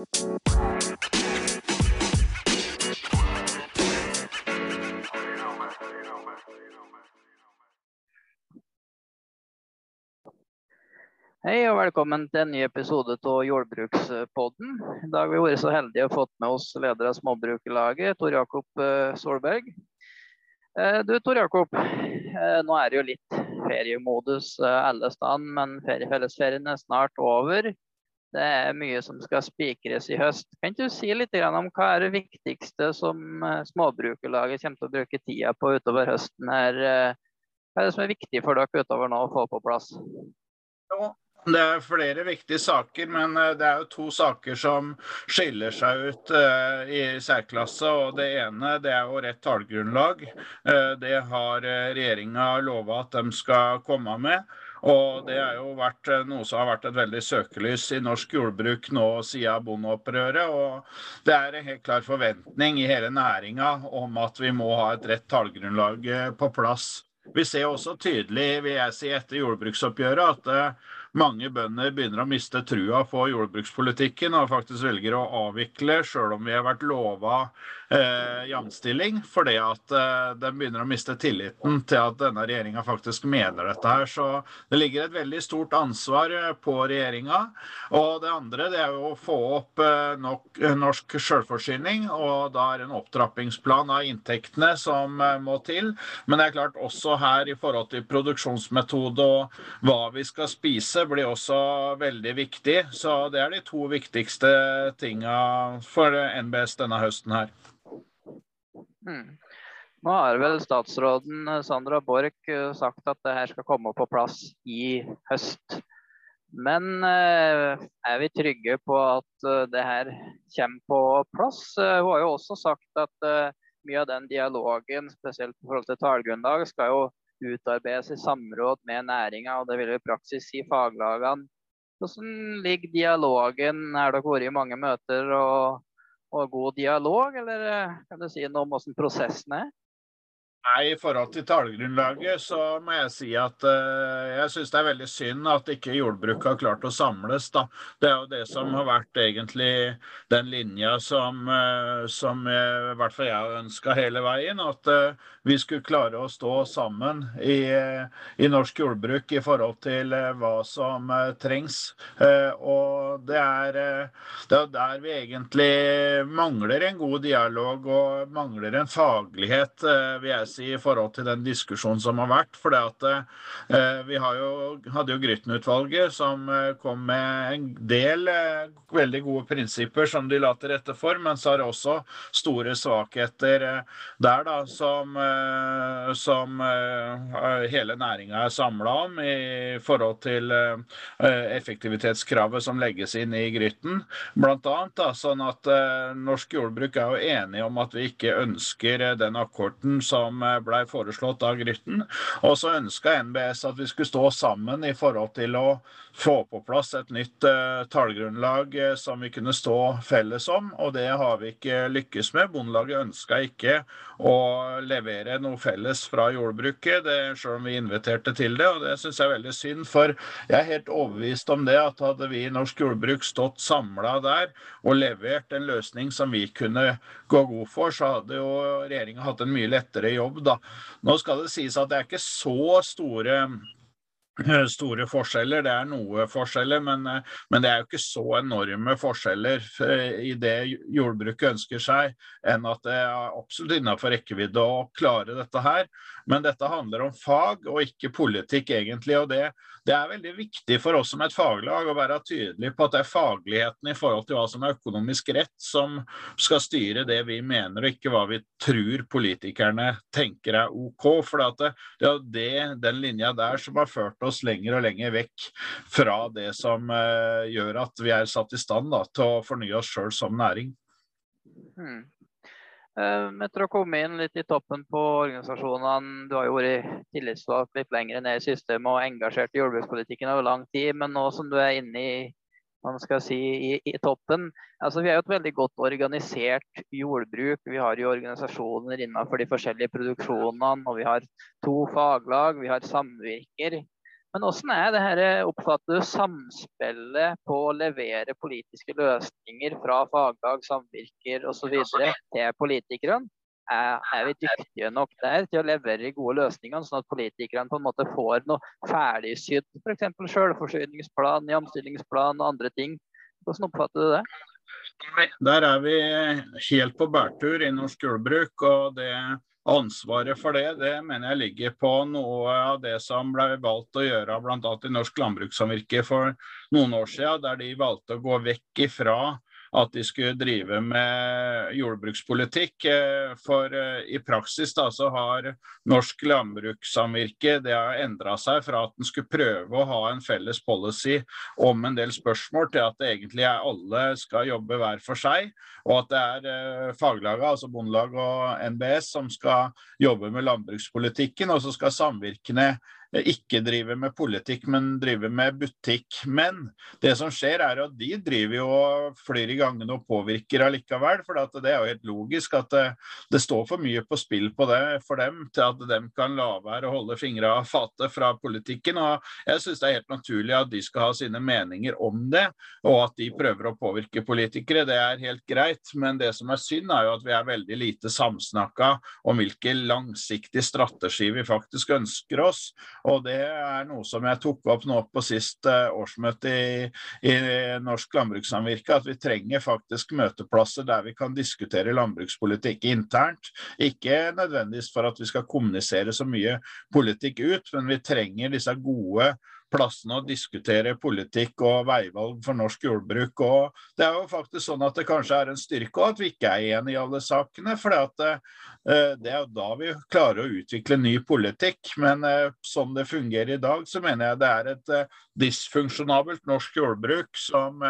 Hei og velkommen til en ny episode av Jordbrukspodden. I dag har vi vært så heldige å fått med oss leder av Småbrukerlaget, Tor Jakob eh, Solberg. Eh, du Tor Jakob, eh, nå er det jo litt feriemodus alle steder, men fellesferien er snart over. Det er mye som skal spikres i høst. Kan ikke du si litt om hva er det viktigste som Småbrukerlaget kommer til å bruke tida på utover høsten? her? Hva er det som er viktig for dere utover nå å få på plass? Ja, det er flere viktige saker, men eh, det er jo to saker som skiller seg ut uh, i særklasse. og Det ene det er jo rett tallgrunnlag. Uh, det har regjeringa lova at de skal komme med. Og det er jo vært noe som har vært et veldig søkelys i norsk jordbruk nå siden bondeopprøret. Og det er en helt klar forventning i hele næringa om at vi må ha et rett tallgrunnlag på plass. Vi ser også tydelig vil jeg si, etter jordbruksoppgjøret at mange bønder begynner å miste trua på jordbrukspolitikken og faktisk velger å avvikle, sjøl om vi har vært lova eh, jamstilling. Fordi at eh, den begynner å miste tilliten til at denne regjeringa faktisk mener dette her. Så det ligger et veldig stort ansvar eh, på regjeringa. Og det andre det er jo å få opp eh, nok, eh, norsk sjølforsyning. Og da er en opptrappingsplan av inntektene som eh, må til. Men det er klart også her i forhold til produksjonsmetode og hva vi skal spise blir også veldig viktig. Så det er de to viktigste tinga for NBS denne høsten her. Mm. Nå har vel statsråden eh, Sandra Borch eh, sagt at det her skal komme på plass i høst. Men eh, er vi trygge på at det her kommer på plass? Hun har jo også sagt at mye av den dialogen, spesielt i forhold til tallgrunnlag, skal jo utarbeides i samråd med næringa, og det vil i praksis si faglagene. Hvordan ligger dialogen? Har dere vært i mange møter og, og god dialog, eller eh, kan du si noe om hvordan prosessen er? Nei, I forhold til tallgrunnlaget så må jeg si at uh, jeg syns det er veldig synd at ikke jordbruket har klart å samles. da. Det er jo det som har vært egentlig den linja som, uh, som uh, i hvert fall jeg har ønska hele veien. At vi skulle klare å stå sammen i, i norsk jordbruk i forhold til hva som trengs. og det er, det er der vi egentlig mangler en god dialog og mangler en faglighet. vil jeg si, i forhold til den diskusjonen som har vært. For eh, vi jo, hadde jo Grytten-utvalget som eh, kom med en del eh, veldig gode prinsipper som de la til rette for, men så har det også store svakheter der da, som, som hele næringa er samla om i forhold til effektivitetskravet som legges inn i Grytten, blant. Da, sånn at norsk jordbruk er jo enige om at vi ikke ønsker den akkorden som blei foreslått av Grytten. Og så ønska NBS at vi skulle stå sammen i forhold til å få på plass et nytt uh, tallgrunnlag uh, som vi kunne stå felles om, og det har vi ikke lykkes med. Bondelaget ønska ikke å levere noe felles fra jordbruket, det, selv om vi inviterte til det. og Det syns jeg er veldig synd, for jeg er helt overbevist om det at hadde vi i norsk jordbruk stått samla der og levert en løsning som vi kunne gå god for, så hadde jo regjeringa hatt en mye lettere jobb. Da. Nå skal det sies at det er ikke så store Eh, store forskjeller. Det er noe forskjeller, men, eh, men, det er jo ikke så enorme forskjeller eh, i det jordbruket ønsker seg, enn at det er absolutt innenfor rekkevidde å klare dette her. Men dette handler om fag og ikke politikk, egentlig. og det, det er veldig viktig for oss som et faglag å være tydelig på at det er fagligheten i forhold til hva som er økonomisk rett, som skal styre det vi mener, og ikke hva vi tror politikerne tenker er OK. For det, er den linja der som har ført oss lenger og lenger vekk fra det som uh, gjør at vi er satt i stand da, til å fornye oss sjøl som næring. Hmm. Uh, etter å komme inn litt i toppen på organisasjonene, du har jo vært tillitsvalgt litt lenger ned i systemet og engasjert i jordbrukspolitikken over lang tid, men nå som du er inne i man skal si, i, i toppen. Altså, vi er jo et veldig godt organisert jordbruk. Vi har jo organisasjoner innenfor de forskjellige produksjonene. Og vi har to faglag, vi har samvirker. Men hvordan er det her, oppfatter du samspillet på å levere politiske løsninger fra faglag, samvirker osv. til politikerne? Er, er, vi dyktige nok der til å levere gode løsninger, sånn at politikerne på en måte får noe ferdigsydd, f.eks. selvforsyningsplan, jamstillingsplan og andre ting? Hvordan oppfatter du det? Der er vi helt på bærtur i norsk jordbruk. og det Ansvaret for det det mener jeg ligger på noe av det som ble valgt å gjøre bl.a. i Norsk Landbrukssamvirke for noen år siden, der de valgte å gå vekk ifra at de skulle drive med jordbrukspolitikk. Eh, for eh, i praksis da, så har norsk landbrukssamvirke det har endra seg fra at en skulle prøve å ha en felles policy om en del spørsmål, til at det egentlig er alle skal jobbe hver for seg. Og at det er eh, faglaget, altså Bondelag og NBS, som skal jobbe med landbrukspolitikken. Og så skal samvirkene ikke driver med politikk, men driver med butikk. Men det som skjer er at de driver jo og flyr i gangene og påvirker allikevel. For det er jo helt logisk at det, det, står for mye på spill på det for dem til at de kan la være å holde fingra av fatet fra politikken. Og jeg syns det er helt naturlig at de skal ha sine meninger om det, og at de prøver å påvirke politikere. Det er helt greit. Men det som er synd, er jo at vi er veldig lite samsnakka om hvilken langsiktig strategi vi faktisk ønsker oss. Og det er noe som jeg tok opp nå på sist eh, årsmøte i, i Norsk Landbrukssamvirke, at vi trenger faktisk møteplasser der vi kan diskutere landbrukspolitikk internt. Ikke nødvendigvis for at vi skal kommunisere så mye politikk ut, men vi trenger disse gode plassene å diskutere politikk og veivalg for norsk jordbruk. Og det er jo faktisk sånn at det kanskje er en styrke at vi ikke er enige i alle sakene. For eh, det er jo da vi klarer å utvikle ny politikk. Men eh, sånn det fungerer i dag, så mener jeg det er et eh, dysfunksjonabelt norsk jordbruk som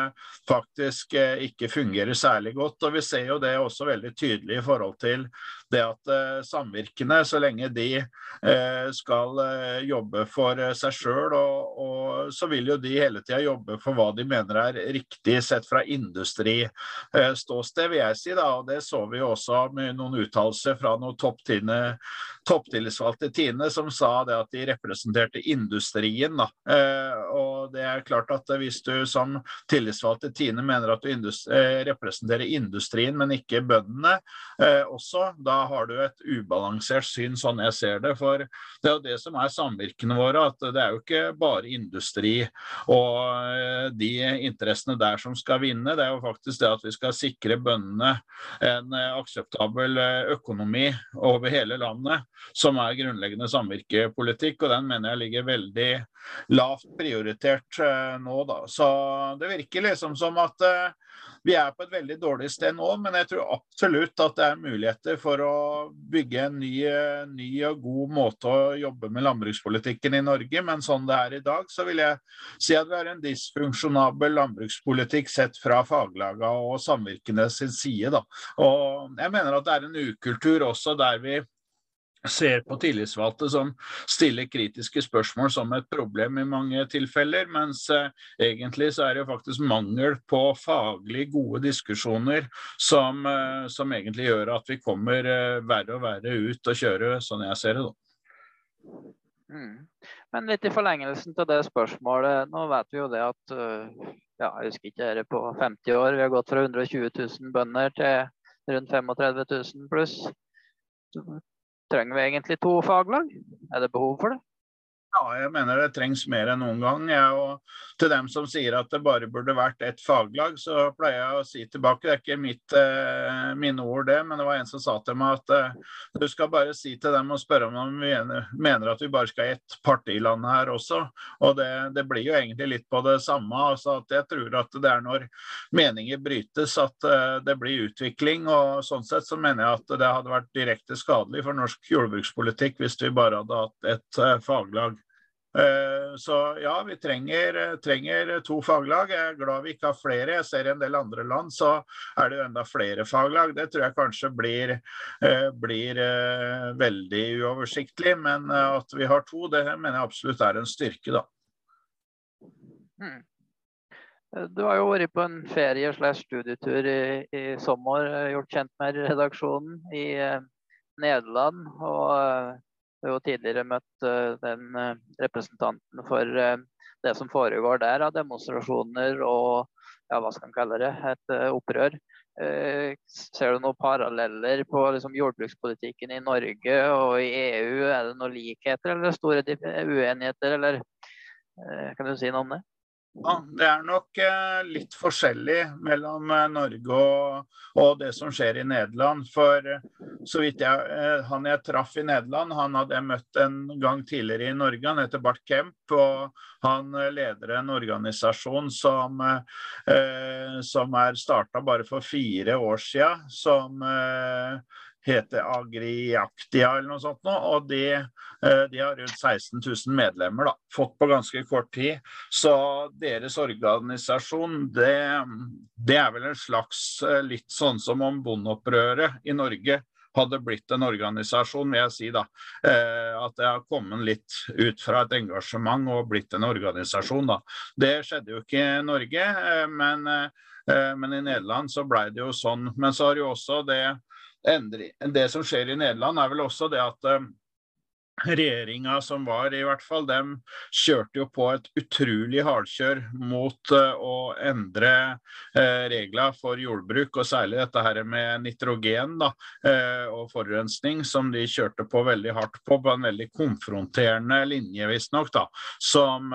faktisk ikke fungerer særlig godt. Og vi ser jo det også veldig tydelig i forhold til det at samvirkene, så lenge de skal jobbe for seg sjøl så vil jo de hele tida jobbe for hva de mener er riktig sett fra industriståsted, vil jeg si. da, og Det så vi jo også med noen uttalelser fra noen topptillitsvalgte Tine som sa det at de representerte industrien. da, eh, og det er klart at Hvis du som tillitsvalgt til Tine mener at du industri, eh, representerer industrien, men ikke bøndene eh, også, da har du et ubalansert syn, sånn jeg ser det. For det er jo det som er samvirkene våre, at det er jo ikke bare industri og de interessene der som skal vinne. Det er jo faktisk det at vi skal sikre bøndene en akseptabel økonomi over hele landet, som er grunnleggende samvirkepolitikk. Og den mener jeg ligger veldig lavt prioritert nå, da. Så det virker liksom som at vi er på et veldig dårlig sted nå, men jeg tror absolutt at det er muligheter for å bygge en ny, ny, og god måte å jobbe med landbrukspolitikken i Norge. Men sånn det er i dag, så vil jeg si at vi har en dysfunksjonabel landbrukspolitikk sett fra faglaga og samvirkene sin side. Da. Og jeg mener at det er en ukultur også der vi ser på tillitsvalgte som stiller kritiske spørsmål som et problem i mange tilfeller, mens eh, egentlig så er det jo faktisk mangel på faglig gode diskusjoner som, eh, som egentlig gjør at vi kommer eh, verre og verre ut å kjøre, sånn jeg ser det. da. Mm. Men litt i forlengelsen til det spørsmålet. Nå vet vi jo det at ja, jeg husker ikke det på 50 år. Vi har gått fra 120 000 bønder til rundt 35 000 pluss. Trenger vi egentlig to faglag? Er det behov for det? Ja, jeg mener det trengs mer enn noen gang. Jeg, til dem som sier at det bare burde vært ett faglag, så pleier jeg å si tilbake. Det er ikke mitt, eh, mine ord, det, men det var en som sa til meg at eh, du skal bare si til dem og spørre om de mener, at vi bare skal ha ett partiland her også. Og det, det, blir jo egentlig litt på det samme. altså at Jeg tror at det er når meninger brytes at eh, det blir utvikling. og Sånn sett så mener jeg at det hadde vært direkte skadelig for norsk jordbrukspolitikk hvis vi bare hadde hatt et eh, faglag. Eh, så ja, vi trenger, trenger, to faglag. Jeg er glad vi ikke har flere. Jeg ser i en del andre land så er det jo enda flere faglag. Det tror jeg kanskje blir, eh, blir eh, veldig uoversiktlig. Men at vi har to, det mener jeg absolutt er en styrke, da. Hmm. Du har jo vært på en ferie- slash studietur i, i, sommer, gjort kjent med redaksjonen i Nederland. og har jo tidligere møtt den representanten for det som foregår der av demonstrasjoner og ja, hva skal man kalle det, et opprør. Ser du noen paralleller på liksom, jordbrukspolitikken i Norge og i EU? Er det noen likheter eller store uenigheter, eller kan du si noe om det? Ja, det er nok eh, litt forskjellig mellom eh, Norge og, og, det som skjer i Nederland. For eh, så vidt jeg, han jeg traff i Nederland, han hadde jeg møtt en gang tidligere i Norge. Han heter Bart Kemp, og han leder en organisasjon som, som er starta bare for fire år siden. Som heter Agriaktia eller noe sånt nå, og de, eh, de, har rundt 16 000 medlemmer, da, fått på ganske kort tid. Så deres organisasjon, det, det er vel en slags eh, litt sånn som om bondeopprøret i Norge hadde blitt en organisasjon, vil jeg si. da. Eh, at det har kommet litt ut fra et engasjement og blitt en organisasjon. da. Det skjedde jo ikke i Norge, eh, men, eh, men i Nederland så ble det jo sånn. Men så har jo også det endring. Det som skjer i Nederland, er vel også det at uh, regjeringa som var, i hvert fall, dem kjørte jo på et utrolig hardkjør mot uh, å endre uh, regler for jordbruk, og særlig dette her med nitrogen da, og forurensning, som de kjørte på veldig hardt på, på en veldig konfronterende linje, visstnok, som,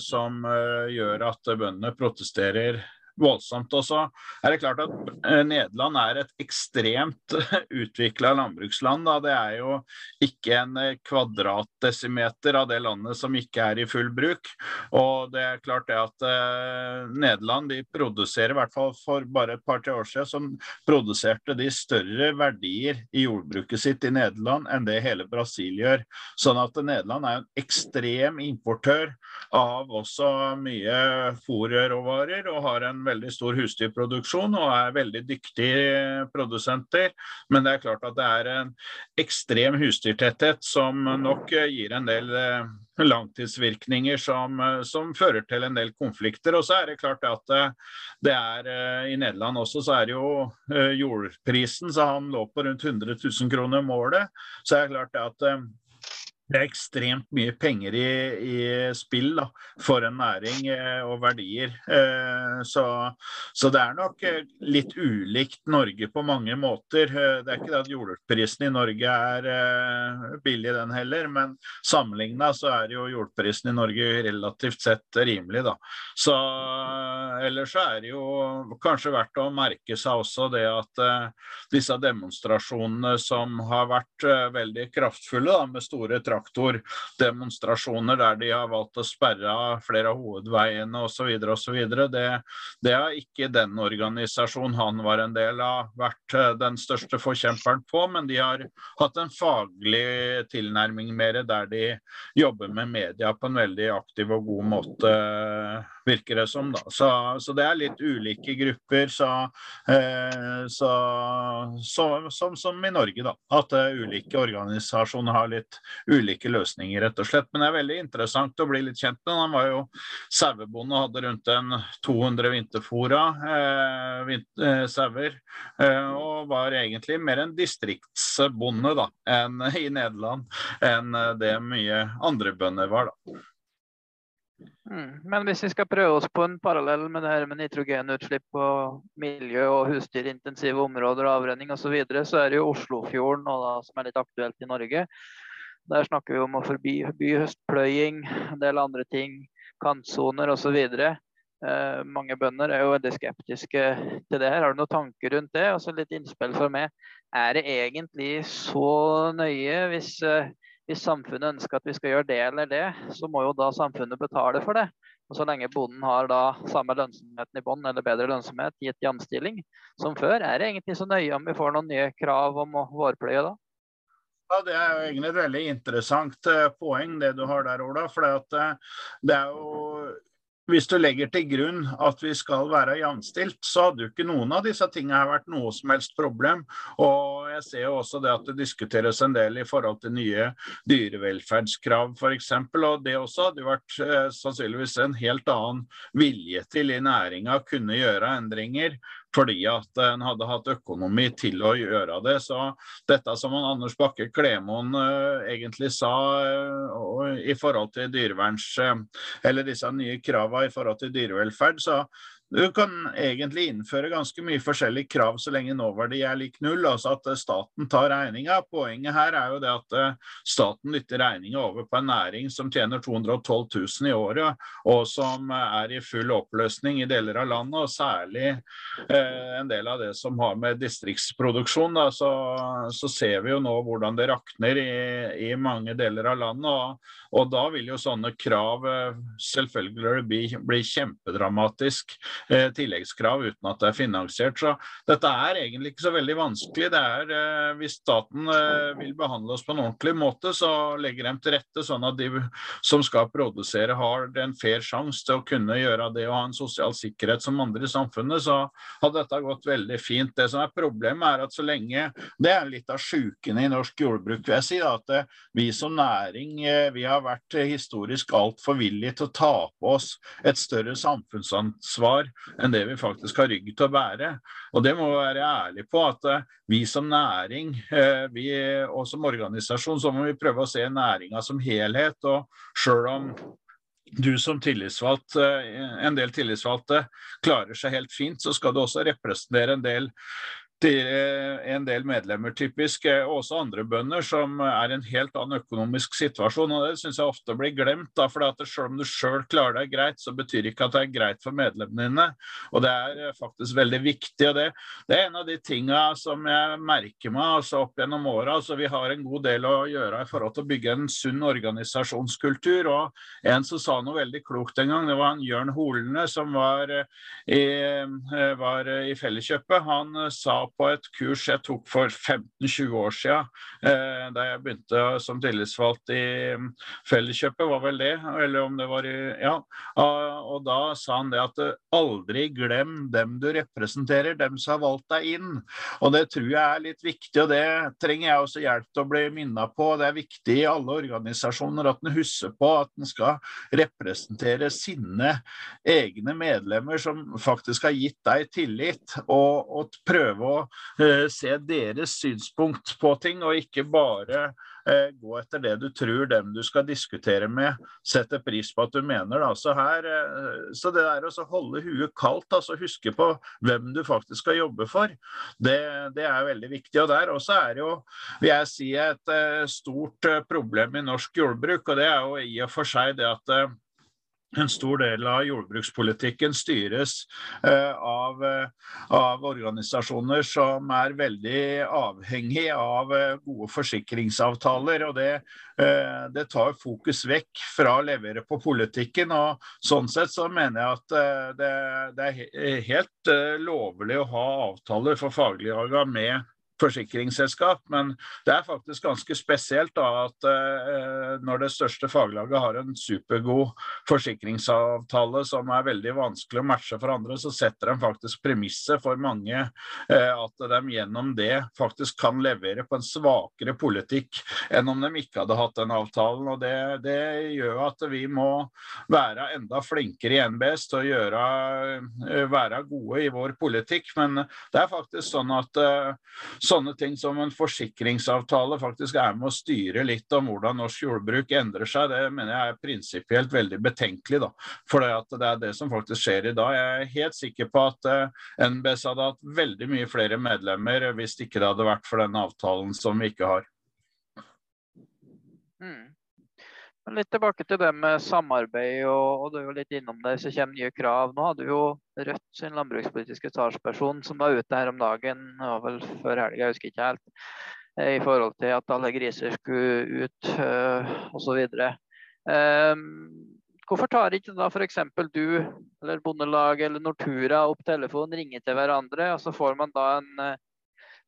som gjør at bøndene protesterer voldsomt. Og så er det klart at eh, Nederland er et ekstremt utvikla landbruksland. Da. Det er jo ikke en eh, kvadratdesimeter av det landet som ikke er i full bruk. Og det er klart det at eh, Nederland de produserer, i hvert fall for bare et par-tre år siden, som produserte de større verdier i jordbruket sitt i Nederland enn det hele Brasil gjør. Sånn at Nederland er en ekstrem importør av også mye fòrråvarer og har en veldig stor husdyrproduksjon og er veldig dyktige produsenter. Men det er klart at det er en ekstrem husdyrtetthet som nok gir en del eh, langtidsvirkninger som, eh, som, fører til en del konflikter. Og så er det klart at eh, det er i Nederland også så er det jo jordprisen, så han lå på rundt 100 000 kroner målet. Så er det klart at det er ekstremt mye penger i, i spill da, for en næring eh, og verdier. Eh, så, så, det er nok eh, litt ulikt Norge på mange måter. Eh, det er ikke det at jordprisen i Norge er eh, billig, den heller, men sammenligna så er jo jordprisen i Norge relativt sett rimelig, da. Så ellers så er det jo kanskje verdt å merke seg også det at eh, disse demonstrasjonene som har vært veldig kraftfulle, da, med store trakter traktordemonstrasjoner der de har valgt å sperre av flere av hovedveiene osv. osv. Det, det har ikke den organisasjonen han var en del av vært eh, den største forkjemperen på, men de har hatt en faglig tilnærming mer der de jobber med media på en veldig aktiv og god måte virker det som. da. Så, så det er litt ulike grupper, så, eh, så, som, som, i Norge, da. At uh, ulike organisasjoner har litt ulike løsninger, rett og slett. Men det er veldig interessant å bli litt kjent med Han var jo sauebonde og hadde rundt en 200 vinterfora eh, eh, sauer. Eh, og var egentlig mer en distriktsbonde da, enn i Nederland enn det mye andre bønder var. da. Mm. Men hvis vi skal prøve oss på en parallell med det her med nitrogenutslipp og miljø og husdyrintensive områder og avrenning osv., så, videre, så er det jo Oslofjorden da, som er litt aktuelt i Norge. Der snakker vi om å forby høstpløying, en del andre ting, kantsoner osv. Eh, mange bønder er jo veldig skeptiske til det her. Har du noen tanker rundt det? Og så litt innspill fra meg. Er det egentlig så nøye hvis eh, hvis samfunnet ønsker at vi skal gjøre det eller det, så må jo da samfunnet betale for det. Og Så lenge bonden har da samme lønnsomheten i bånn eller bedre lønnsomhet i et som før, er det egentlig så nøye om vi får noen nye krav om å vårpløye da? Ja, Det er jo egentlig et veldig interessant eh, poeng det du har der, Ola. For eh, det er jo hvis du legger til grunn at vi skal være jevnstilt, så hadde jo ikke noen av disse tingene vært noe som helst problem. Og jeg ser jo også det at det diskuteres en del i forhold til nye dyrevelferdskrav f.eks. Og det også hadde jo vært eh, sannsynligvis en helt annen vilje til i næringa å kunne gjøre endringer fordi at en hadde hatt økonomi til å gjøre det. Så dette som Anders Bakke Klemoen uh, egentlig sa uh, i forhold til dyreverns, uh, eller disse nye kravene i forhold til dyrevelferd, så du kan egentlig innføre ganske mye forskjellige krav så lenge nåverdi er lik null, altså at staten tar regninga. Poenget her er jo det at staten dytter regninga over på en næring som tjener 212 000 i året, og som er i full oppløsning i deler av landet, og særlig eh, en del av det som har med distriktsproduksjon. Da, så, så, ser vi jo nå hvordan det rakner i, i mange deler av landet. og og da vil jo sånne krav eh, selvfølgelig bli, bli kjempedramatisk eh, tilleggskrav uten at det er finansiert. Så dette er egentlig ikke så veldig vanskelig. Det er eh, Hvis staten eh, vil behandle oss på en ordentlig måte, så legger de til rette sånn at de som skal produsere har en fair sjanse til å kunne gjøre det og ha en sosial sikkerhet som andre i samfunnet, så hadde dette gått veldig fint. Det som er problemet er at så lenge Det er litt av sjuken i norsk jordbruk, vil jeg si. Da, at eh, vi som næring eh, vi har vært historisk altfor villige til å ta på oss et større samfunnsansvar enn det vi faktisk har rygg til å bære. Og det må vi være ærlige på, at eh, vi som næring eh, vi, og som organisasjon så må vi prøve å se næringa som helhet. Og sjøl om du som tillitsvalgt, en del tillitsvalgte klarer seg helt fint, så skal du også representere en del eh, en del medlemmer, typisk, og eh, også andre bønder, som er i en helt annen økonomisk situasjon. og Det syns jeg ofte blir glemt. da, for Selv om du sjøl klarer deg greit, så betyr ikke at det er greit for medlemmene dine. og Det er eh, faktisk veldig viktig. og Det, det er en av de tinga som jeg merker meg altså opp gjennom åra. Altså, vi har en god del å gjøre i forhold til å bygge en sunn organisasjonskultur. og En som sa noe veldig klokt en gang, det var han Jørn Holene, som var i, var i Felleskjøpet. Han sa på et kurs jeg tok for 15-20 år siden, eh, da jeg begynte som tillitsvalgt i mm, Felleskjøpet, var vel det? Eller om det var i Ja. Og da sa han det at eh, aldri glem dem du representerer, dem som har valgt deg inn. Og det tror jeg er litt viktig, og det trenger jeg også hjelp til å bli minna på. Det er viktig i alle organisasjoner at en husker på at en skal representere sine egne medlemmer som faktisk har gitt deg tillit, og, og prøve å uh, se deres synspunkt på ting, og ikke bare uh, gå etter det du tror dem du skal diskutere med, setter pris på at du mener. Da. Så, her, uh, så det der å holde huet kaldt, altså huske på hvem du faktisk skal jobbe for, det, det er veldig viktig. Og der også er jo, vil jeg si, et stort problem i norsk jordbruk, og det er jo i og for seg det at en stor del av jordbrukspolitikken styres uh, av, uh, av, organisasjoner som er veldig avhengig av uh, gode forsikringsavtaler. og det, det, tar fokus vekk fra å levere på politikken. og Sånn sett så mener jeg at det, det er helt lovlig å ha avtaler for faglagene med forsikringsselskap. Men det er faktisk ganske spesielt da, at eh, når det største faglaget har en supergod forsikringsavtale som er veldig vanskelig å matche for andre, så setter de faktisk premisset for mange eh, at de gjennom det faktisk kan levere på en svakere politikk enn om de ikke hadde hatt den avtalen. og Det, det gjør at vi må være enda flinkere i NBS til å gjøre, eh, være gode i vår politikk. Men det er faktisk sånn at eh, sånne ting som en forsikringsavtale faktisk er med å styre litt om hvordan norsk jordbruk endrer seg, det mener jeg er prinsipielt veldig betenkelig. da. For det er det som faktisk skjer i dag. Jeg er helt sikker på at eh, NBS hadde hatt veldig mye flere medlemmer hvis ikke det hadde vært for den avtalen som vi ikke har. Mm. Litt tilbake til det med samarbeid, og, og du er jo litt innom det, så kommer nye krav. Nå hadde jo Rødt sin landbrukspolitiske talsperson som var ute her om dagen, var vel før helga, jeg husker ikke helt, eh, i forhold til at alle griser skulle ut øh, osv. Um, hvorfor tar ikke da f.eks. du eller Bondelaget eller Nortura opp telefonen, ringer til hverandre, og så får man da en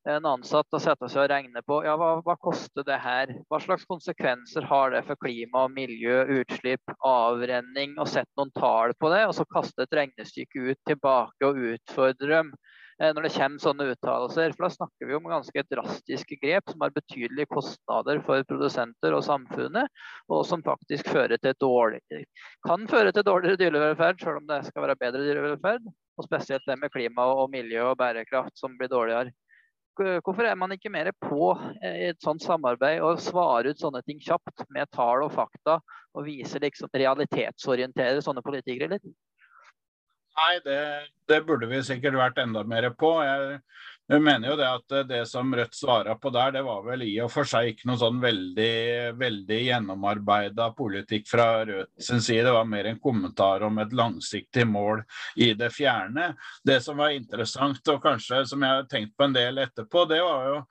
en ansatt å sette seg og regne på ja, hva, hva koster det her. Hva slags konsekvenser har det for klima miljø, utslipp, avrenning, og sette noen tall på det. Og så kaste et regnestykke ut tilbake og utfordre dem eh, når det kommer sånne uttalelser. For da snakker vi om ganske drastiske grep som har betydelige kostnader for produsenter og samfunnet, og som faktisk fører til dårlig, kan føre til dårligere dyrevelferd, selv om det skal være bedre dyrevelferd. Og spesielt det med klima og miljø og bærekraft som blir dårligere. Hvorfor er man ikke mer på eh, i et sånt samarbeid og svarer ut sånne ting kjapt med tall og fakta, og viser liksom realitetsorienterer sånne politikere litt? Nei, det, det, burde vi sikkert vært enda mer på. Jeg jeg mener jo det at det som Rødt svarer på der, det var vel i og for seg ikke noe sånn veldig, veldig gjennomarbeida politikk fra Rødt sin side. Det var mer en kommentar om et langsiktig mål i det fjerne. Det som var interessant, og kanskje som jeg har tenkt på en del etterpå, det var jo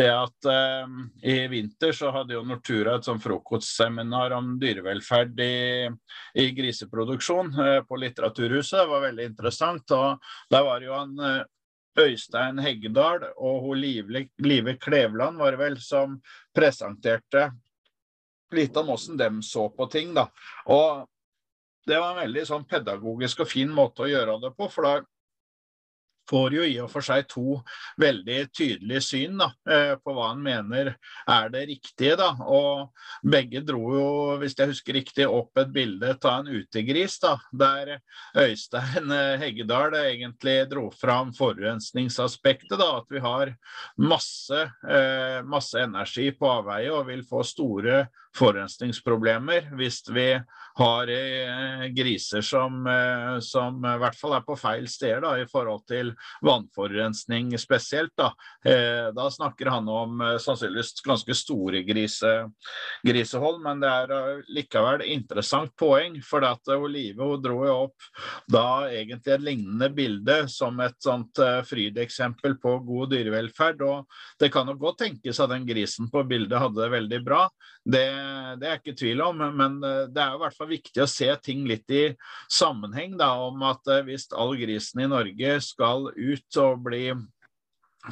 det at eh, i vinter så hadde jo Nortura et sånn frokostseminar om dyrevelferd i, i griseproduksjon eh, på Litteraturhuset. Det var veldig interessant. og Der var jo han uh, Øystein Heggedal og Live, Live Klevland var det vel som presenterte litt om hvordan de så på ting. da. Og det var en veldig sånn pedagogisk og fin måte å gjøre det på. for da får jo i og for seg to veldig tydelige syn da, eh, på hva han mener er det riktige. Da. Og begge dro jo, hvis jeg husker riktig, opp et bilde av en utegris, da, der Øystein eh, Heggedal egentlig dro fram forurensningsaspektet. Da, at vi har masse, eh, masse energi på avveie og vil få store forurensningsproblemer hvis vi har griser som, som i hvert fall er på feil steder da, i forhold til vannforurensning spesielt. Da, eh, da snakker han om eh, sannsynligvis ganske store grise, grisehold, men det er eh, likevel interessant poeng. For at Olive hun dro jo opp da egentlig et lignende bilde som et sånt frydeksempel på god dyrevelferd. og Det kan jo godt tenkes at den grisen på bildet hadde det veldig bra. Det, det er ikke tvil om, men det er i hvert fall viktig å se ting litt i sammenheng. da, Om at hvis all grisen i Norge skal ut og bli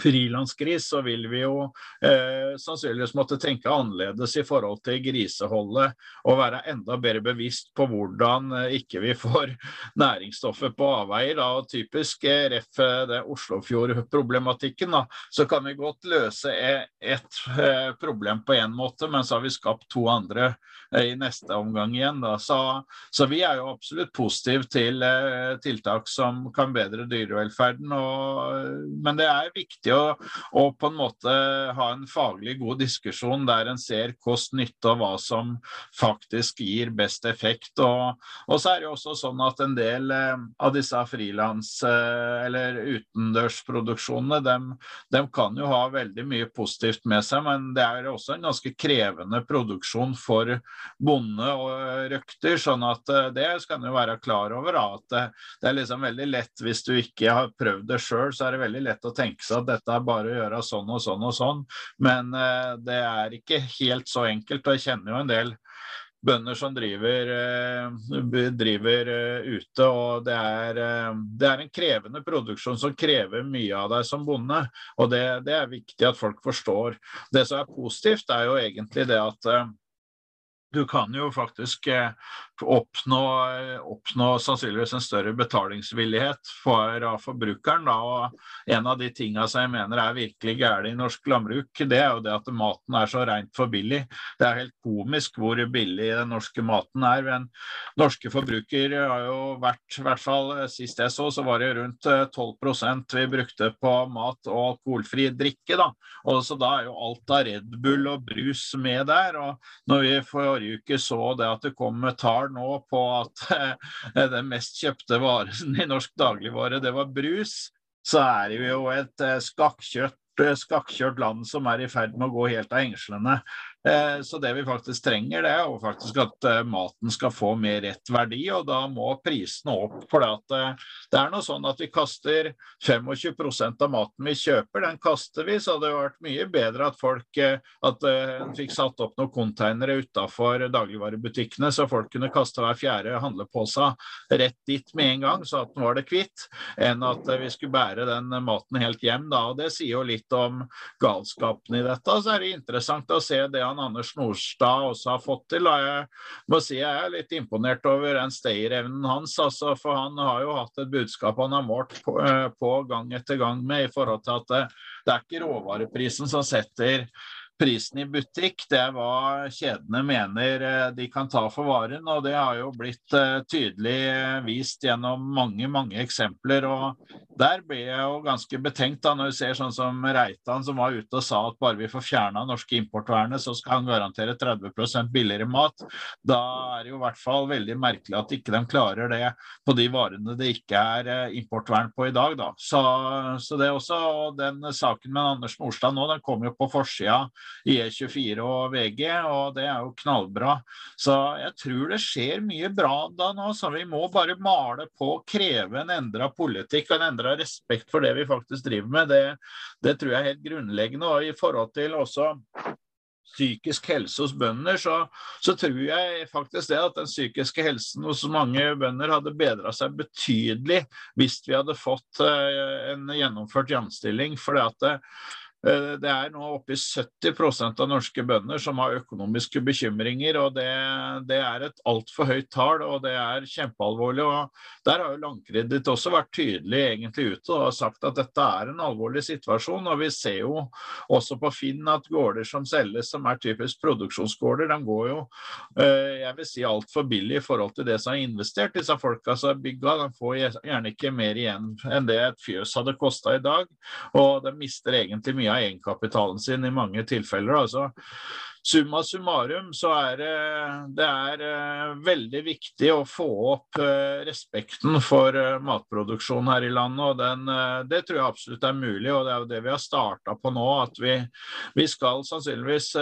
frilansgris, så vil vi jo eh, sannsynligvis måtte tenke annerledes i forhold til griseholdet og være enda bedre bevisst på hvordan eh, ikke vi får næringsstoffet på avveier. Da, og typisk eh, ref eh, det Oslofjord-problematikken, så kan vi godt løse ett et eh, problem på én måte, men så har vi skapt to andre eh, i neste omgang igjen. Så, så, vi er jo absolutt positive til tiltak som kan bedre dyrevelferden. Og, men det er viktig å, å, på en måte ha en faglig god diskusjon der en ser kost-nytte og hva som faktisk gir best effekt. Og, og, så er det jo også sånn at en del eh, av disse frilans- eh, eller utendørsproduksjonene, dem, dem, kan jo ha veldig mye positivt med seg, men det er også en ganske krevende produksjon for bonde og røkter. sånn at eh, det skal en jo være klar over. at det, det er liksom veldig lett hvis du ikke har prøvd det sjøl, så er det veldig lett å tenke seg at dette er bare å gjøre sånn og sånn og sånn. Men eh, det er ikke helt så enkelt. og Jeg kjenner jo en del bønder som driver, eh, driver uh, ute. og det er, det er, en krevende produksjon som krever mye av deg som bonde. og det, det, er viktig at folk forstår. Det som er positivt, er jo egentlig det at du kan jo faktisk oppnå, oppnå, sannsynligvis en større betalingsvillighet for forbrukeren. Da. Og en av de tingene som jeg mener er virkelig gærent i norsk landbruk, det er jo det at maten er så rent for billig. Det er helt komisk hvor billig den norske maten er. Men norske forbrukere har jo vært, i hvert fall sist jeg så, så var det rundt 12% vi brukte på mat og alkoholfri drikke. da. Og så da er jo alt av Red Bull og brus med der. Og når vi forrige uke så det at det kom tall tall nå på at eh, den mest kjøpte varen i norsk dagligvare, det var brus, så er det jo et eh, skakkjørt, eh, skakkjørt land som er i ferd med å gå helt av engslene. Eh, så det vi faktisk trenger, det er faktisk at eh, maten skal få mer rett verdi, og da må prisene opp. For det er noe sånn at vi kaster 25% av maten vi kjøper, den kaster vi. Så hadde det vært mye bedre at folk eh, at fikk satt opp noen containere utafor dagligvarebutikkene, så folk kunne kaste hver fjerde handlepose rett dit med en gang, så at den var det kvitt, enn at vi skulle bære den maten helt hjem. Da. Og Det sier jo litt om galskapen i dette. Så er det interessant å se det han han Anders Nordstad også har fått til. Og Jeg må si jeg er litt imponert over den stayerevnen hans. Altså, for han har jo hatt et budskap han har målt på, eh, på gang etter gang med i forhold til at det, det er ikke råvareprisen som setter prisen i butikk, det er hva kjedene mener eh, de kan ta for varen. og Det har jo blitt eh, tydelig eh, vist gjennom mange mange eksempler. og Der blir jeg jo ganske betenkt da når du ser sånn som Reitan som var ute og sa at bare vi får fjerna norske importvernet, så skal han garantere 30% billigere mat. Da er det jo i hvert fall veldig merkelig at ikke de klarer det på de varene det ikke er importvern på i dag. da. Så, så det er også, og Den saken med Anders Nordstad nå, den kom jo på forsida i E24 og VG, og det er jo knallbra. Så jeg tror det skjer mye bra da nå, så vi må bare male på, kreve en endra politikk og en endra respekt for det vi faktisk driver med. Det, det tror jeg er helt grunnleggende. Og i forhold til også psykisk helse hos bønder, så, så, tror jeg faktisk det at den psykiske helsen hos mange bønder hadde bedra seg betydelig hvis vi hadde fått uh, en gjennomført jamstilling. For det at Eh, det er nå oppe i 70% av norske bønder som har økonomiske bekymringer. og Det, det er et altfor høyt tall, og det er kjempealvorlig. og Der har jo Landkreditt også vært tydelig egentlig ute og sagt at dette er en alvorlig situasjon. og Vi ser jo også på Finn at gårder som selges som er typisk produksjonsgårder, de går jo eh, jeg vil si altfor billig i forhold til det som er investert. Disse folka som er bygga, de får gjerne ikke mer igjen enn det et fjøs hadde kosta i dag. Og de mister egentlig mye av egenkapitalen sin i mange tilfeller. altså Summa summarum så er det, det er uh, veldig viktig å få opp uh, respekten for uh, matproduksjon her i landet. og den, Det tror jeg absolutt er mulig, og det er jo det vi har starta på nå. At vi, vi skal sannsynligvis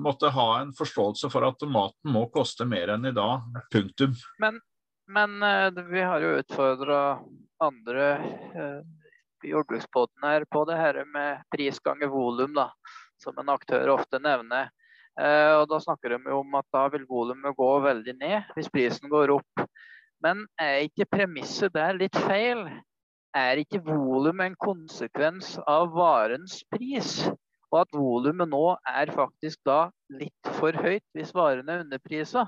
måtte ha en forståelse for at maten må koste mer enn i dag. Punktum. Men, men vi har jo utfordra andre jordbrukspodden her på det her med pris ganger volum, da, som en aktør ofte nevner. Eh, og Da snakker de om at da vil volumet gå veldig ned hvis prisen går opp. Men er ikke premisset der litt feil? Er ikke volum en konsekvens av varens pris? Og at volumet nå er faktisk da litt for høyt hvis varen er underprisa?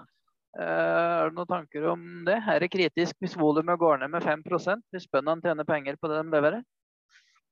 Uh, er det noen tanker om det? Er det kritisk hvis volumet går ned med 5% hvis bøndene tjener penger på det de leverer?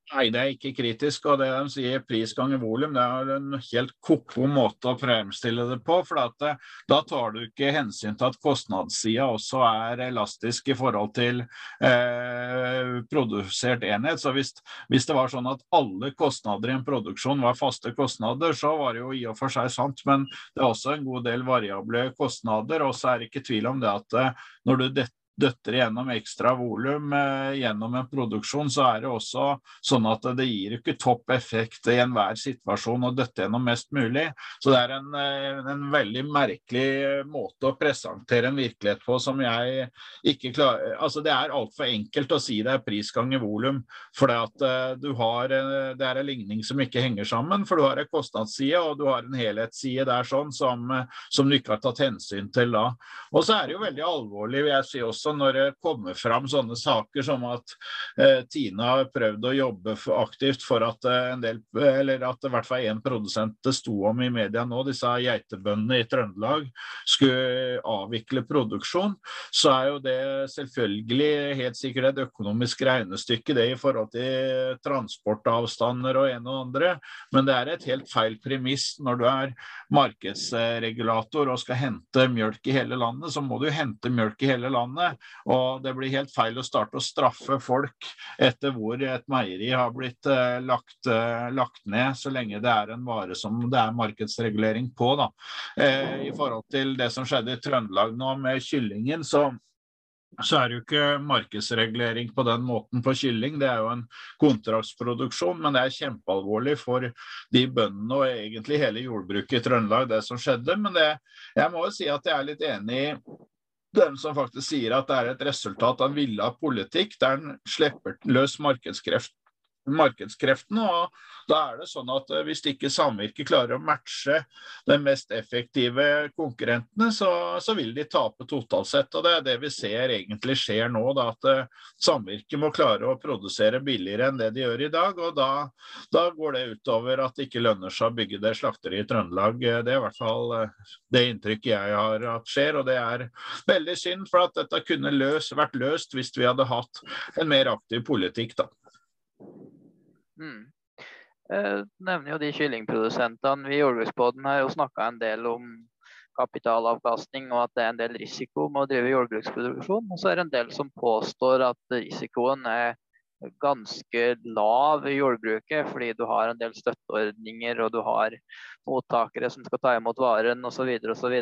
Nei, det er ikke kritisk. og det de sier Pris ganger volum det er en helt ko-ko måte å fremstille det på. for det, Da tar du ikke hensyn til at kostnadssida også er elastisk i forhold til eh, produsert enhet. Så hvis, hvis, det var sånn at alle kostnader i en produksjon var faste kostnader, så var det jo i og for seg sant. Men det er også en god del variable kostnader. Og så er det ikke tvil om det at eh, når du detter døtter gjennom ekstra volum eh, gjennom en produksjon, så er det også sånn at det gir ikke topp effekt i enhver situasjon å døtte gjennom mest mulig. Så det er en, eh, en, veldig merkelig måte å presentere en virkelighet på som jeg ikke klarer Altså det er altfor enkelt å si det er pris ganger volum, for det at eh, du har det er en ligning som ikke henger sammen. For du har en kostnadsside og du har en helhetsside der sånn som, som du ikke har tatt hensyn til da. Og så er det jo veldig alvorlig, vil jeg si også også når det kommer fram sånne saker som at eh, Tina har prøvd å jobbe aktivt for at eh, en del, eller at i hvert fall én produsent det sto om i media nå, disse geitebøndene i Trøndelag skulle avvikle produksjon, så er jo det selvfølgelig helt sikkert et økonomisk regnestykke det i forhold til transportavstander og en og andre, men det er et helt feil premiss når du er markedsregulator og skal hente mjølk i hele landet, så må du hente mjølk i hele landet. Og det blir helt feil å starte å straffe folk etter hvor et meieri har blitt uh, lagt, uh, lagt, ned, så lenge det er en vare som det er markedsregulering på. Da. Uh, I forhold til det som skjedde i Trøndelag nå med kyllingen, så så er det jo ikke markedsregulering på den måten på kylling. Det er jo en kontraktsproduksjon, men det er kjempealvorlig for de bøndene og egentlig hele jordbruket i Trøndelag, det som skjedde. Men det, jeg må jo si at jeg er litt enig i dem som faktisk sier at det er et resultat av villa politikk, der en slipper løs markedskreft markedskreftene. og da er det sånn at eh, Hvis ikke samvirket klarer å matche de mest effektive konkurrentene, så, så, vil de tape totalt sett. og Det er det vi ser egentlig skjer nå. Da, at uh, samvirket må klare å produsere billigere enn det de gjør i dag. og Da, da går det utover at det ikke lønner seg å bygge det slakteriet i Trøndelag. Eh, det er i hvert fall det inntrykket jeg har at skjer. og Det er veldig synd, for at dette kunne løs, vært løst hvis vi hadde hatt en mer aktiv politikk. da. Mm. Eh, nevner jo de kyllingprodusentene. Vi i Jordbruksbåten har jo snakka en del om kapitalavkastning og at det er en del risiko med å drive jordbruksproduksjon. Og så er det en del som påstår at risikoen er ganske lav i jordbruket fordi du har en del støtteordninger og du har mottakere som skal ta imot varen osv. osv.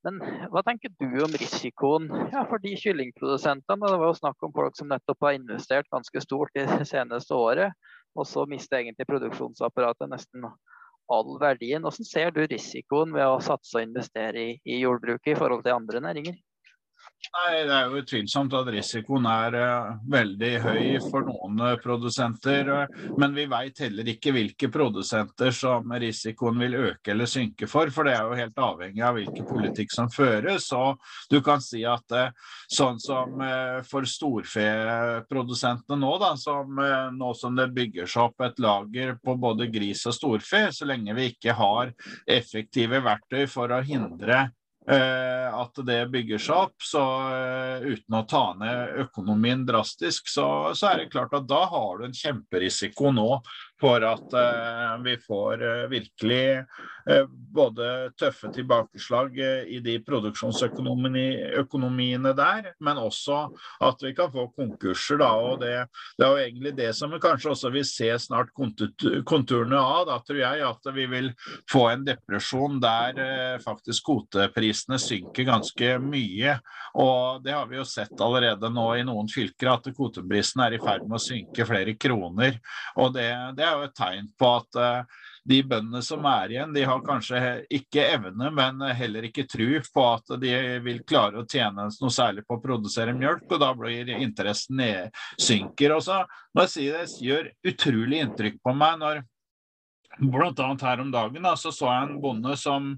Men hva tenker du om risikoen ja, for de kyllingprodusentene? Det var jo snakk om folk som nettopp har investert ganske stort det seneste året og så mister egentlig produksjonsapparatet nesten all verdien. Hvordan ser du risikoen ved å satse og investere i, i jordbruket i forhold til andre næringer? Nei, Det er jo utvilsomt at risikoen er uh, veldig høy for noen uh, produsenter. Uh, men vi vet heller ikke hvilke produsenter som risikoen vil øke eller synke for. For det er jo helt avhengig av hvilken politikk som føres. Og du kan si at sånn som for storfeprodusentene nå, da, som, nå som det bygger seg opp et lager på både gris og storfe, så lenge vi ikke har effektive verktøy for å hindre at det bygger seg opp. Så eh, uten å ta ned økonomien drastisk, så, så, er det klart at da har du en kjemperisiko nå for at uh, vi får uh, virkelig uh, både tøffe tilbakeslag i de produksjonsøkonomiene der, men også at vi kan få konkurser. Da, og det, det, er jo egentlig det som vi kanskje også vil se snart konturene av. Da tror jeg at vi vil få en depresjon der faktisk kvoteprisene synker ganske mye. Og det har vi jo sett allerede nå i noen fylker, at kvoteprisene er i ferd med å synke flere kroner. og det, det er jo et tegn på at uh, de bøndene som er igjen, de har kanskje ikke evne, men heller ikke tro på at de vil klare å tjene noe særlig på å produsere mjølk, og da blir interessen nedsynker. Og så må jeg si det gjør utrolig inntrykk på meg når Blant annet her om dagen da, så, så jeg en bonde som,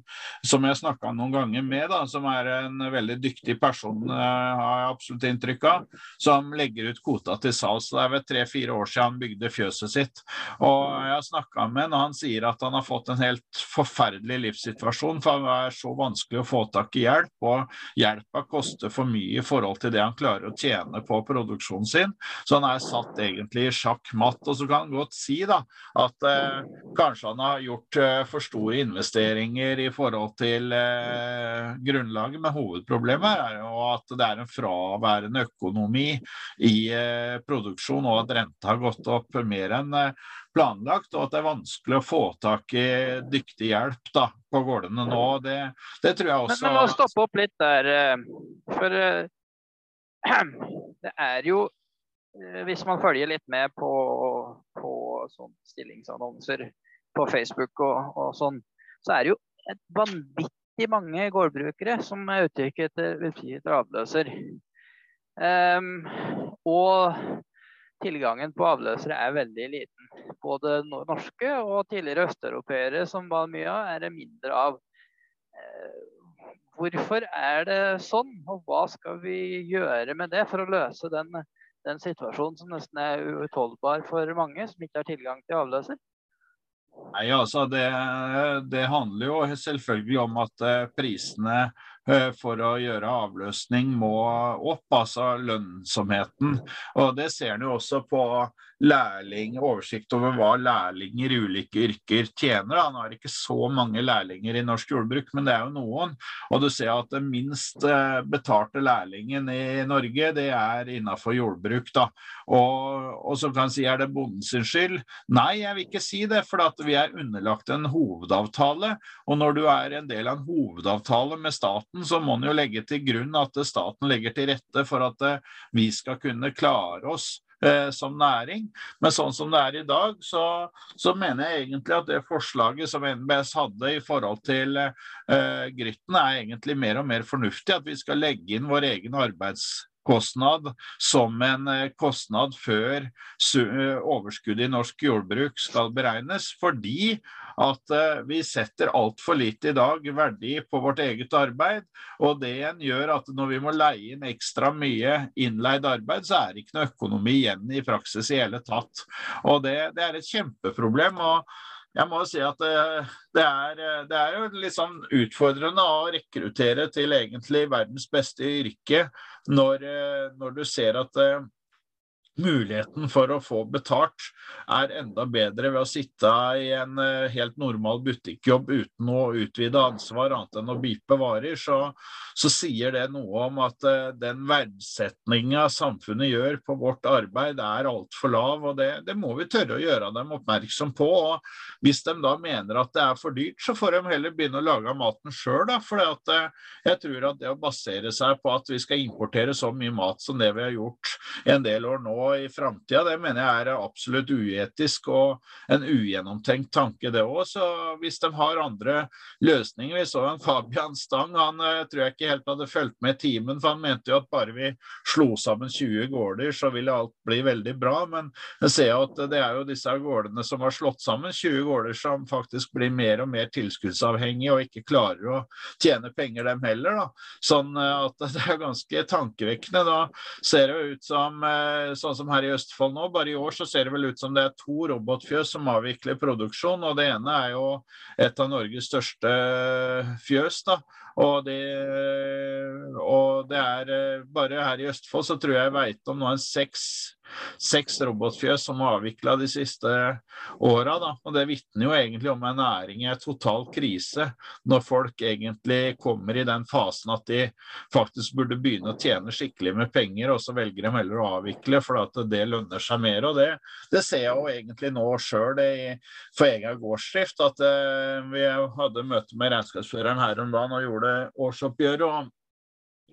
som jeg snakka noen ganger med, da, som er en veldig dyktig person, uh, har jeg absolutt inntrykk av, som legger ut kvota til salgs. Det er vel tre-fire år siden han bygde fjøset sitt. Og Jeg har snakka med ham, og han sier at han har fått en helt forferdelig livssituasjon. For det er så vanskelig å få tak i hjelp, og hjelpa koster for mye i forhold til det han klarer å tjene på produksjonen sin. Så han er satt egentlig i sjakk matt. Og så kan han godt si da, at eh, han har gjort uh, for store investeringer i forhold til uh, grunnlaget, men hovedproblemet er jo at det er en fraværende økonomi i uh, produksjon, og at renta har gått opp mer enn planlagt, og at det er vanskelig å få tak i dyktig hjelp da, på gårdene nå. Det, det tror jeg også Men, men la oss stoppe opp litt der. For det er jo hvis man følger litt med på, på sånn stillingsannonser på Facebook og, og sånn, så er det jo et vanvittig mange gårdbrukere som er ute etter, etter avløser. Um, og tilgangen på avløsere er veldig liten. Både norske og tidligere østeuropeere, som var mye av, er det mindre av. Uh, hvorfor er det sånn, og hva skal vi gjøre med det for å løse den, den situasjonen som nesten er uutholdbar for mange som ikke har tilgang til avløser? Nei, altså det, det, handler jo selvfølgelig om at eh, prisene eh, for å gjøre avløsning må opp, altså lønnsomheten. Og Det ser en jo også på lærling, oversikt over hva lærlinger i ulike yrker tjener. Han har ikke så mange lærlinger i norsk jordbruk, men det er jo noen. Og du ser at den minst eh, betalte lærlingen i Norge, det er innenfor jordbruk. da. Og, og så kan si er det bonden sin skyld? Nei, jeg vil ikke si det, for vi er underlagt en hovedavtale. Og når du er en del av en hovedavtale med staten, så må en jo legge til grunn at staten legger til rette for at vi skal kunne klare oss eh, som næring. Men sånn som det er i dag, så, så, mener jeg egentlig at det forslaget som NBS hadde i forhold til eh, Grytten, er egentlig mer og mer fornuftig. At vi skal legge inn vår egen arbeids kostnad som en eh, kostnad før eh, overskuddet i norsk jordbruk skal beregnes, fordi at eh, vi setter altfor lite i dag verdi på vårt eget arbeid. Og det igjen gjør at når vi må leie inn ekstra mye innleid arbeid, så er det ikke noe økonomi igjen i praksis i hele tatt. Og det, det er et kjempeproblem. og jeg må si at det, det, er, det, er, jo litt sånn utfordrende å rekruttere til egentlig verdens beste yrke når, når du ser at muligheten for å få betalt er enda bedre ved å sitte i en eh, helt normal butikkjobb uten å utvide ansvar annet enn å bipe varer, så, så sier det noe om at uh, den verdsetninga samfunnet gjør på vårt arbeid er altfor lav, og det, det, må vi tørre å gjøre dem oppmerksom på. og Hvis de da mener at det er for dyrt, så får de heller begynne å lage maten sjøl. For uh, jeg tror at det å basere seg på at vi skal importere så mye mat som det vi har gjort en del år nå, i framtida, det mener jeg er absolutt uetisk og en ugjennomtenkt tanke, det òg. Så hvis de har andre løsninger Vi så en Fabian Stang, han eh, tror jeg ikke helt hadde fulgt med i timen, for han mente jo at bare vi slo sammen 20 gårder, så ville alt bli veldig bra. Men jeg ser at det er jo disse gårdene som har slått sammen, 20 gårder som faktisk blir mer og mer tilskuddsavhengige og ikke klarer å tjene penger dem heller. Da. Sånn eh, at det er ganske tankevekkende. Da ser det jo ut som eh, sånn som her i Østfold nå. Bare i år så ser det vel ut som det er to robotfjøs som avvikler produksjon. og Det ene er jo et av Norges største fjøs. da, og det, og det er eh, bare her i Østfold så tror jeg jeg veit om nå en seks seks robotfjøs som er avvikla de siste åra. Og det vitner jo egentlig om en næring i en total krise, når folk egentlig kommer i den fasen at de faktisk burde begynne å tjene skikkelig med penger, og så velger de heller å avvikle for at det lønner seg mer. og Det, det ser jeg jo egentlig nå sjøl for egen gårdsdrift. at uh, Vi hadde møte med regnskapsføreren her om dagen og gjorde årsoppgjøret. og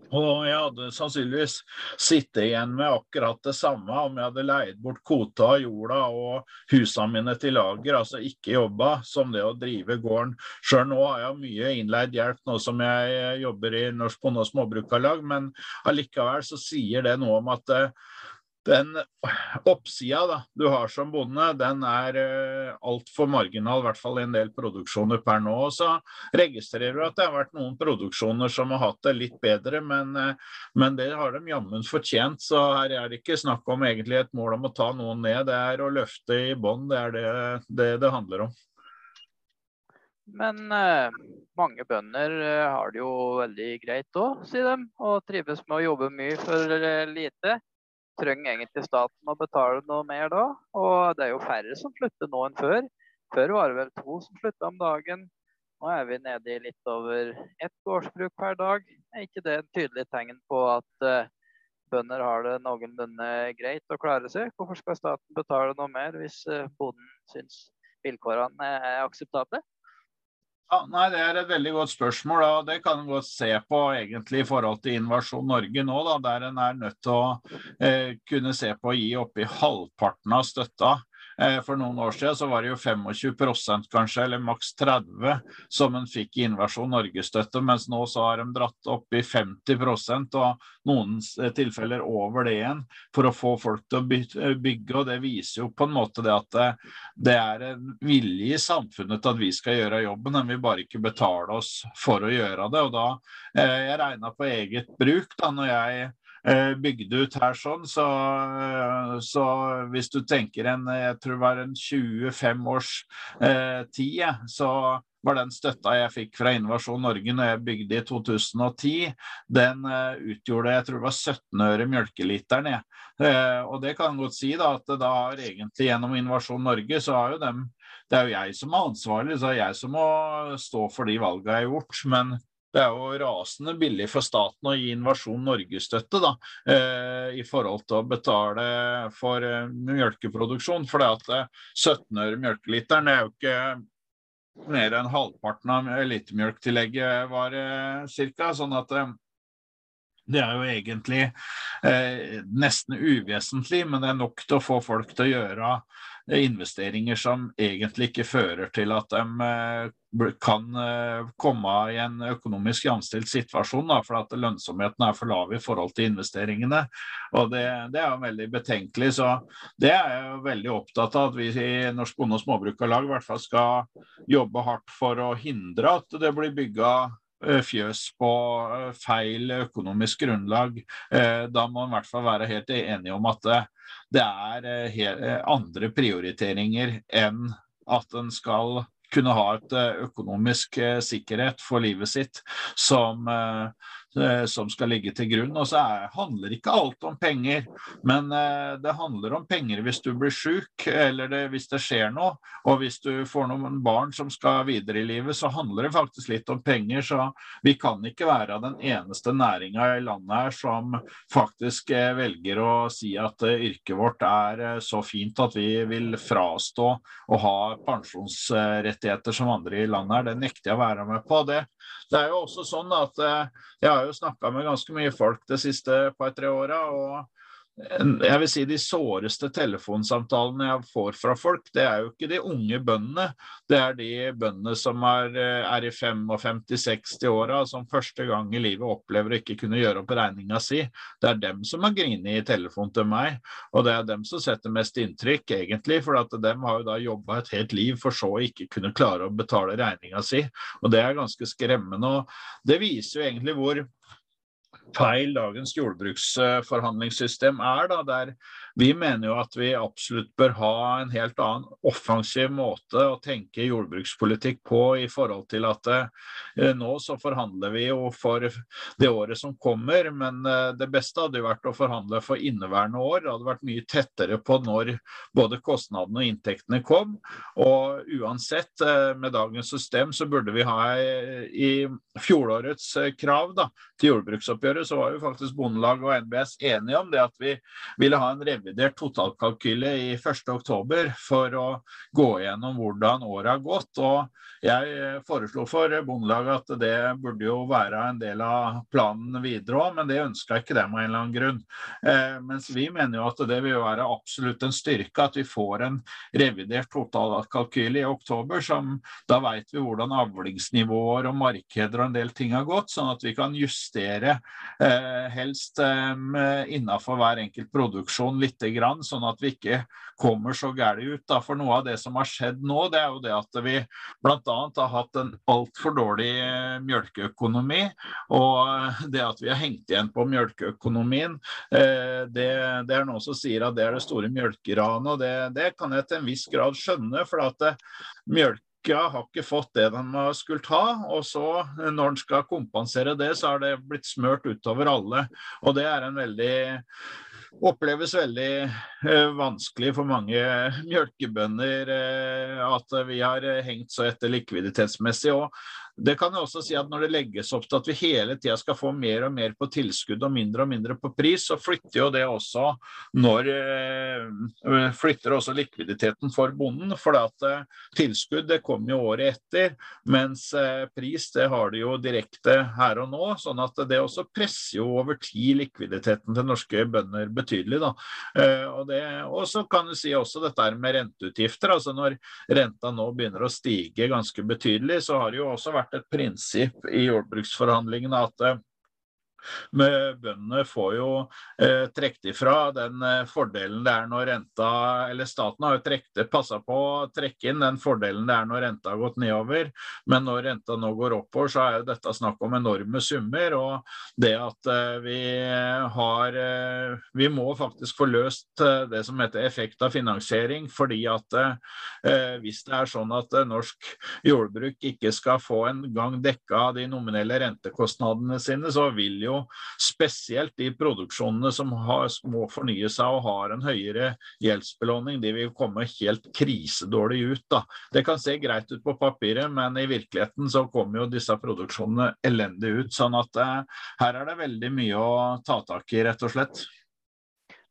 og jeg hadde sannsynligvis sittet igjen med akkurat det samme om jeg hadde leid bort kvota jorda og husene mine til lager, altså ikke jobba som det å drive gården. Sjøl nå har jeg mye innleid hjelp nå som jeg jobber i Norsk Bonde- og Småbrukarlag, men allikevel så sier det noe om at uh, den oppsida da, du har som bonde, den er uh, altfor marginal, i hvert fall i en del produksjoner per nå. Og så registrerer du at det har vært noen produksjoner som har hatt det litt bedre, men, uh, men det har de jammen fortjent. Så her er det ikke snakk om egentlig et mål om å ta noen ned, det er å løfte i bånn. Det er det, det det handler om. Men uh, mange bønder har det jo veldig greit òg, sier de. Og trives med å jobbe mye for lite trenger egentlig staten å betale noe mer da. Og det er jo færre som slutter nå enn før. Før var det vel to som slutta om dagen. Nå er vi nede i litt over ett gårdsbruk per dag. Er ikke det et tydelig tegn på at uh, bønder har det noenlunde greit å klare seg? Hvorfor skal staten betale noe mer hvis uh, bonden syns vilkårene er akseptable? Ja, nei, Det er et veldig godt spørsmål. og Det kan en se på egentlig i forhold til Innovasjon Norge nå, da, der en er nødt til å eh, kunne se på å gi oppi halvparten av støtta for noen år siden så var det jo 25% kanskje, eller maks 30 som en fikk i Innovasjon Norge-støtte, mens nå så har de dratt opp i 50% og noen eh, tilfeller over det igjen, for å få folk til å eh, bygge. og Det viser jo på en måte det at det, er en vilje i samfunnet til at vi skal gjøre jobben, men vi bare ikke betaler oss for å gjøre det. og da, Jeg regna på eget bruk da når jeg Eh, bygd ut her sånn. Så, så, hvis du tenker en jeg tror det var en 25 års eh, tid, så var den støtta jeg fikk fra Innovasjon Norge når jeg bygde i 2010, den uh, utgjorde jeg tror det var 17 øre mjølkeliteren. Uh, og det kan godt si da, at da har egentlig gjennom Innovasjon Norge så har jo dem Det er jo jeg som er ansvarlig, så det er jeg som må stå for de valgene jeg har gjort. Men det er jo rasende billig for staten å gi Invasjon Norge-støtte da, eh, i forhold til å betale for eh, mjølkeproduksjon. For det at 17 eh, øre melkeliteren er jo ikke mer enn halvparten av elitemjølktillegget var ca. Sånn at det er jo egentlig eh, nesten uvesentlig, men det er nok til å få folk til å gjøre eh, investeringer som egentlig ikke fører til at de eh, kan eh, komme i en økonomisk jamstilt situasjon, da, for at lønnsomheten er for lav i forhold til investeringene. Og det, det er jo veldig betenkelig. Så det er jeg jo veldig opptatt av at vi i Norsk Bonde- og Småbrukarlag i hvert fall skal jobbe hardt for å hindre at det blir bygga fjøs på eh, feil økonomisk grunnlag. Eh, da må man i hvert fall være helt enig om at det er andre prioriteringer enn at en skal kunne ha et økonomisk sikkerhet for livet sitt som Eh, som skal ligge til grunn. Og så er, handler ikke alt om penger, men eh, det handler om penger hvis du blir syk, eller det, hvis det skjer noe. Og hvis du får noen barn som skal videre i livet, så handler det faktisk litt om penger. Så vi kan ikke være den eneste næringa i landet her som faktisk eh, velger å si at yrket vårt er så fint at vi vil frastå å ha pensjonsrettigheter som andre i landet her. Det nekter jeg å være med på. Det, det er jo også sånn at jeg har jo snakka med ganske mye folk de siste par-tre åra. Jeg vil si de såreste telefonsamtalene jeg får fra folk, det er jo ikke de unge bøndene. Det er de bøndene som er, er i 55-60-åra, som første gang i livet opplever å ikke kunne gjøre opp regninga si. Det er dem som har grinet i telefon til meg, og det er dem som setter mest inntrykk, egentlig. For at dem har jo da jobba et helt liv for så å ikke kunne klare å betale regninga si. Og det er ganske skremmende. og Det viser jo egentlig hvor feil dagens jordbruksforhandlingssystem er. Da, der vi mener jo at vi absolutt bør ha en helt annen offensiv måte å tenke jordbrukspolitikk på i forhold til at eh, nå så forhandler vi jo for det året som kommer, men eh, det beste hadde jo vært å forhandle for inneværende år. Det hadde vært mye tettere på når både kostnadene og inntektene kom. Og uansett, eh, med dagens system så burde vi ha i fjorårets krav da, til jordbruksoppgjøret, så var jo faktisk Bondelag og NBS enige om det at vi ville ha en revidert totalkalkyle i 1.10 for å gå gjennom hvordan året har gått. og Jeg eh, foreslo for Bondelaget at det burde jo være en del av planen videre òg, men det ønska ikke dem av en eller annen grunn. Eh, mens vi mener jo at det vil være absolutt en styrke at vi får en revidert totalkalkyle i oktober, som da vet vi hvordan avlingsnivåer og markeder og en del ting har gått, sånn at vi kan justere eh, helst eh, innafor hver enkelt produksjon litt grann, sånn at vi ikke kommer så gærent ut. Da. For noe av det som har skjedd nå, det er jo det at vi bl.a. har hatt en altfor dårlig eh, mjølkeøkonomi. Og det at vi har hengt igjen på mjølkeøkonomien, eh, det, det er noen som sier at det er det store mjølkeranet. Og det, det kan jeg til en viss grad skjønne. for at eh, mjølk har ikke fått det de skulle ha. Og så, når en skal kompensere det, så har det blitt smørt utover alle. Og det er en veldig oppleves veldig eh, vanskelig for mange mjølkebønder eh, at vi har hengt så etter likviditetsmessig. og det kan jeg også si at Når det legges opp til at vi hele tida skal få mer og mer på tilskudd og mindre og mindre på pris, så flytter jo det også når eh, flytter også likviditeten for bonden. For at eh, tilskudd det kommer jo året etter, mens eh, pris det har de jo direkte her og nå. sånn at det også presser jo over tid likviditeten til norske bønder betydelig. da. Og så kan du si også dette med renteutgifter. altså Når renta nå begynner å stige ganske betydelig, så har det jo også vært vært et prinsipp i jordbruksforhandlingene at eh, bøndene får jo eh, trukket ifra den eh, fordelen det er når renta Eller staten har jo passa på å trekke inn den fordelen det er når renta har gått nedover. Men når renta nå går oppover, så er jo dette snakk om enorme summer. Og det at eh, vi har eh, Vi må faktisk få løst eh, det som heter effekt av finansiering. Fordi at eh, hvis det er sånn at norsk jordbruk ikke skal få en gang dekka de nominelle rentekostnadene sine, så vil jo jo spesielt de produksjonene som har, må fornye seg og har en høyere gjeldsbelåning, de vil komme helt krisedårlig ut. Da. Det kan se greit ut på papiret, men i virkeligheten så kommer jo disse produksjonene elendig ut. sånn at eh, her er det veldig mye å ta tak i, rett og slett.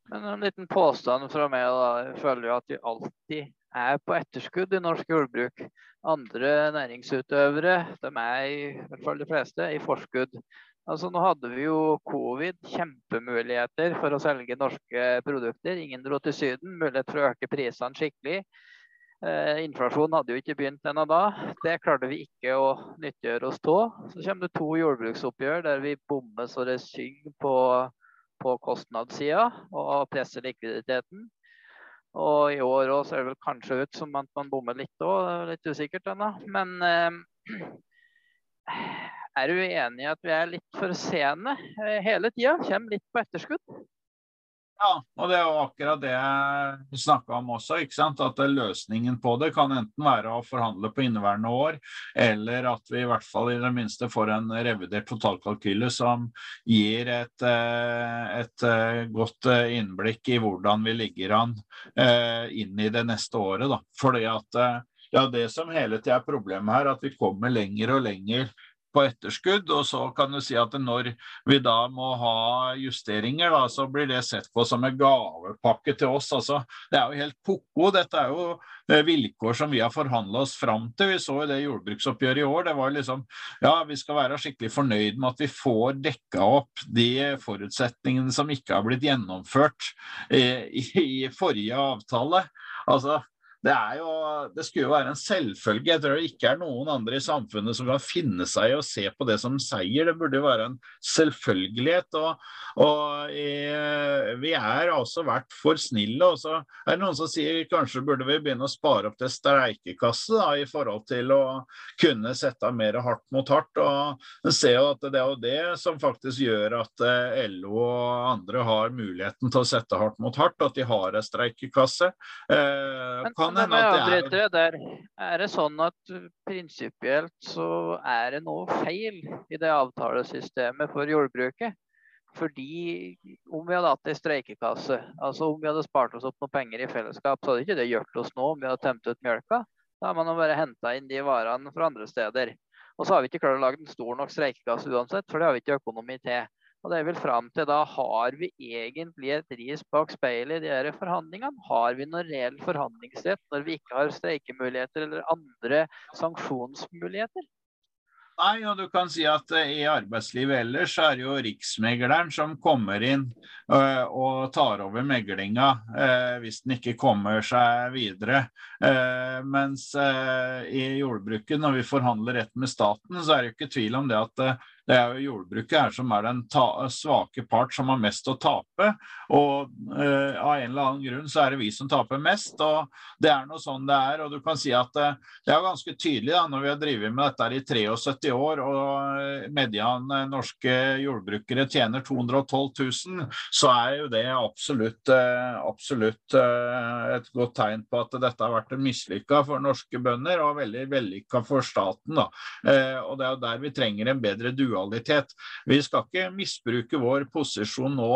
Men en liten påstand fra meg. da. Jeg føler jo at de alltid er på etterskudd i norsk jordbruk. Andre næringsutøvere, de er i hvert fall de fleste, i forskudd. Altså, nå hadde vi jo covid, kjempemuligheter for å selge norske produkter. Ingen dro til Syden, mulighet for å øke prisene skikkelig. Eh, inflasjonen hadde jo ikke begynt ennå da. Det klarte vi ikke å nyttiggjøre oss av. Så kommer det to jordbruksoppgjør der vi bommer så det synger på, på kostnadssida og presser likviditeten. Og i år òg ser det vel kanskje ut som at man bommer litt òg, litt usikkert ennå. Men eh, er du enig i at vi er litt for sene eh, hele tida? Kommer litt på etterskudd? Ja, og det er jo akkurat det jeg snakka om også. ikke sant? At løsningen på det kan enten være å forhandle på inneværende år, eller at vi i hvert fall i det minste får en revidert totalkalkyle som gir et, eh, et eh, godt innblikk i hvordan vi ligger an inn i det neste året. da. Fordi at ja, det som hele tida er problemet her, at vi kommer lenger og lenger på etterskudd. Og så kan du si at når vi da må ha justeringer, da, så blir det sett på som en gavepakke til oss. Altså, det er jo helt ko-ko. Dette er jo vilkår som vi har forhandla oss fram til. Vi så jo det jordbruksoppgjøret i år. Det var liksom Ja, vi skal være skikkelig fornøyd med at vi får dekka opp de forutsetningene som ikke har blitt gjennomført i, i, i forrige avtale. Altså, det, jo, det, skulle jo være en selvfølge. Jeg tror det ikke er noen andre i samfunnet som kan finne seg i å se på det som seier. Det burde jo være en selvfølgelighet. Og, og i, vi er altså vært for snille. Og så er det noen som sier kanskje burde vi begynne å spare opp til streikekasse da, i forhold til å kunne sette mer hardt mot hardt. Og en ser jo at det er jo det som faktisk gjør at eh, LO og andre har muligheten til å sette hardt mot hardt, at de har en streikekasse. Eh, kan kan hende at det er der. Er det sånn at prinsipielt så er det noe feil i det avtalesystemet for jordbruket? Fordi om vi hadde hatt ei streikekasse, altså om vi hadde spart oss opp noen penger i fellesskap, så hadde ikke det hjulpet oss nå om vi hadde tømt ut mjølka. Da har man bare henta inn de varene fra andre steder. Og så har vi ikke klart å lage en stor nok streikekasse uansett, for det har vi ikke økonomi til. Og det er vel fram til da har vi egentlig et ris bak speilet i de forhandlingene? Har vi noen reell forhandlingsrett når vi ikke har streikemuligheter eller andre sanksjonsmuligheter? Nei, og du kan si at uh, i arbeidslivet ellers er det jo Riksmegleren som kommer inn uh, og tar over meglinga uh, hvis den ikke kommer seg videre. mens i jordbruket, når vi forhandler rett med staten, så er det jo ikke tvil om det at det er jo jordbruket her som er den svake part som har mest å tape. Og eh, av en eller annen grunn så er det vi som taper mest. Og det er noe sånn det er. Og du kan si at uh, det er ganske tydelig da, når vi har drevet med dette i 73 år og uh, median norske jordbrukere tjener 212 000, så er jo det absolutt, absolutt et godt tegn på at dette har vært mislykka for norske bønder og veldig vellykka for staten. Da. og det er jo der vi trenger en bedre dual lojalitet. Vi skal ikke misbruke vår posisjon nå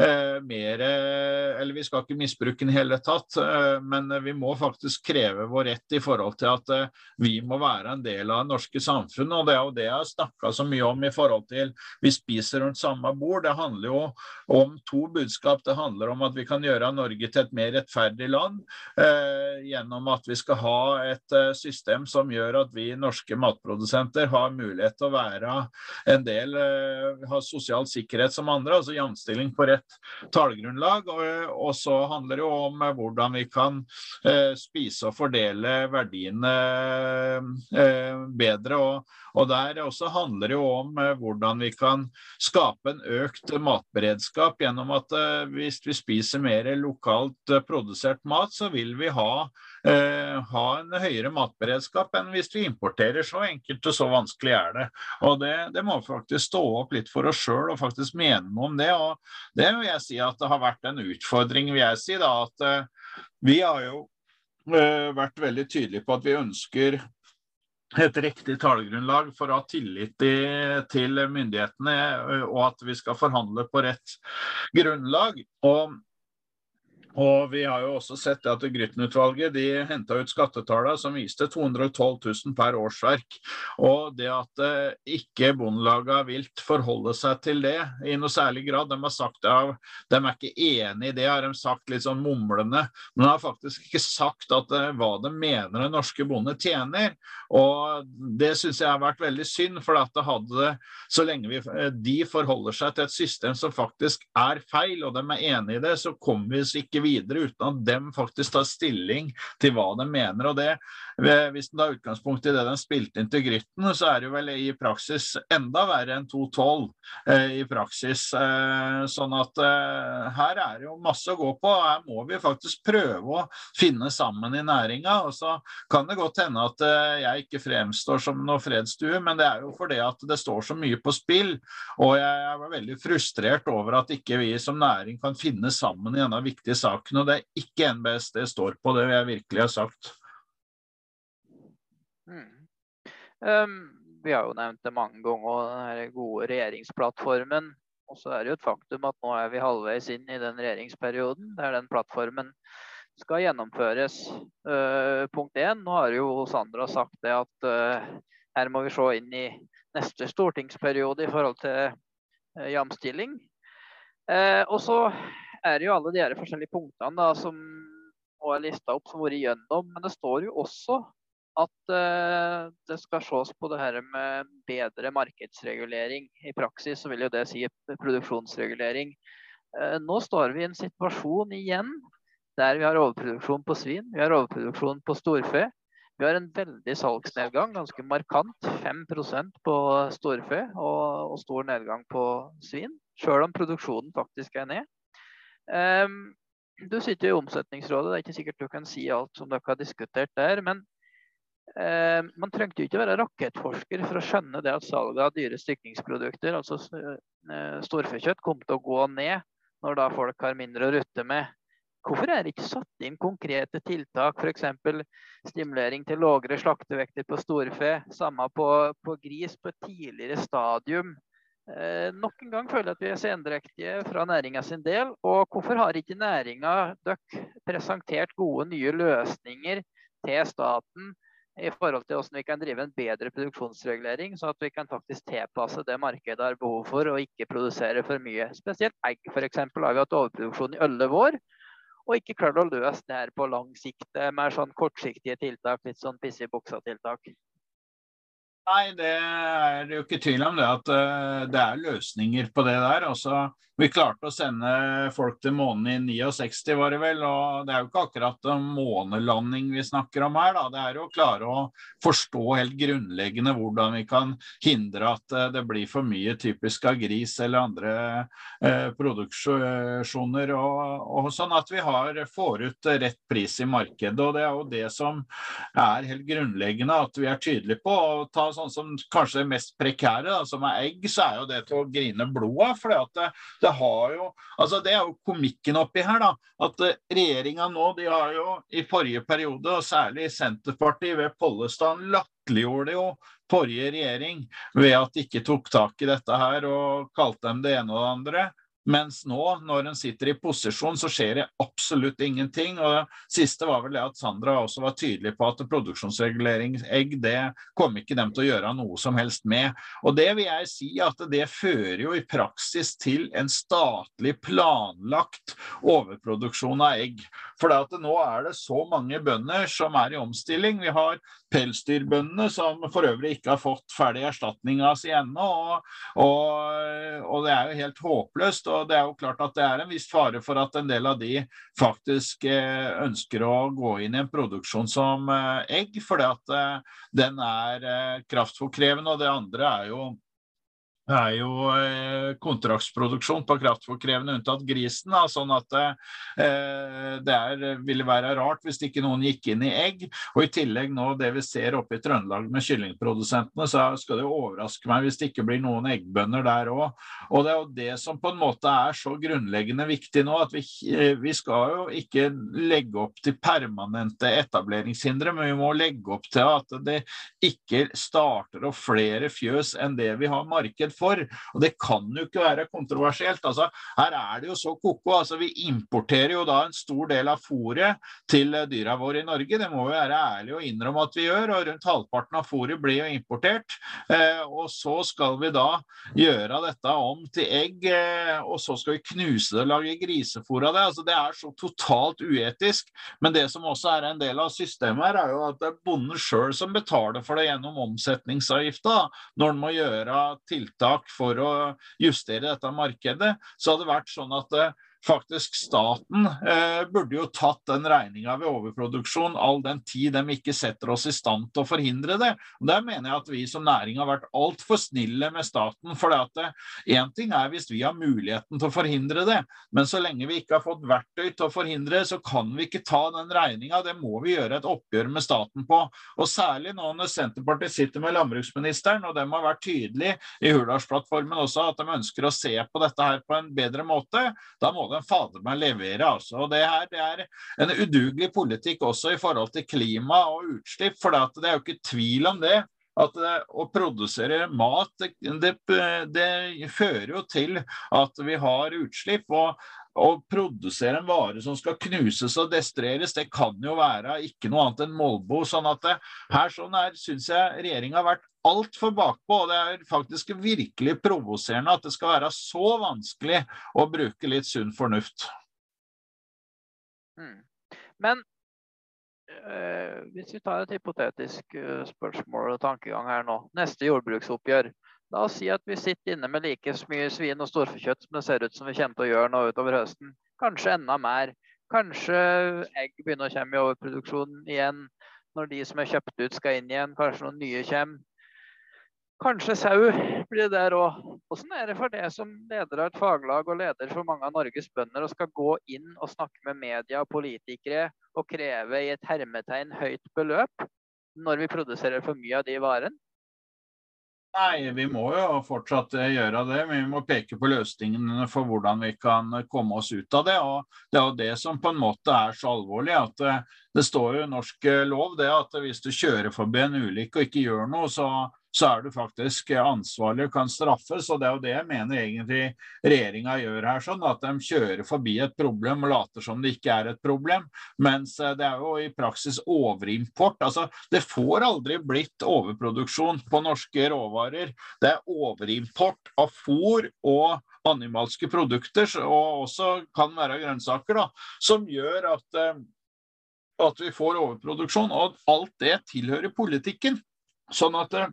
eh, mer Eller vi skal ikke misbruke den i hele tatt, eh, men vi må faktisk kreve vår rett i forhold til at eh, vi må være en del av det norske samfunnet. Og det er jo det jeg har snakka så mye om i forhold til vi spiser rundt samme bord. Det handler jo om to budskap. Det handler om at vi kan gjøre Norge til et mer rettferdig land eh, gjennom at vi skal ha et eh, system som gjør at vi norske matprodusenter har mulighet til å være en del uh, har sosial sikkerhet som andre, altså jamstilling på rett tallgrunnlag. Og, så handler det jo om uh, hvordan vi kan uh, spise og fordele verdiene bedre. Og, og der også handler det jo om hvordan vi kan skape en økt matberedskap gjennom at hvis vi spiser mer lokalt produsert mat, så vil vi ha eh, ha en høyere matberedskap enn hvis vi importerer. Så enkelt og så vanskelig er det. Og det, det må faktisk stå opp litt for oss sjøl og faktisk mene noe om det. Og det vil jeg si at det har vært en utfordring, vil jeg si. da, at eh, Vi har jo eh, vært veldig tydelige på at vi ønsker et riktig tallgrunnlag for å ha tillit til myndighetene, eh, og at vi skal forhandle på rett grunnlag. Og Og vi har jo også sett at Grytten-utvalget de henta ut skattetallene som viste 212 000 per årsverk. Og det at eh, ikke bondelagene vilt forholde seg til det i noe særlig grad, de har sagt det, de er ikke enig i det, har de sagt litt sånn mumlende. Men de har faktisk ikke sagt at, eh, hva de mener den norske bonde tjener. Og det syns jeg har vært veldig synd, for at det hadde, så lenge vi, eh, de forholder seg til et system som faktisk er feil, og de er enig i det, så kommer vi oss videre uten at dem faktisk tar stilling til hva de mener. og det hvis en tar utgangspunkt i det den spilte inn til Grytten, så er det vel i praksis enda verre enn 2-12 eh, i praksis. Eh, sånn at eh, her er det jo masse å gå på. Her må vi faktisk prøve å finne sammen i næringa. Og så kan det godt hende at jeg ikke fremstår som noe fredsstue, men det er jo fordi at det står så mye på spill. Og jeg var veldig frustrert over at ikke vi som næring kan finne sammen i denne viktige saken. Og det er ikke NBS det står på, det vil jeg virkelig ha sagt. Mm. Um, vi har jo nevnt det mange ganger, den gode regjeringsplattformen. Og så er det jo et faktum at nå er vi halvveis inn i den regjeringsperioden der den plattformen skal gjennomføres. Uh, punkt én, nå har jo Sandra sagt det at uh, her må vi se inn i neste stortingsperiode i forhold til uh, jamstilling. og så er det jo alle de her forskjellige punktene da, som er lista opp som vært gjennom. Men det står jo også at uh, det skal ses på det her med bedre markedsregulering. I praksis så vil jo det si produksjonsregulering. Uh, nå står vi i en situasjon igjen der vi har overproduksjon på svin, vi har overproduksjon på storfe. Vi har en veldig salgsnedgang, ganske markant. 5% på storfe og, og, stor nedgang på svin. Selv om produksjonen faktisk er ned. Um, du sitter i Omsetningsrådet, det er ikke sikkert du kan si alt som dere har diskutert der. Men Eh, man trengte jo ikke være rakettforsker for å skjønne det at salget av dyre stykningsprodukter, altså eh, storfekjøtt, kom til å gå ned når da folk har mindre å rutte med. Hvorfor er det ikke satt inn konkrete tiltak, f.eks. stimulering til lavere slaktevekter på storfe, samme på, på, gris på et tidligere stadium? Eh, nok en gang føler jeg at vi er sendrektige fra næringa sin del. Og hvorfor har ikke næringa presentert gode nye løsninger til staten i forhold til hvordan vi kan drive en bedre produksjonsregulering, så at vi kan faktisk tilpasse det markedet har behov for, og ikke produsere for mye. Spesielt egg, f.eks. har vi hatt overproduksjon i elleve år, og ikke klart å løse det her på lang sikt med sånn kortsiktige tiltak, litt sånn pisse i buksa-tiltak. Nei, det er jo ikke tvil om det at uh, det er løsninger på det der. Også, vi klarte å sende folk til månen i 69, var det vel. Og det er jo ikke akkurat månelanding vi snakker om her, da. Det er jo å klare å forstå helt grunnleggende hvordan vi kan hindre at uh, det blir for mye typisk av gris eller andre eh, produksjoner. Og, og, sånn at vi har, får ut rett pris i markedet. Og det er jo det som er helt grunnleggende at vi er tydelige på. å ta sånn som kanskje det mest prekære, da, som er egg, så er jo det til å grine blod av. For det, har jo altså det er jo komikken oppi her, da. At uh, regjeringa nå, de har jo i forrige periode, og særlig Senterpartiet ved Pollestad, latterliggjorde jo forrige regjering ved at de ikke tok tak i dette her og kalte dem det ene og det andre. Mens nå, når en sitter i posisjon, så skjer det absolutt ingenting. Og det siste var vel det at Sandra også var tydelig på at produksjonsreguleringsegg, det kom ikke dem til å gjøre noe som helst med. Og det vil jeg si at det fører jo i praksis til en statlig planlagt overproduksjon av egg. For nå er det så mange bønder som er i omstilling. Vi har pelsdyrbøndene, som for øvrig ikke har fått ferdig erstatninga si ennå. Og, og, og, det er jo helt håpløst. Og det er jo klart at det er en viss fare for at en del av de faktisk eh, ønsker å gå inn i en produksjon som eh, egg, fordi at eh, den er kraftfòrkrevende. Og det andre er jo det er jo eh, kontraktsproduksjon på kraftfòrkrevende unntatt grisen. Da, sånn at eh, det er, ville være rart hvis ikke noen gikk inn i egg. Og i tillegg nå det vi ser oppe i Trøndelag med kyllingprodusentene, så skal det jo overraske meg hvis det ikke blir noen eggbønder der òg. Og det er jo det som på en måte er så grunnleggende viktig nå, at vi, eh, vi skal jo ikke legge opp til permanente etableringshindre, men vi må legge opp til at det ikke starter opp flere fjøs enn det vi har marked for. Og det kan jo ikke være kontroversielt. Altså, her er det jo så ko-ko. Altså, vi importerer jo da en stor del av fôret til dyra våre i Norge. Det må vi være ærlige og innrømme at vi gjør. og Rundt halvparten av fôret blir jo importert. Eh, og så skal vi da gjøre dette om til egg, eh, og så skal vi knuse det og lage grisefôr av det. Altså, det er så totalt uetisk. Men det som også er en del av systemet her, er jo at det er bonden sjøl som betaler for det gjennom omsetningsavgifta. Når en må gjøre tiltak for å justere dette markedet, så hadde det vært sånn at eh, faktisk staten eh, burde jo tatt den regninga ved overproduksjon, all den tid de ikke setter oss i stand til å forhindre det. Og Der mener jeg at vi som næring har vært altfor snille med staten. For én ting er hvis vi har muligheten til å forhindre det, men så lenge vi ikke har fått verktøy til å forhindre det, så kan vi ikke ta den regninga. Det må vi gjøre et oppgjør med staten på. Og særlig nå når Senterpartiet sitter med landbruksministeren, og de har vært tydelige i Hurdalsplattformen også at de ønsker å se på dette her på en bedre måte. Da må den fader meg levere. altså. Og det, her, det er en udugelig politikk også i forhold til klima og utslipp. For det er jo ikke tvil om det at det, å produsere mat det, det, fører jo til at vi har utslipp. og å produsere en vare som skal knuses og destrueres, det kan jo være ikke noe annet enn molbo. sånn at det, her sånn syns jeg regjeringa har vært altfor bakpå. Og det er faktisk virkelig provoserende at det skal være så vanskelig å bruke litt sunn fornuft. Mm. Men øh, hvis vi tar et hypotetisk øh, spørsmål og tankegang her nå. Neste jordbruksoppgjør. La oss si at vi sitter inne med like mye svin og storfekjøtt som det ser ut som vi kommer til å gjøre nå utover høsten. Kanskje enda mer. Kanskje egg begynner å komme i overproduksjon igjen når de som er kjøpt ut skal inn igjen. Kanskje noen nye kommer. Kanskje sau blir det der òg. Hvordan er det for det som leder av et faglag og leder for mange av Norges bønder og skal gå inn og snakke med media og politikere og kreve i et hermetegn høyt beløp når vi produserer for mye av de varene? Nei, vi må jo fortsatt gjøre det. Vi må peke på løsningene for hvordan vi kan komme oss ut av det. Og det er jo det som på en måte er så alvorlig, at det står jo i norsk lov det at hvis du kjører forbi en ulykke og ikke gjør noe, så så er du faktisk ansvarlig og kan straffes. og Det er jo det jeg mener egentlig regjeringa gjør her. sånn At de kjører forbi et problem og later som det ikke er et problem. Mens eh, det er jo i praksis overimport. altså Det får aldri blitt overproduksjon på norske råvarer. Det er overimport av fôr og animalske produkter, og også kan være grønnsaker, da, som gjør at, eh, at vi får overproduksjon. Og alt det tilhører politikken. Sånn at eh,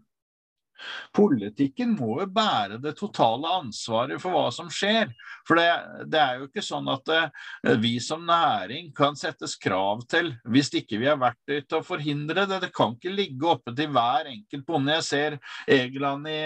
Politikken må jo bære det totale ansvaret for hva som skjer. For det, det er jo ikke sånn at det, eh, vi som næring kan settes krav til hvis ikke vi har verktøy til å forhindre det. Det kan ikke ligge oppe til hver enkelt bonde. Jeg ser Egeland i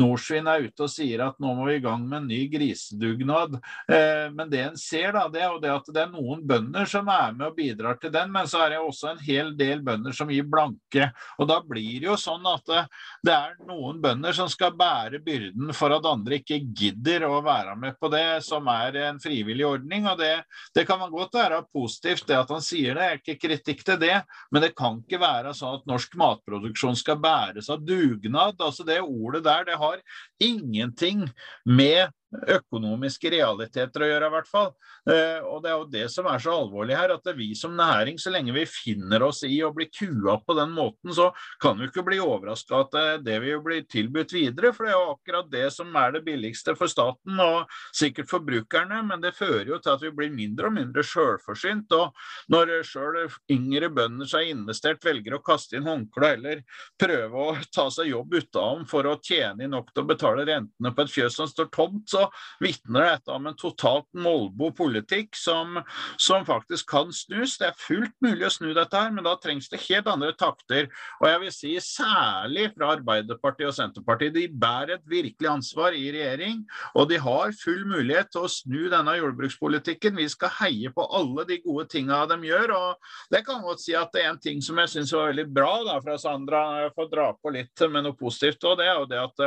Norsvin er ute og sier at nå må vi i gang med en ny grisedugnad. Eh, men det en ser, da, det er jo det at det er noen bønder som er med og bidrar til den, men så er det også en hel del bønder som gir blanke. Og da blir det jo sånn at det, det er noen bønder som skal bære byrden for at andre ikke gidder å være med på det, som er en frivillig ordning. og Det, det kan man godt være positivt, det at han sier det, er ikke kritikk til det. Men det kan ikke være sånn at norsk matproduksjon skal bæres av dugnad. altså Det ordet der det har ingenting med økonomiske realiteter å gjøre, i hvert fall. Eh, og det er jo det som er så alvorlig her, at vi som næring, så lenge vi finner oss i å bli kua på den måten, så kan vi ikke bli overraska at eh, det vil bli tilbudt videre. For det er jo akkurat det som er det billigste for staten og sikkert forbrukerne. Men det fører jo til at vi blir mindre og mindre sjølforsynt. Og når sjøl yngre bønder som har investert, velger å kaste inn håndkleet eller prøve å ta seg jobb utenom for å tjene nok til å betale rentene på et fjøs som står tomt, så så vitner dette om en totalt molbo politikk som, som, faktisk kan snus. Det er fullt mulig å snu dette her, men da trengs det helt andre takter. Og jeg vil si særlig fra Arbeiderpartiet og Senterpartiet. De bærer et virkelig ansvar i regjering, og de har full mulighet til å snu denne jordbrukspolitikken. Vi skal heie på alle de gode tinga de gjør. og det kan godt si at det er en ting som jeg syns var veldig bra da, fra Sandra, jeg får dra på litt med noe positivt, og det er jo det at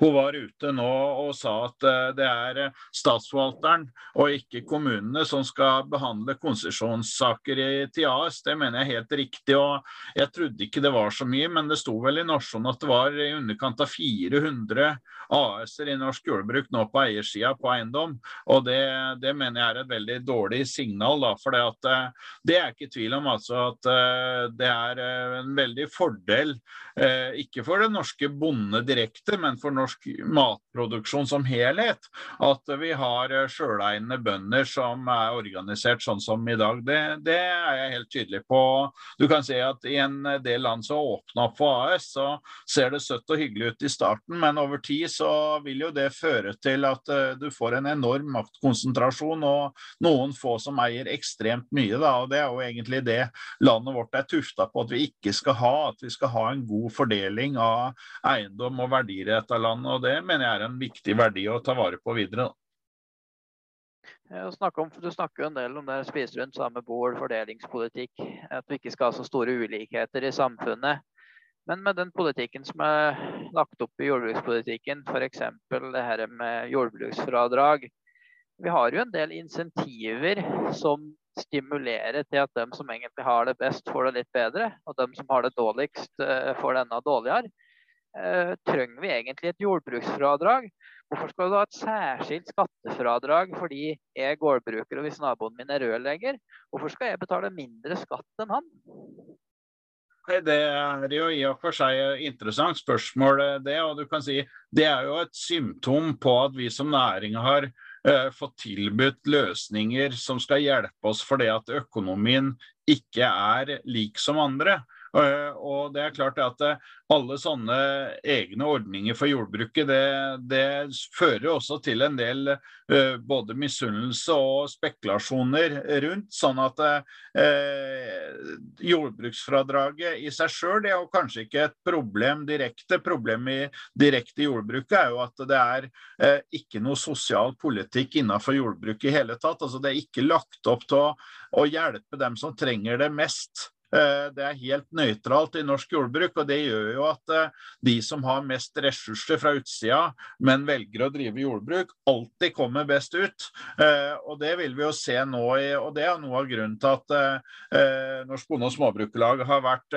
hun var ute nå og sa at eh, det er eh, statsforvalteren og ikke kommunene som skal behandle konsesjonssaker til AS. Det mener jeg er helt riktig. og Jeg trodde ikke det var så mye, men det sto vel i Nasjonen at det var i underkant av 400 AS-er i norsk jordbruk nå på eiersida på eiendom. og det, det, mener jeg er et veldig dårlig signal. Da, for det, at, eh, det er ikke tvil om altså, at det er en veldig fordel, ikke for den norske bonde direkte, men for norsk matproduksjon som helhet. At vi har eh, sjøleiende bønder som er organisert sånn som i dag. Det, det, er jeg helt tydelig på. Du kan si at i en del land som åpna opp for AS, så ser det søtt og hyggelig ut i starten, men over tid så vil jo det føre til at uh, du får en enorm maktkonsentrasjon og noen få som eier ekstremt mye. Da, og Det er jo egentlig det landet vårt er tufta på at vi ikke skal ha. At vi skal ha en god fordeling av eiendom og verdier i dette landet. og Det mener jeg er en viktig verdi å ta vare på videre. Om, du snakker jo en del om det spise rundt samme bord, fordelingspolitikk. At vi ikke skal ha så store ulikheter i samfunnet. Men med den politikken som er lagt opp i jordbrukspolitikken, f.eks. det her med jordbruksfradrag. Vi har jo en del insentiver som stimulerer til at de som egentlig har det best, får det litt bedre. Og de som har det dårligst, eh, får det enda dårligere eh, trenger vi egentlig et jordbruksfradrag? Hvorfor skal du ha et særskilt skattefradrag fordi jeg er gårdbruker og hvis naboen min er rørlegger? Hvorfor skal jeg betale mindre skatt enn han? Det er jo i og for seg et interessant spørsmål, det. Og du kan si det er jo et symptom på at vi som næring har uh, fått tilbudt løsninger som skal hjelpe oss fordi at økonomien ikke er lik som andre. Uh, og det er klart at alle sånne egne ordninger for jordbruket, det, det fører også til en del uh, både misunnelse og spekulasjoner rundt. Sånn at eh, jordbruksfradraget i seg sjøl er jo kanskje ikke et problem direkte. Problemet i direkte jordbruket er jo at det er eh, ikke noe sosial politikk innenfor jordbruket i hele tatt. Altså Det er ikke lagt opp til å, å hjelpe dem som trenger det mest. Eh, det er helt nøytralt i norsk jordbruk, og det gjør jo at eh, de som har mest ressurser fra utsida, men velger å drive jordbruk, alltid kommer best ut. Eh, og det vil vi jo se nå, og det er noe av grunnen til at Norsk Bonde- og Småbrukerlag har vært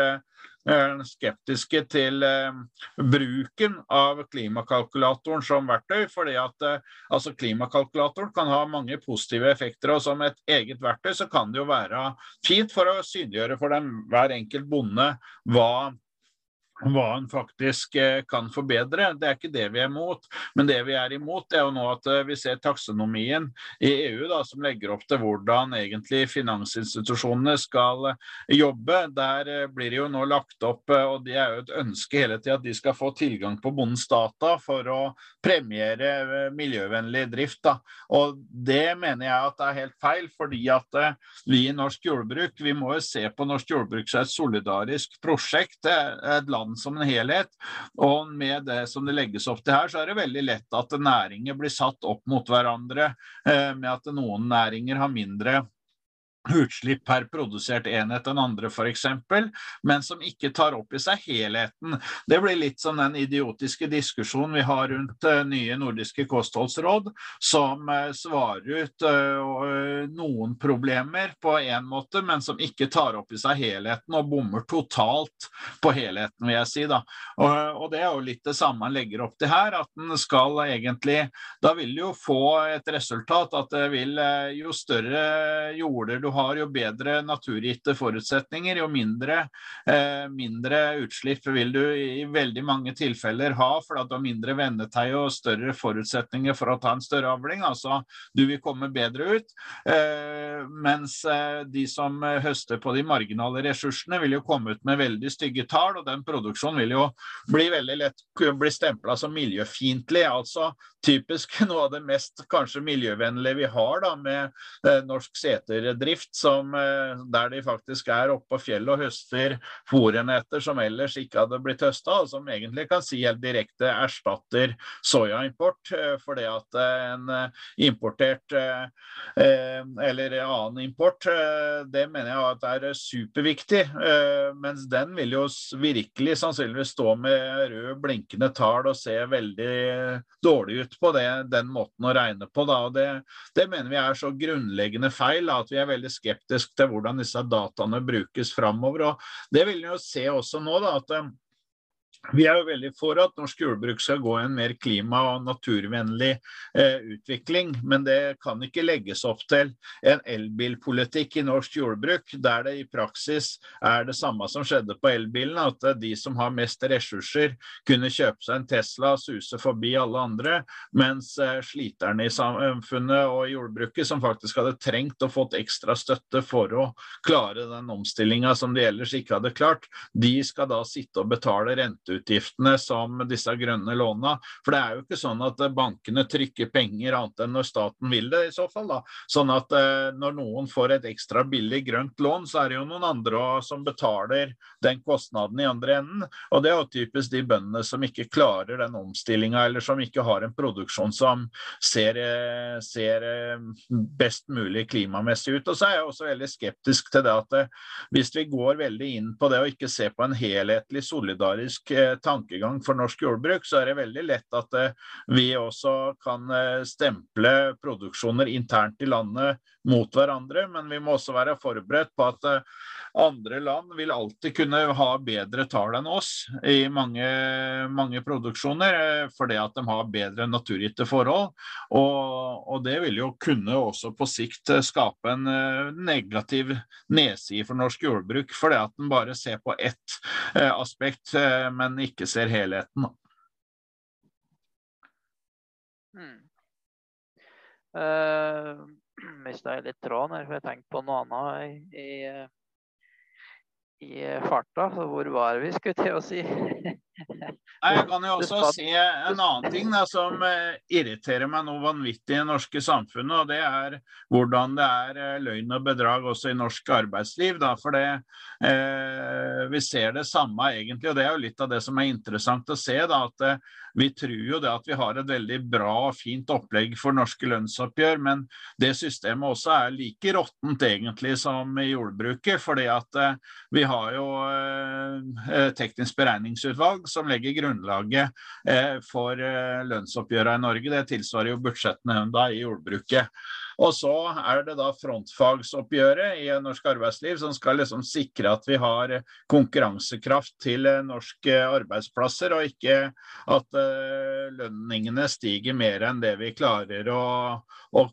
skeptiske til eh, bruken av klimakalkulatoren som verktøy. fordi at eh, altså Klimakalkulatoren kan ha mange positive effekter. og Som et eget verktøy så kan det jo være fint for å synliggjøre for dem, hver enkelt bonde hva hva en faktisk eh, kan forbedre. Det er ikke det vi er imot. Men det vi er imot, det er jo nå at eh, vi ser taksonomien i EU da, som legger opp til hvordan egentlig finansinstitusjonene skal eh, jobbe. Der blir det jo nå lagt opp, og det er jo et ønske hele tida, at de skal få tilgang på bondens data for å premiere miljøvennlig drift. Da. Og det mener jeg at er helt feil, fordi at vi i norsk jordbruk vi må jo se på norsk jordbruk som et solidarisk prosjekt. et land land som en helhet. Og med det som det legges opp til her, så er det veldig lett at næringer blir satt opp mot hverandre, eh, med at noen næringer har mindre utslipp per produsert enhet enn andre f.eks., men som ikke tar opp i seg helheten. Det blir litt som den idiotiske diskusjonen vi har rundt uh, nye nordiske kostholdsråd, som uh, svarer ut uh, noen problemer på én måte, men som ikke tar opp i seg helheten og bommer totalt på helheten, vil jeg si. Da. Og, det er jo litt det samme man legger opp til her, at den skal egentlig Da vil du jo få et resultat at det vil jo større jorder du har, jo bedre naturgitte forutsetninger, jo mindre, eh, mindre, utslipp vil du i veldig mange tilfeller ha, for at du har mindre vennetei og større forutsetninger for å ta en større avling. Altså, du vil komme bedre ut. Eh, mens eh, de som høster på de marginale ressursene, vil jo komme ut med veldig stygge tall, og den produksjonen vil jo bli veldig lett bli stempla som miljøfiendtlig. Altså typisk noe av det mest kanskje miljøvennlige vi har da, med eh, norsk seterdrift som, eh, der de faktisk er oppe på fjellet og høster fôrenheter som ellers ikke hadde blitt høsta, og som egentlig kan si helt direkte erstatter soyaimport. Fordi at en importert eller annen import, det mener jeg at er superviktig. Mens den vil jo virkelig sannsynligvis stå med rød blinkende tall og se veldig dårlig ut på det, den måten å regne på. Da. Det, det, mener vi er så grunnleggende feil at vi er veldig skeptiske til hvordan disse dataene brukes framover. Det vil vi jo se også nå, da, at vi er jo veldig for at norsk jordbruk skal gå i en mer klima- og naturvennlig eh, utvikling, men det kan ikke legges opp til en elbilpolitikk i norsk jordbruk der det i praksis er det samme som skjedde på elbilen, at de som har mest ressurser kunne kjøpe seg en Tesla og suse forbi alle andre, mens eh, sliterne i samfunnet og jordbruket, som faktisk hadde trengt og fått ekstra støtte for å klare den omstillinga som de ellers ikke hadde klart, de skal da sitte og betale rente renteutgiftene som disse grønne låna. For det er jo ikke sånn at bankene trykker penger annet enn når staten vil det, i så fall. da. Sånn at eh, når noen får et ekstra billig grønt lån, så er det jo noen andre som betaler den kostnaden i andre enden. Og det er jo typisk de bøndene som ikke klarer den omstillinga, eller som ikke har en produksjon som ser, eh, ser eh, best mulig klimamessig ut. Og så er jeg også veldig skeptisk til det at hvis vi går veldig inn på det og ikke ser på en helhetlig solidarisk tankegang for norsk jordbruk, så er det veldig lett at eh, vi også kan eh, stemple produksjoner internt i landet mot hverandre. Men vi må også være forberedt på at eh, andre land vil alltid kunne ha bedre tall enn oss i mange, mange produksjoner, fordi at de har bedre naturgitte forhold. Og, og, det vil jo kunne også på sikt skape en negativ nedside for norsk jordbruk, fordi at en bare ser på ett aspekt. men men ikke ser helheten. Hmm. Uh, Mista jeg litt tråden her, for jeg tenkte på noe annet i, i, i farta. Så hvor var vi, skulle til å si? Jeg kan jo også si en annen ting da, som eh, irriterer meg noe vanvittig i det norske samfunnet, og det er hvordan det er eh, løgn og bedrag også i norsk arbeidsliv. Da, for det, eh, vi ser det samme egentlig, og det er jo litt av det som er interessant å se. Da, at eh, vi tror jo det at vi har et veldig bra og fint opplegg for norske lønnsoppgjør, men det systemet også er like råttent egentlig som i jordbruket. fordi at eh, vi har jo eh, teknisk beregningsutvalg som legger grunnlaget eh, for eh, lønnsoppgjørene i Norge. Det tilsvarer jo budsjettene i jordbruket. Og så er det da frontfagsoppgjøret i norsk arbeidsliv som skal liksom sikre at vi har konkurransekraft til eh, norske arbeidsplasser, og ikke at lønningene stiger mer enn det vi klarer å,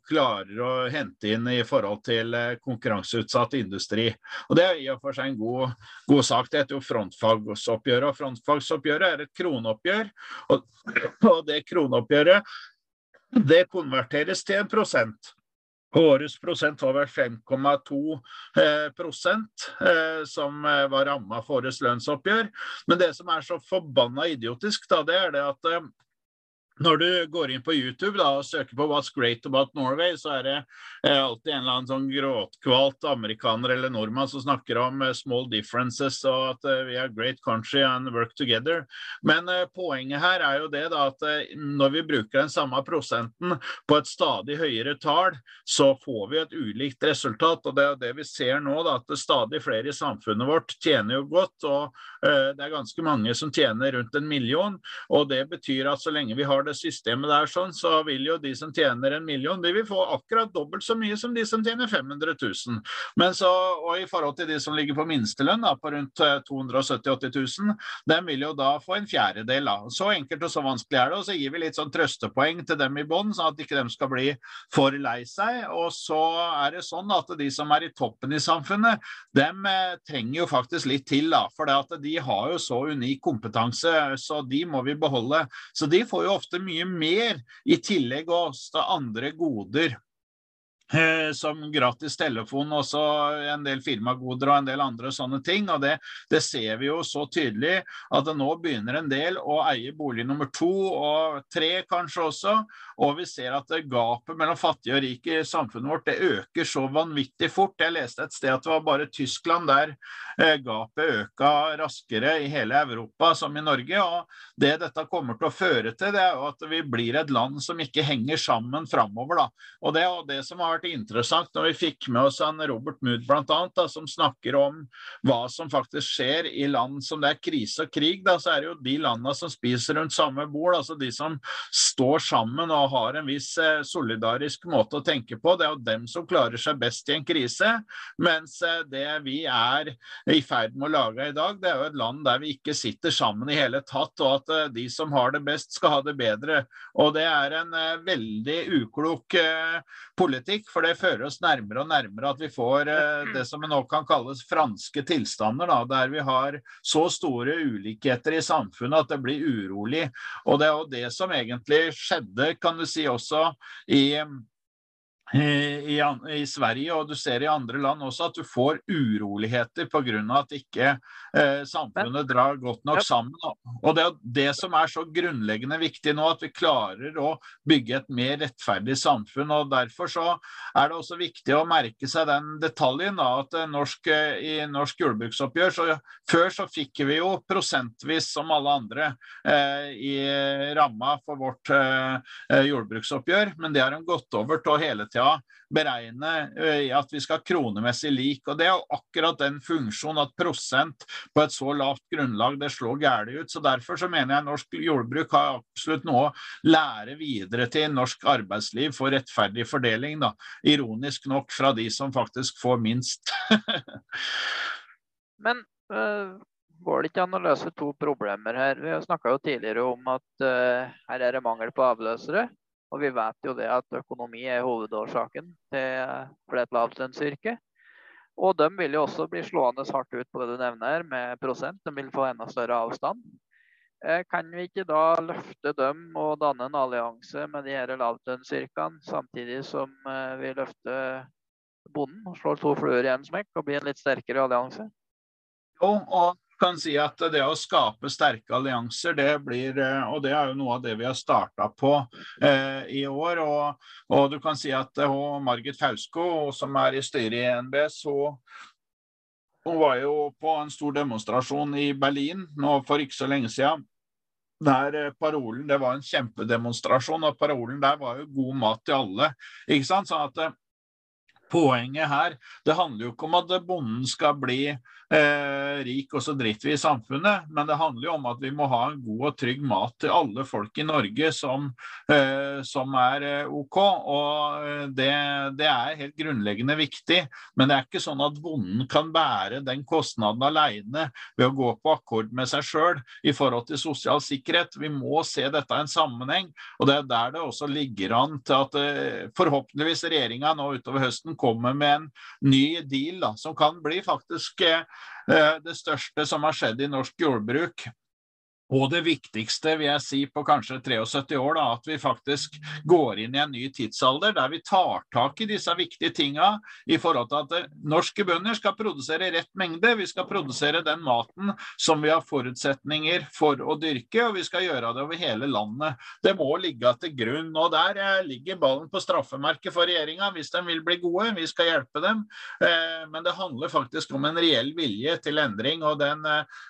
klarer å hente inn i forhold til konkurranseutsatt industri. Og Det er i og for seg en god, god sak. Det heter jo frontfagsoppgjøret. og Frontfagsoppgjøret er et kroneoppgjør. Og, og det kroneoppgjøret det konverteres til en prosent. Årets prosent var vel 5,2 eh, eh, som eh, var ramma for årets lønnsoppgjør. Men det som er så forbanna idiotisk, da, det er det at når du går inn på YouTube da, og søker på 'What's great about Norway', så er det eh, alltid en eller annen sånn gråtkvalt amerikaner eller nordmann som snakker om eh, 'small differences' og at eh, 'we are great country and work together. Men eh, poenget her er jo det da, at eh, når vi bruker den samme prosenten på et stadig høyere tall, så får vi et ulikt resultat. og Det er det vi ser nå, da, at stadig flere i samfunnet vårt tjener jo godt. og eh, Det er ganske mange som tjener rundt en million. og Det betyr at så lenge vi har det systemet der, sånn, så vil jo de som tjener en million, de vil få akkurat dobbelt så mye som de som tjener 500 000. Men så, og i forhold til de som ligger på minstelønn, da, på rundt 270 000-80 000, de vil jo da få en fjerdedel. Da. Så enkelt og så vanskelig er det. Og så gir vi litt sånn trøstepoeng til dem i bånn, sånn at ikke de skal bli for lei seg. Og så er det sånn at de som er i toppen i samfunnet, de eh, trenger jo faktisk litt til, da. For de har jo så unik kompetanse, så de må vi beholde. Så de får jo ofte mye mer, i tillegg også andre goder som gratis telefon, også en del firmagoder og en del andre sånne ting. og det, det, ser vi jo så tydelig at nå begynner en del å eie bolig nummer to og tre kanskje også. Og vi ser at gapet mellom fattige og rike i samfunnet vårt det øker så vanvittig fort. Jeg leste et sted at det var bare Tyskland der eh, gapet øka raskere i hele Europa som i Norge. og Det dette kommer til å føre til, det er jo at vi blir et land som ikke henger sammen framover. Og det er det som har vært interessant når vi fikk med oss han Robert Mood blant da, som snakker om hva som faktisk skjer i land som det er krise og krig. Da, så er det jo de landene som spiser rundt samme bord, altså de som står sammen og har en viss eh, solidarisk måte å tenke på. Det er jo dem som klarer seg best i en krise. Mens eh, det vi er i ferd med å lage i dag, det er jo et land der vi ikke sitter sammen i hele tatt, og at eh, de som har det best, skal ha det bedre. Og det er en veldig uklok politikk. For det fører oss nærmere og nærmere at vi får eh, det som nå kan kalles franske tilstander, da, der vi har så store ulikheter i samfunnet at det blir urolig. Og det er jo det som egentlig skjedde, kan du si, også i i, i, Sverige og du ser i andre land også at du får uroligheter pga. at ikke eh, samfunnet drar godt nok sammen. Og Det er det som er så grunnleggende viktig nå, at vi klarer å bygge et mer rettferdig samfunn. og Derfor så er det også viktig å merke seg den detaljen da, at norsk, i norsk jordbruksoppgjør så Før så fikk vi jo prosentvis, som alle andre, eh, i ramma for vårt eh, jordbruksoppgjør, men det har de gått over til hele tida tida beregne at vi skal kronemessig lik. og Det er akkurat den funksjonen at prosent på et så lavt grunnlag det slår gærent ut. så Derfor så mener jeg norsk jordbruk har absolutt noe å lære videre til norsk arbeidsliv for rettferdig fordeling. da. Ironisk nok fra de som faktisk får minst. Men øh, går det ikke an å løse to problemer her? Vi snakka tidligere om at øh, her er det mangel på avløsere. Og vi vet jo det at økonomi er hovedårsaken til, for et lavlønnsyrke. Og de vil jo også bli slående hardt ut på det du nevner, med prosent. De vil få enda større avstand. Eh, kan vi ikke da løfte dem og danne en allianse med de her lavlønnsyrkene, samtidig som eh, vi løfter bonden og slår to fluer i en smekk og blir en litt sterkere allianse? Jo, og kan si at det å skape sterke allianser, det blir eh, Og det er jo noe av det vi har starta på eh, i år. Og, og, du kan si at eh, Margit Fausko, som er i styret i NBS, hun, hun var jo på en stor demonstrasjon i Berlin nå for ikke så lenge siden. Der eh, parolen, Det var en kjempedemonstrasjon, og parolen der var jo 'god mat til alle'. ikke sant? Sånn at Poenget her det handler jo ikke om at bonden skal bli eh, rik og så driter vi i samfunnet, men det handler jo om at vi må ha en god og trygg mat til alle folk i Norge som, eh, som er eh, OK. Og eh, det, det, er helt grunnleggende viktig. Men det er ikke sånn at bonden kan bære den kostnaden alene ved å gå på akkord med seg sjøl i forhold til sosial sikkerhet. Vi må se dette i en sammenheng, og det er der det også ligger an til at eh, forhåpentligvis regjeringa nå utover høsten kommer med en ny deal da, som kan bli faktisk eh, det største som har skjedd i norsk jordbruk og det viktigste vil jeg si på kanskje 73 år, da, at vi faktisk går inn i en ny tidsalder der vi tar tak i disse viktige tinga i forhold til at eh, norske bønder skal produsere rett mengde. Vi skal produsere den maten som vi har forutsetninger for å dyrke, og vi skal gjøre det over hele landet. Det må ligge til grunn. og Der eh, ligger ballen på straffemerket for regjeringa hvis de vil bli gode. Vi skal hjelpe dem. Eh, men det handler faktisk om en reell vilje til endring, og den,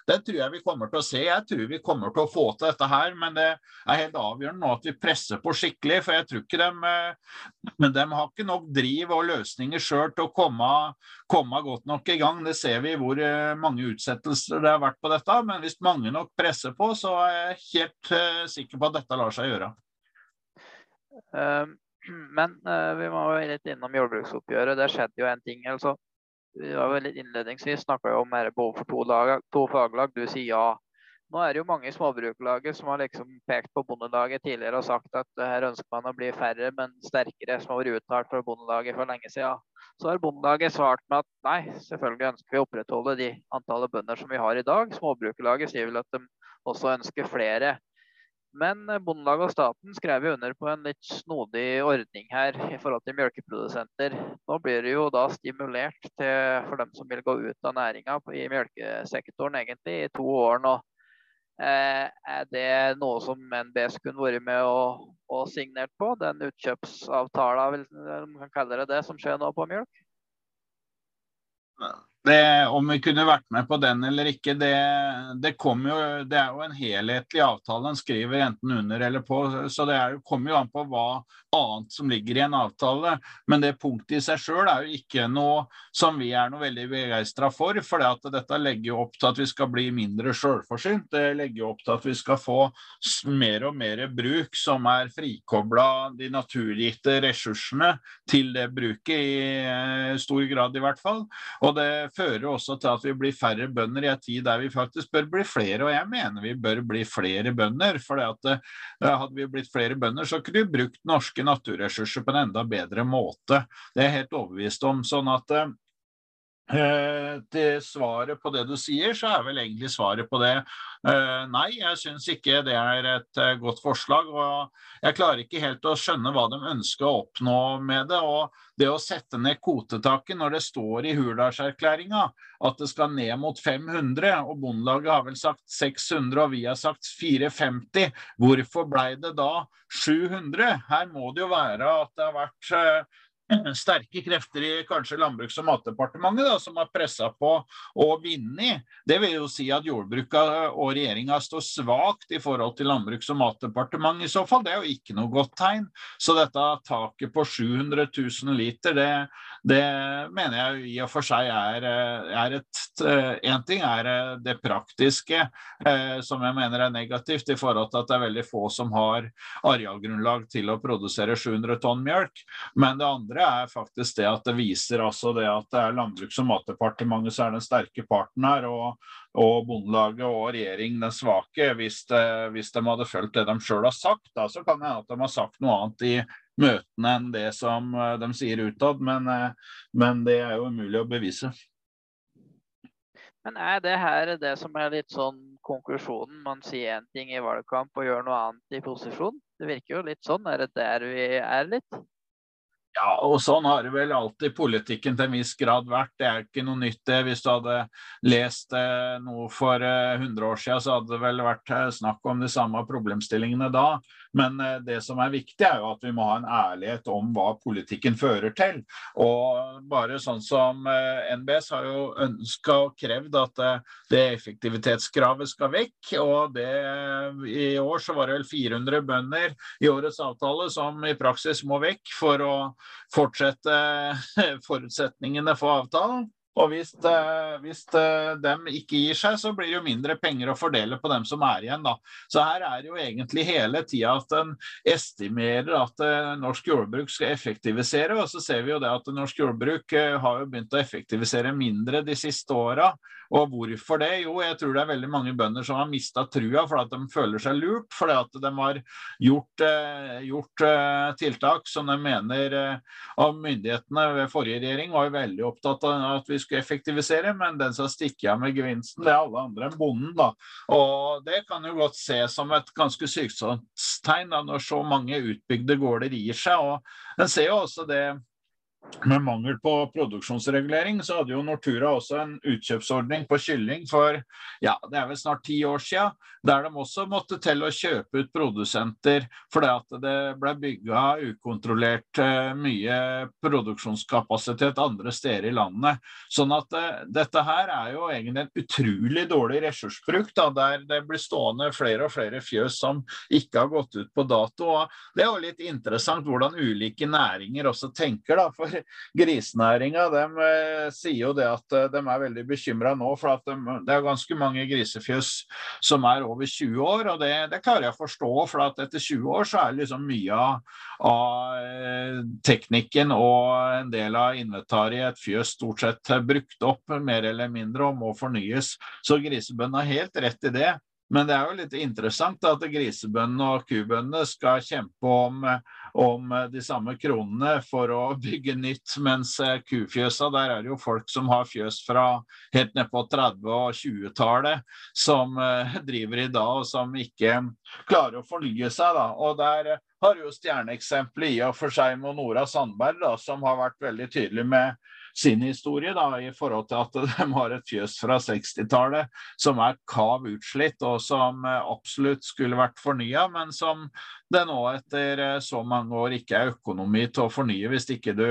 den tror jeg vi kommer til å se. Jeg tror vi kommer kommer til å få til dette her, men det er helt avgjørende nå at vi presser på skikkelig. For jeg tror ikke de, eh, de har ikke nok driv og løsninger sjøl til å komme, komme, godt nok i gang. Det ser vi hvor eh, mange utsettelser det har vært på dette. Men hvis mange nok presser på, så er jeg helt uh, sikker på at dette lar seg gjøre. Men vi må være litt innom jordbruksoppgjøret. Det skjedde jo en ting. altså vi var litt innledningsvis snakka om behov for to, lag, to faglag. Du sier ja. Nå er det jo mange i småbruklaget som har liksom pekt på Bondelaget tidligere og sagt at her ønsker man å bli færre, men sterkere, som har vært uttalt fra Bondelaget for lenge siden. Så har Bondelaget svart med at nei, selvfølgelig ønsker vi å opprettholde de antallet bønder som vi har i dag. Småbrukerlaget sier vel at de også ønsker flere. Men Bondelaget og staten skrev under på en litt snodig ordning her i forhold til melkeprodusenter. Nå blir det jo da stimulert til, for dem som vil gå ut av næringa i melkesektoren egentlig i to år nå. Eh, er det noe som NBS kunne vært med og, og signert på? Den utkjøpsavtalen, om kan kalle det det, som skjer nå på mjølk? Det, om vi kunne vært med på den eller ikke, det, det, jo, det er jo en helhetlig avtale en skriver enten under eller på. Så det er, kommer jo an på hva annet som ligger i en avtale. Men det punktet i seg sjøl er jo ikke noe som vi er noe veldig begeistra for. For dette legger jo opp til at vi skal bli mindre sjølforsynt. Det legger jo opp til at vi skal få mer og mer bruk som er frikobla de naturgitte ressursene til det bruket, i eh, stor grad i hvert fall. Og det fører også til at vi blir færre bønder i en tid der vi faktisk bør bli flere. Og jeg mener vi bør bli flere bønder. For eh, hadde vi blitt flere bønder, så kunne vi brukt norske naturressurser på en enda bedre måte. Det er jeg helt overbevist om. sånn at eh, til svaret på det du sier, så er vel egentlig svaret på det eh, nei. Jeg syns ikke det er et eh, godt forslag. og Jeg klarer ikke helt å skjønne hva de ønsker å oppnå med det. og Det å sette ned kvotetaket når det står i Hurdalserklæringa at det skal ned mot 500, og Bondelaget har vel sagt 600 og vi har sagt 450, hvorfor blei det da 700? Her må det jo være at det har vært sterke krefter i kanskje Landbruks- og matdepartementet da, som har pressa på og vunnet. Det vil jo si at jordbruket og regjeringa står svakt i forhold til Landbruks- og matdepartementet i så fall. Det er jo ikke noe godt tegn. Så dette taket på 700 000 liter, det, det mener jeg i og for seg er, er et Én ting er det praktiske, eh, som jeg mener er negativt i forhold til at det er veldig få som har arealgrunnlag til å produsere 700 tonn mjølk. Men det andre er faktisk det at det viser altså det at det er Landbruks- og matdepartementet som er den sterke parten her, og, og Bondelaget og regjeringen den svake. Hvis, det, hvis de hadde fulgt det de sjøl har sagt, da, så kan det hende at de har sagt noe annet i møtene enn det som eh, de sier utad, men, eh, men det er jo umulig å bevise. Men er det her det som er litt sånn konklusjonen? Man sier én ting i valgkamp og gjør noe annet i posisjon? Det virker jo litt sånn. Er det der vi er litt? Ja, og sånn har det vel alltid politikken til en viss grad vært. Det er ikke noe nytt det. Hvis du hadde lest eh, noe for eh, 100 år siden, så hadde det vel vært eh, snakk om de samme problemstillingene da. Men eh, det som er viktig, er jo at vi må ha en ærlighet om hva politikken fører til. Og bare sånn som eh, NBS har jo ønska og krevd at eh, det effektivitetskravet skal vekk. Og det, i år så var det vel 400 bønder i årets avtale som i praksis må vekk for å fortsette forutsetningene for avtalen. Og hvis, eh, hvis eh, dem ikke gir seg, så blir det jo mindre penger å fordele på dem som er igjen. da. Så her er det jo egentlig hele tida at en estimerer at eh, norsk jordbruk skal effektivisere, og så ser vi jo det at norsk jordbruk har jo begynt å effektivisere mindre de siste åra. Og hvorfor det? Jo, jeg tror det er veldig mange bønder som har mista trua fordi at de føler seg lurt. Fordi at de har gjort, eh, gjort eh, tiltak som de mener eh, av myndighetene ved forrige regjering var veldig opptatt av at vi skulle effektivisere, men den som stikker av med gevinsten, det er alle andre enn bonden. da. Og det kan jo godt ses som et ganske sykdomstegn når så mange utbygde gårder gir seg. og En ser jo også det med mangel på produksjonsregulering, så hadde jo Nortura også en utkjøpsordning på kylling for ja, det er vel snart ti år siden, der de også måtte til å kjøpe ut produsenter fordi at det ble bygga ukontrollert eh, mye produksjonskapasitet andre steder i landet. Sånn at uh, dette her er jo egentlig en utrolig dårlig ressursbruk, da, der det blir stående flere og flere fjøs som ikke har gått ut på dato. Og det er jo litt interessant hvordan ulike næringer også tenker. da, for grisenæringa eh, sier jo det at eh, de er veldig bekymra nå, for at de, det er ganske mange grisefjøs som er over 20 år. og Det, det klarer jeg å forstå, for at etter 20 år så er liksom mye av, av eh, teknikken og en del av inventariet i et fjøs stort sett brukt opp mer eller mindre og må fornyes. Så grisebøndene har helt rett i det. Men det er jo litt interessant at grisebøndene og kubøndene skal kjempe om, om, de samme kronene for å bygge nytt, mens kufjøsa, der er det jo folk som har fjøs fra helt ned på 30- og 20-tallet, som driver i dag, og som ikke klarer å fornye seg. Da. Og der har jo stjerneeksempelet i og for seg med Nora Sandberg, da, som har vært veldig tydelig med sin historie da, i forhold til at de har et fjøs fra 60-tallet som er kav utslitt, og som eh, absolutt skulle vært fornya, men som det nå etter eh, så mange år ikke er økonomi til å fornye hvis ikke du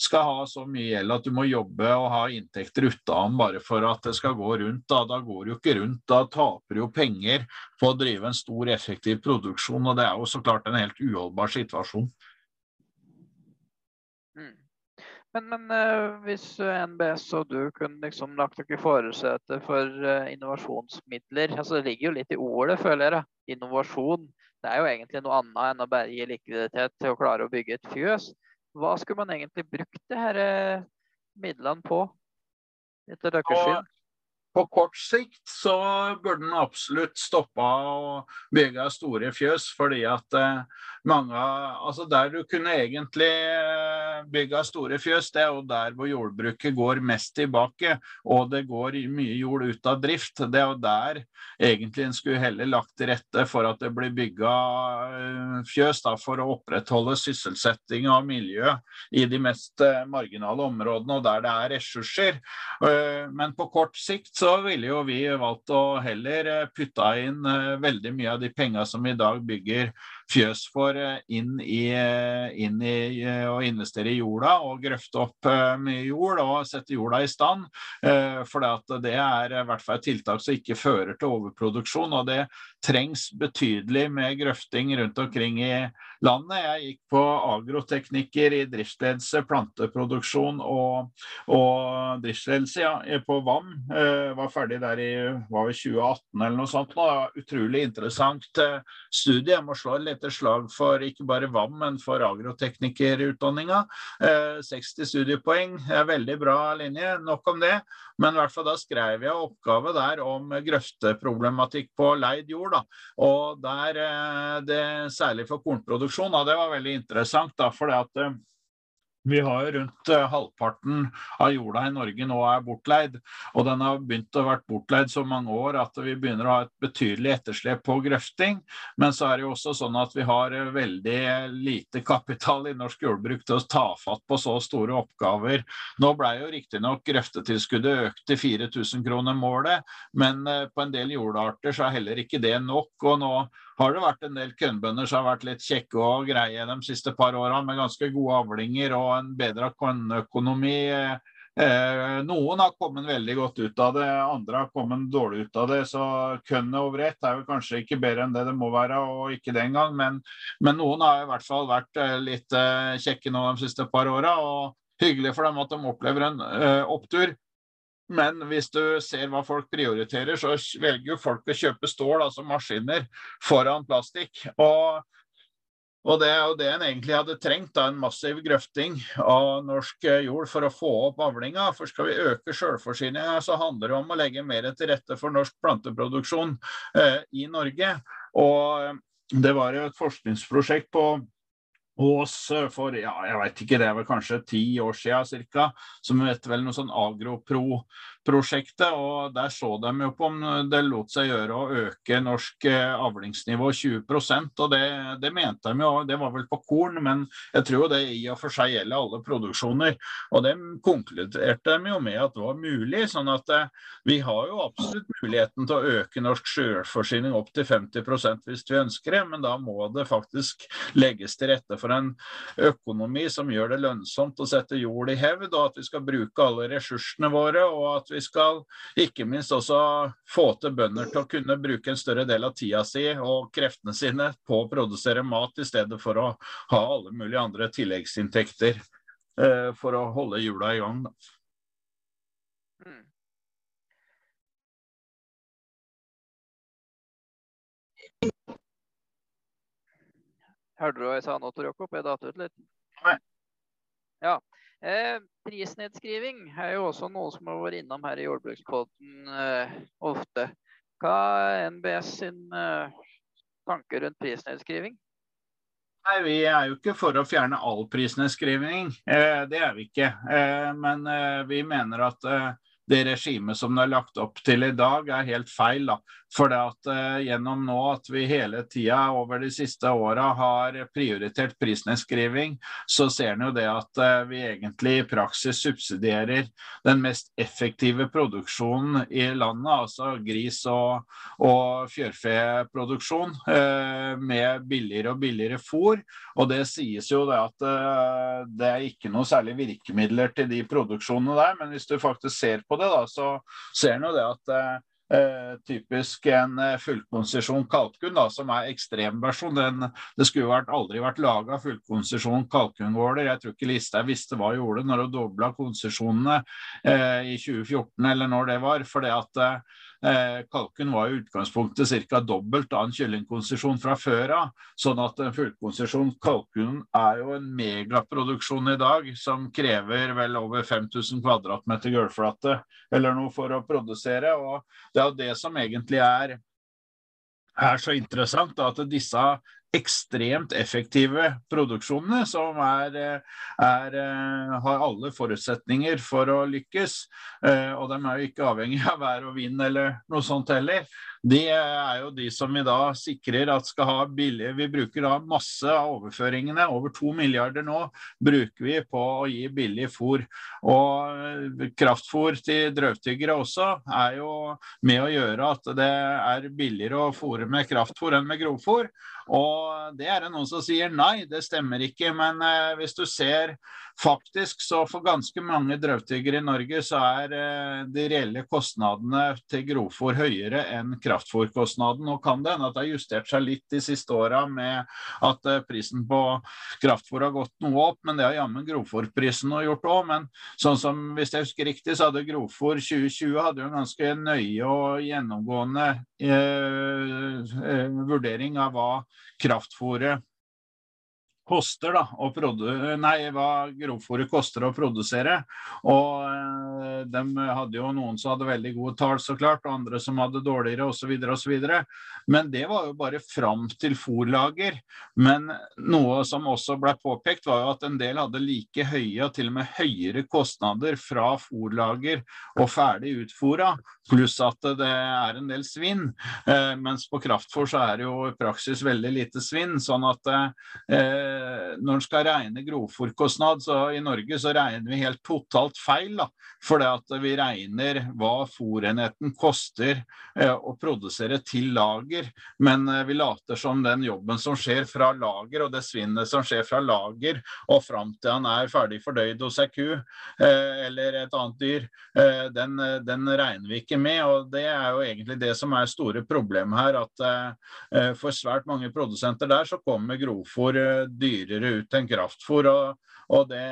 skal ha så mye gjeld at du må jobbe og ha inntekter utenom bare for at det skal gå rundt. Da, da går det jo ikke rundt. Da taper du jo penger på å drive en stor, effektiv produksjon, og det er jo så klart en helt uholdbar situasjon. Mm. Men, men uh, hvis NBS og du kunne liksom lagt dere i forutsetet for uh, innovasjonsmidler altså Det ligger jo litt i ordet, føler jeg. Da. Innovasjon. Det er jo egentlig noe annet enn å bare gi likviditet til å klare å bygge et fjøs. Hva skulle man egentlig brukt disse her uh, midlene på, etter deres syn? På kort sikt så burde en absolutt stoppa å bygge store fjøs, fordi at eh, mange Altså der du kunne egentlig eh, bygge store fjøs, det er jo der hvor jordbruket går mest tilbake, og det går mye jord ut av drift. Det er jo der egentlig en skulle heller lagt til rette for at det blir bygga eh, fjøs, da, for å opprettholde sysselsetting og miljø i de mest marginale områdene, og der det er ressurser. Men på kort sikt så ville jo vi valgt å heller putta putte inn eh, veldig mye av de penga som i dag bygger fjøs for eh, inn i, eh, inn i eh, å investere i jorda og grøfte opp mye jord og sette jorda i stand. For det er i hvert fall et tiltak som ikke fører til overproduksjon. og det trengs betydelig med grøfting rundt omkring i landet. Jeg gikk på agroteknikker i driftsledelse, planteproduksjon og, og driftsledelse ja, på VAM. var ferdig der i var 2018 eller noe sånt. Nå. Utrolig interessant studie. Jeg må slå etter slag for ikke bare VAM, men for agroteknikerutdanninga. 60 eh, studiepoeng veldig bra linje, nok om det. Men i hvert fall da skrev jeg oppgave der om grøfteproblematikk på leid jord. Da. Og der, eh, det, særlig for kornproduksjon, da, det var veldig interessant. da, for det at eh, vi har rundt uh, halvparten av jorda i Norge nå er bortleid. Og den har begynt å vært bortleid så mange år at vi begynner å ha et betydelig etterslep på grøfting. Men så er det jo også sånn at vi har uh, veldig lite kapital i norsk jordbruk til å ta fatt på så store oppgaver. Nå ble jo riktignok grøftetilskuddet økt til 4000 kroner målet, men uh, på en del jordarter så er heller ikke det nok. og nå har det vært en del kønnbønder som har vært litt kjekke og greie de siste par åra, med ganske gode avlinger og en bedra kornøkonomi. Eh, noen har kommet veldig godt ut av det, andre har kommet dårlig ut av det. Så kornet over ett er jo kanskje ikke bedre enn det det må være, og ikke den gang. Men, men noen har i hvert fall vært eh, litt eh, kjekke nå de siste par åra. Og hyggelig for dem at de opplever en opptur. Men hvis du ser hva folk prioriterer, så velger jo folk å kjøpe stål, altså maskiner, foran plastikk. Og, og det er jo det en egentlig hadde trengt, da, en massiv grøfting av norsk jord for å få opp avlinga. For skal vi øke sjølforsyninga, så handler det om å legge mer til rette for norsk planteproduksjon eh, i Norge. Og det var jo et forskningsprosjekt på Ås for ja, jeg vet ikke, det er vel kanskje ti år siden ca. Som heter vel noe sånn Agropro prosjektet, og Der så de jo på om det lot seg gjøre å øke norsk eh, avlingsnivå 20% og det, det mente de jo, det var vel på korn, men jeg tror det i og for seg gjelder alle produksjoner. Og det konkluderte de jo med at det var mulig. sånn at eh, vi har jo absolutt muligheten til å øke norsk sjølforsyning opp til 50% hvis vi ønsker det, men da må det faktisk legges til rette for en økonomi som gjør det lønnsomt å sette jord i hevd, og at vi skal bruke alle ressursene våre. og at vi skal ikke minst også få til bønder til å kunne bruke en større del av tida si og kreftene sine på å produsere mat, i stedet for å ha alle mulige andre tilleggsinntekter eh, for å holde hjula i gang. Mm. Hørte du hva jeg sa nå, Tor Jakob? Jeg datt ut litt. Nei. Ja. Eh, prisnedskriving er jo også noe som har vært innom her i Jordbrukspodden eh, ofte. Hva er NBS sin eh, tanke rundt prisnedskriving? Nei, Vi er jo ikke for å fjerne all prisnedskriving. Eh, det er vi ikke. Eh, men eh, vi mener at det regimet som det er lagt opp til i dag, er helt feil. da. For det at uh, gjennom nå at vi hele tida over de siste åra har prioritert prisnedskriving, så ser en jo det at uh, vi egentlig i praksis subsidierer den mest effektive produksjonen i landet, altså gris- og, og fjørfeproduksjon, uh, med billigere og billigere fôr. Og det sies jo det at det er ikke noe særlig virkemidler til de produksjonene der, men hvis du faktisk ser på det, da, så ser en jo det at Eh, typisk en eh, fullkonsesjon kalkun, da, som er ekstremversjon. Den, det skulle vært, aldri vært laga fullkonsesjon kalkungårder. Jeg tror ikke Listhaug visste hva hun gjorde når hun dobla konsesjonene eh, i 2014, eller når det var. for det at eh, Eh, var i utgangspunktet ca. dobbelt av en kyllingkonsesjon fra før av. Sånn at en fullkonsesjon kalkun er jo en megaproduksjon i dag som krever vel over 5000 kvadratmeter gulvflate eller noe for å produsere. Og det er jo det som egentlig er er så interessant at disse ekstremt effektive produksjonene som er, er, eh, har alle forutsetninger for å lykkes. Eh, og de er jo ikke avhengig av vær og vind eller noe sånt heller det er jo de som i dag sikrer at skal ha billige Vi bruker da masse av overføringene, over to milliarder nå, bruker vi på å gi billig fôr. Og kraftfôr til drøvtyggere også er jo med å gjøre at det er billigere å fôre med kraftfôr enn med grovfôr. Og det er det noen som sier nei, det stemmer ikke. Men eh, hvis du ser faktisk, så for ganske mange drøvtyggere i Norge, så er eh, de reelle kostnadene til grovfôr høyere enn kraftfòrkostnaden. Nå kan det hende at det har justert seg litt de siste åra med at eh, prisen på kraftfôr har gått noe opp, men det har jammen grovfòrprisen gjort òg. Men sånn som, hvis jeg husker riktig, så hadde grovfòr 2020 hadde en ganske nøye og gjennomgående eh, eh, vurdering av hva kraftfôret koster da, å nei, hva grovfòret koster å produsere. Og eh, de hadde jo noen som hadde veldig gode tall, så klart, og andre som hadde dårligere osv. osv. Men det var jo bare fram til fòrlager. Men noe som også ble påpekt, var jo at en del hadde like høye og til og med høyere kostnader fra fòrlager og ferdig utfòra, pluss at det er en del svinn. Eh, mens på kraftfôr så er det jo i praksis veldig lite svinn. sånn at Eh, når en skal regne grovfòrkostnad, så i Norge så regner vi helt totalt feil. da, For vi regner hva fòrenheten koster eh, å produsere til lager. Men eh, vi later som den jobben som skjer fra lager, og det svinnet som skjer fra lager og fram til han er ferdig fordøyd hos ei ku eller et annet dyr, den, den, regner vi ikke med. og Det er jo egentlig det som er store problemet her. at For svært mange produsenter der så kommer grovfòr dyrere ut enn kraftfôr. Og, og, det,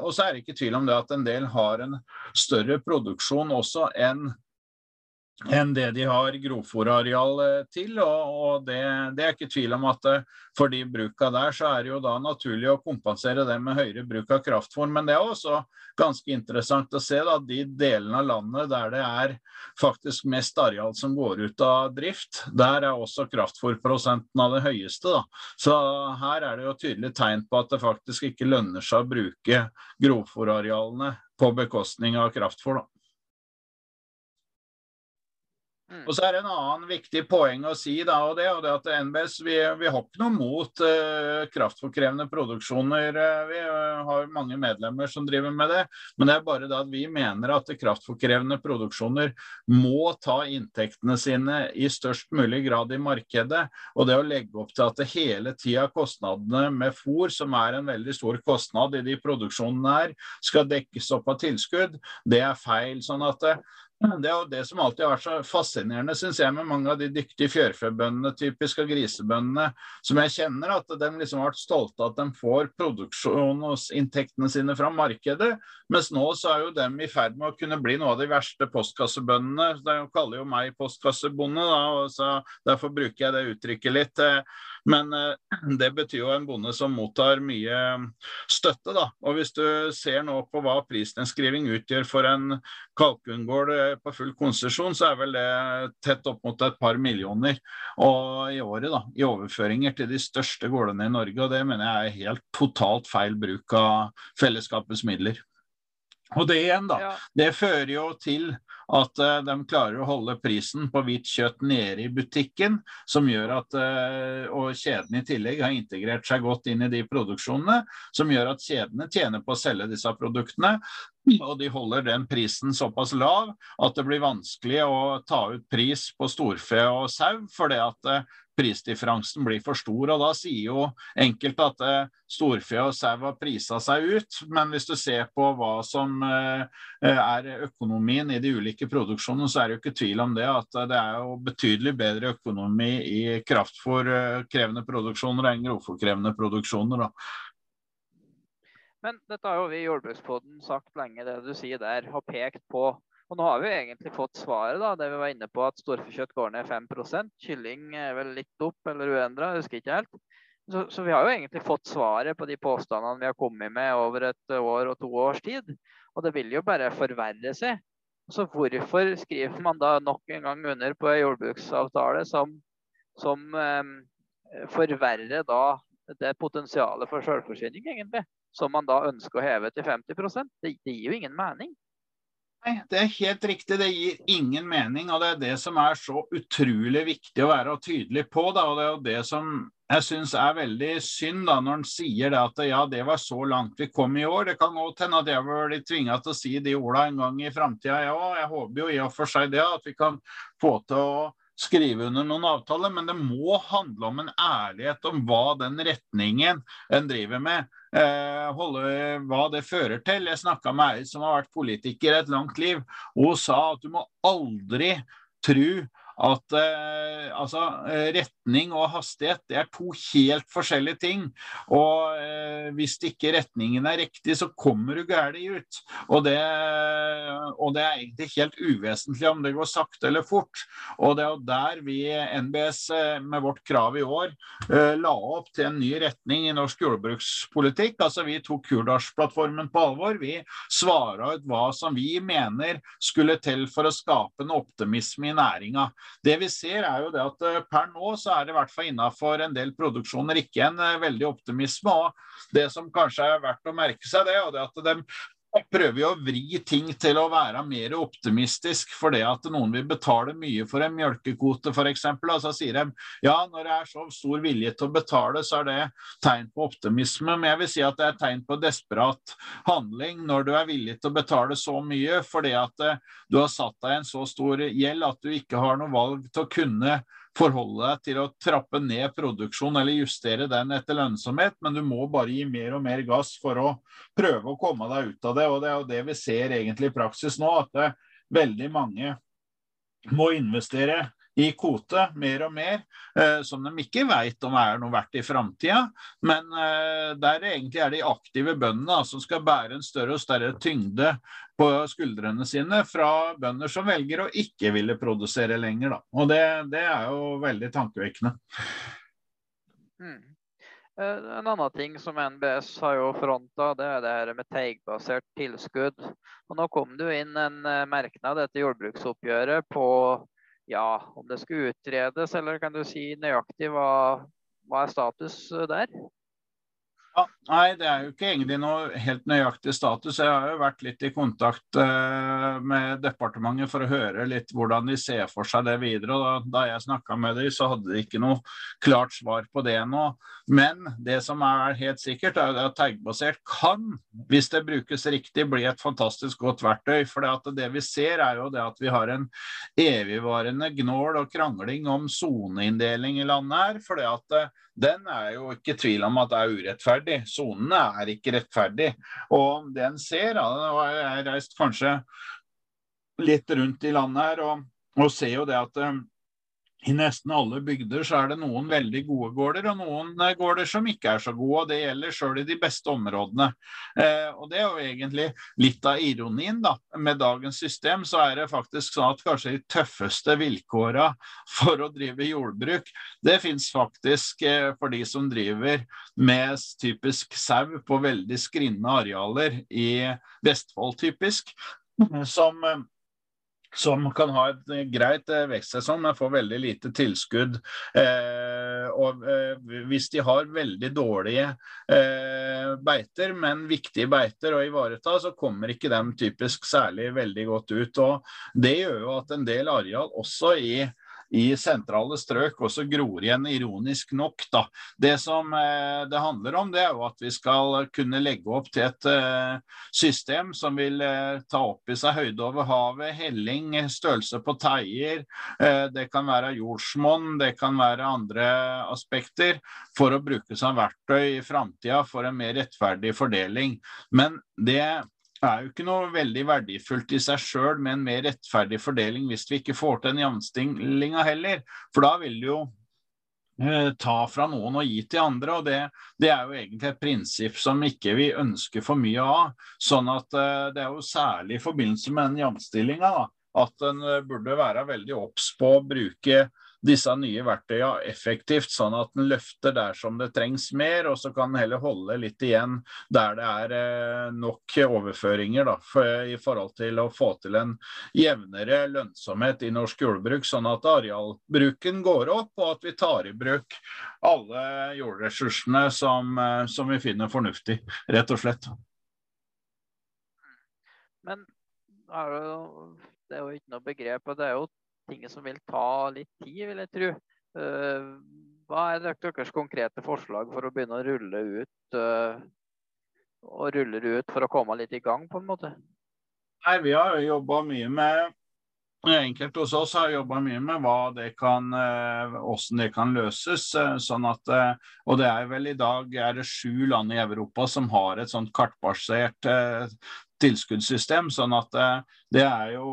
og, så er det ikke tvil om det at en del har en større produksjon også enn enn det de har grovfòrareal eh, til. og, og det, det, er ikke tvil om at eh, for de bruka der, så er det jo da naturlig å kompensere det med høyere bruk av kraftfòr. Men det er også ganske interessant å se da, de delene av landet der det er faktisk mest areal som går ut av drift. Der er også kraftfòrprosenten av det høyeste. Da. Så her er det jo tydelig tegn på at det faktisk ikke lønner seg å bruke grovfòrarealene på bekostning av kraftfôr. Mm. Og så er det en annen viktig poeng å si, da, og det, og det at NBS vi, vi har ikke noe mot uh, kraftforkrevende produksjoner. Uh, vi uh, har mange medlemmer som driver med det. Men det er bare det at vi mener at kraftforkrevende produksjoner må ta inntektene sine i størst mulig grad i markedet. Og det å legge opp til at det hele tida kostnadene med fôr, som er en veldig stor kostnad i de produksjonene her, skal dekkes opp av tilskudd, det er feil. sånn at det er jo det som alltid har vært så fascinerende synes jeg, med mange av de dyktige fjørfebøndene, typisk av grisebøndene, som jeg kjenner. At de liksom har vært stolte av at de får produksjonsinntektene sine fra markedet. Mens nå så er jo dem i ferd med å kunne bli noe av de verste postkassebøndene. De kaller jo meg postkassebonde, da, og så derfor bruker jeg det uttrykket litt. Men eh, det betyr jo en bonde som mottar mye støtte, da. Og hvis du ser nå på hva prisnedskriving utgjør for en kalkungård på full konsesjon, så er vel det tett opp mot et par millioner og i året da, i overføringer til de største gårdene i Norge. Og det mener jeg er helt totalt feil bruk av fellesskapets midler. Og det igjen, da. Ja. Det fører jo til at uh, de klarer å holde prisen på hvitt kjøtt nede i butikken, som gjør at uh, Og kjedene i tillegg har integrert seg godt inn i de produksjonene, som gjør at kjedene tjener på å selge disse produktene. Og de holder den prisen såpass lav at det blir vanskelig å ta ut pris på storfe og sau, fordi at uh, prisdifferansen blir for stor. og Da sier jo enkelte at eh, storfe og sau har prisa seg ut. Men hvis du ser på hva som eh, er økonomien i de ulike produksjonene, så er det jo ikke tvil om det at det er jo betydelig bedre økonomi i kraftfòrkrevende produksjoner enn grovfòrkrevende produksjoner. da. Men dette har jo vi i Jordbrukspodden sagt lenge, det du sier der, har pekt på og nå har vi egentlig fått svaret, da, det vi var inne på at storfekjøtt går ned 5% Kylling er vel litt opp eller uendra, husker ikke helt. Så, så, vi har jo egentlig fått svaret på de påstandene vi har kommet med over et år og to års tid. Og det vil jo bare forverre seg. Så hvorfor skriver man da nok en gang under på en jordbruksavtale som, som eh, forverrer da det potensialet for selvforsyning, egentlig? Som man da ønsker å heve til 50 det, det gir jo ingen mening. Nei, det er helt riktig. Det gir ingen mening. Og det er det som er så utrolig viktig å være tydelig på. Da. Og det er jo det som jeg syns er veldig synd, da, når han sier det at ja, det var så langt vi kom i år. Det kan godt hende at jeg blir tvinga til å si de orda en gang i framtida, ja. Jeg håper jo i og for seg det, at vi kan få til å skrive under noen avtaler, men det må handle om en ærlighet om hva den retningen en driver med, holde, hva det fører til. Jeg snakka med ei som har vært politiker et langt liv, og hun sa at du må aldri tro at eh, altså, eh, retning og hastighet det er to helt forskjellige ting. Og eh, hvis ikke retningen er riktig, så kommer du galt ut. Og det, og det, er egentlig helt uvesentlig om det går sakte eller fort. Og det er jo der vi NBS eh, med vårt krav i år eh, la opp til en ny retning i norsk jordbrukspolitikk. Altså Vi tok Hurdalsplattformen på alvor. Vi svara ut hva som vi mener skulle til for å skape en optimisme i næringa. Det vi ser er jo det at eh, per nå så er det i hvert fall innafor en del produksjoner ikke en eh, veldig optimisme. og Det som kanskje er verdt å merke seg, det, og det at de prøver jo å vri ting til å være mer optimistisk for det at noen vil betale mye for en mjølkekvote f.eks. så sier de ja, når det er så stor vilje til å betale, så er det tegn på optimisme. Men jeg vil si at det er tegn på desperat handling når du er villig til å betale så mye fordi at eh, du har satt deg en så stor gjeld at du ikke har noe valg til å kunne forholde deg til å trappe ned produksjon eller justere den etter lønnsomhet, men du må bare gi mer og mer gass for å prøve å komme deg ut av det. Og det er jo det vi ser egentlig i praksis nå, at veldig mange må investere i kvote mer og mer, eh, som de ikke vet om er noe verdt i framtida. Men eh, der egentlig er de aktive bøndene som skal bære en større og større tyngde på skuldrene sine fra bønder som velger å ikke ville produsere lenger. Da. Og det, det er jo veldig tankevekkende. Mm. Eh, en annen ting som NBS har jo fronta, det er det her med teigbasert tilskudd. Og nå kom det jo inn en merknad etter jordbruksoppgjøret på ja, om det skal utredes, eller kan du si nøyaktig hva, hva er status eh, der? Ja, nei, det er jo ikke egentlig noe helt nøyaktig status. Jeg har jo vært litt i kontakt uh, med departementet for å høre litt hvordan de ser for seg det videre. og Da, jeg snakka med dem, så hadde de ikke noe klart svar på det nå. Men det som er helt sikkert, er at taggbasert kan, hvis det brukes riktig, bli et fantastisk godt verktøy. For det, det vi ser, er jo det at vi har en evigvarende gnål og krangling om soneinndeling i landet her. for det at uh, den er jo ikke tvil om at det er urettferdig. Sonene er ikke rettferdig. Og det en ser, og jeg har reist kanskje litt rundt i landet her og, og ser jo det at eh, i nesten alle bygder så er det noen veldig gode gårder og noen eh, gårder som ikke er så gode. og Det gjelder sjøl i de beste områdene. Eh, og Det er jo egentlig litt av ironien da. med dagens system. Så er det faktisk sånn at kanskje de tøffeste vilkåra for å drive jordbruk, det fins faktisk eh, for de som driver med typisk sau på veldig skrinne arealer i Vestfold, typisk. Som eh, som kan ha et eh, greit eh, vekstsesong, men får veldig lite tilskudd. Eh, og eh, Hvis de har veldig dårlige eh, beiter, men viktige beiter å ivareta, så kommer ikke de typisk særlig veldig godt ut. og Det gjør jo at en del areal også i i sentrale strøk også gror igjen, ironisk nok. Da. Det som eh, det handler om, det er jo at vi skal kunne legge opp til et eh, system som vil eh, ta opp i seg høyde over havet, helling, størrelse på teier. Det kan være jordsmonn, det kan være andre aspekter for å bruke som verktøy i framtida for en mer rettferdig fordeling. Men det er jo ikke noe veldig verdifullt i seg sjøl med en mer rettferdig fordeling hvis vi ikke får til en jamstillinga heller. For da vil det jo eh, ta fra noen og gi til andre. og det, det, er jo egentlig et prinsipp som ikke vi ønsker for mye av. sånn at eh, Det er jo særlig i forbindelse med den jamstillinga at en eh, burde være veldig obs på å bruke disse nye verktøyene effektivt, sånn at den løfter der som det trengs mer, og så kan den heller holde litt igjen der det er eh, nok overføringer da, for, i forhold til å få til en jevnere lønnsomhet i norsk jordbruk, sånn at arealbruken går opp, og at vi tar i bruk alle jordressursene som, eh, som vi finner fornuftig, rett og slett. Men er det, det er jo ikke noe begrep, og det er jo ting som vil ta litt tid, vil jeg tro. Eh, hva er deres konkrete forslag for å begynne å rulle ut eh, og ruller ut for å komme litt i gang, på en måte? Nei, Vi har jo jobba mye med Enkelte hos oss har jobba mye med hva det kan, hvordan eh, det kan løses. sånn at, og det er vel I dag er det sju land i Europa som har et sånt kartbasert tilskuddssystem. sånn at eh, det er jo